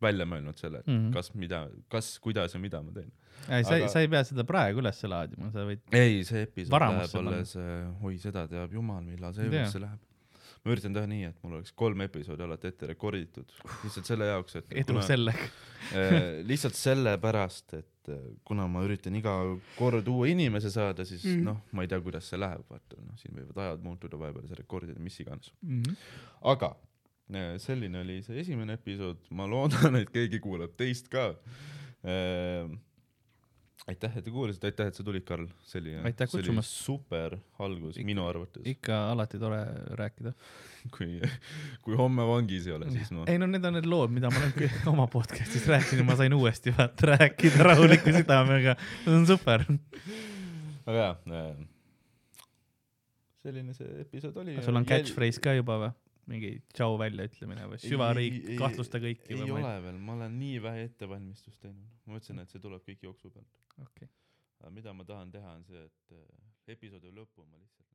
välja mõelnud selle, et Mhm. kas, mida, kas, kuidas ja mida ma teen. ei, sa ei Aga-, sa ei pea seda praegu üles laadima, sa võid, ei, see episood läheb alles, oi seda teab jumal, millal see üldse läheb. ma üritan teha nii, et mul oleks kolm episoodi alati ette rekorditud, lihtsalt selle jaoks, et edu sellega. Eh, lihtsalt sellepärast, et eh, kuna ma üritan iga kord uue inimese saada, siis Mm. mm. noh, ma ei tea, kuidas see läheb, vaata noh, siin võivad ajad muutuda, vahepeal see rekordida, mis iganes. Mhm. aga eh, selline oli see esimene episood, ma loodan, et keegi kuulab teist ka. aitäh, et te kuulasite, aitäh, et sa tulid, Karl, selline, Aitäh see oli kutsumast. super algus Ik- minu arvates, ikka alati tore rääkida. [laughs] kui, kui homme vangis ei ole, siis ma ei no need on need lood, mida ma olen [laughs] oma podcast'is rääkinud, ma sain uuesti vaata rääkida rahuliku südamega, see on super. aga jaa äh,, selline see episood oli. sul on catchphrase ka juba või? Mingi tšau väljaütlemine või süvariik, kahtlusta kõiki ei ole veel, ma olen nii vähe ettevalmistust teinud, ma mõtlesin, et see tuleb kõik jooksu pealt. okei, aga mida ma tahan teha, on see, et äh, episoodi lõppu ma lihtsalt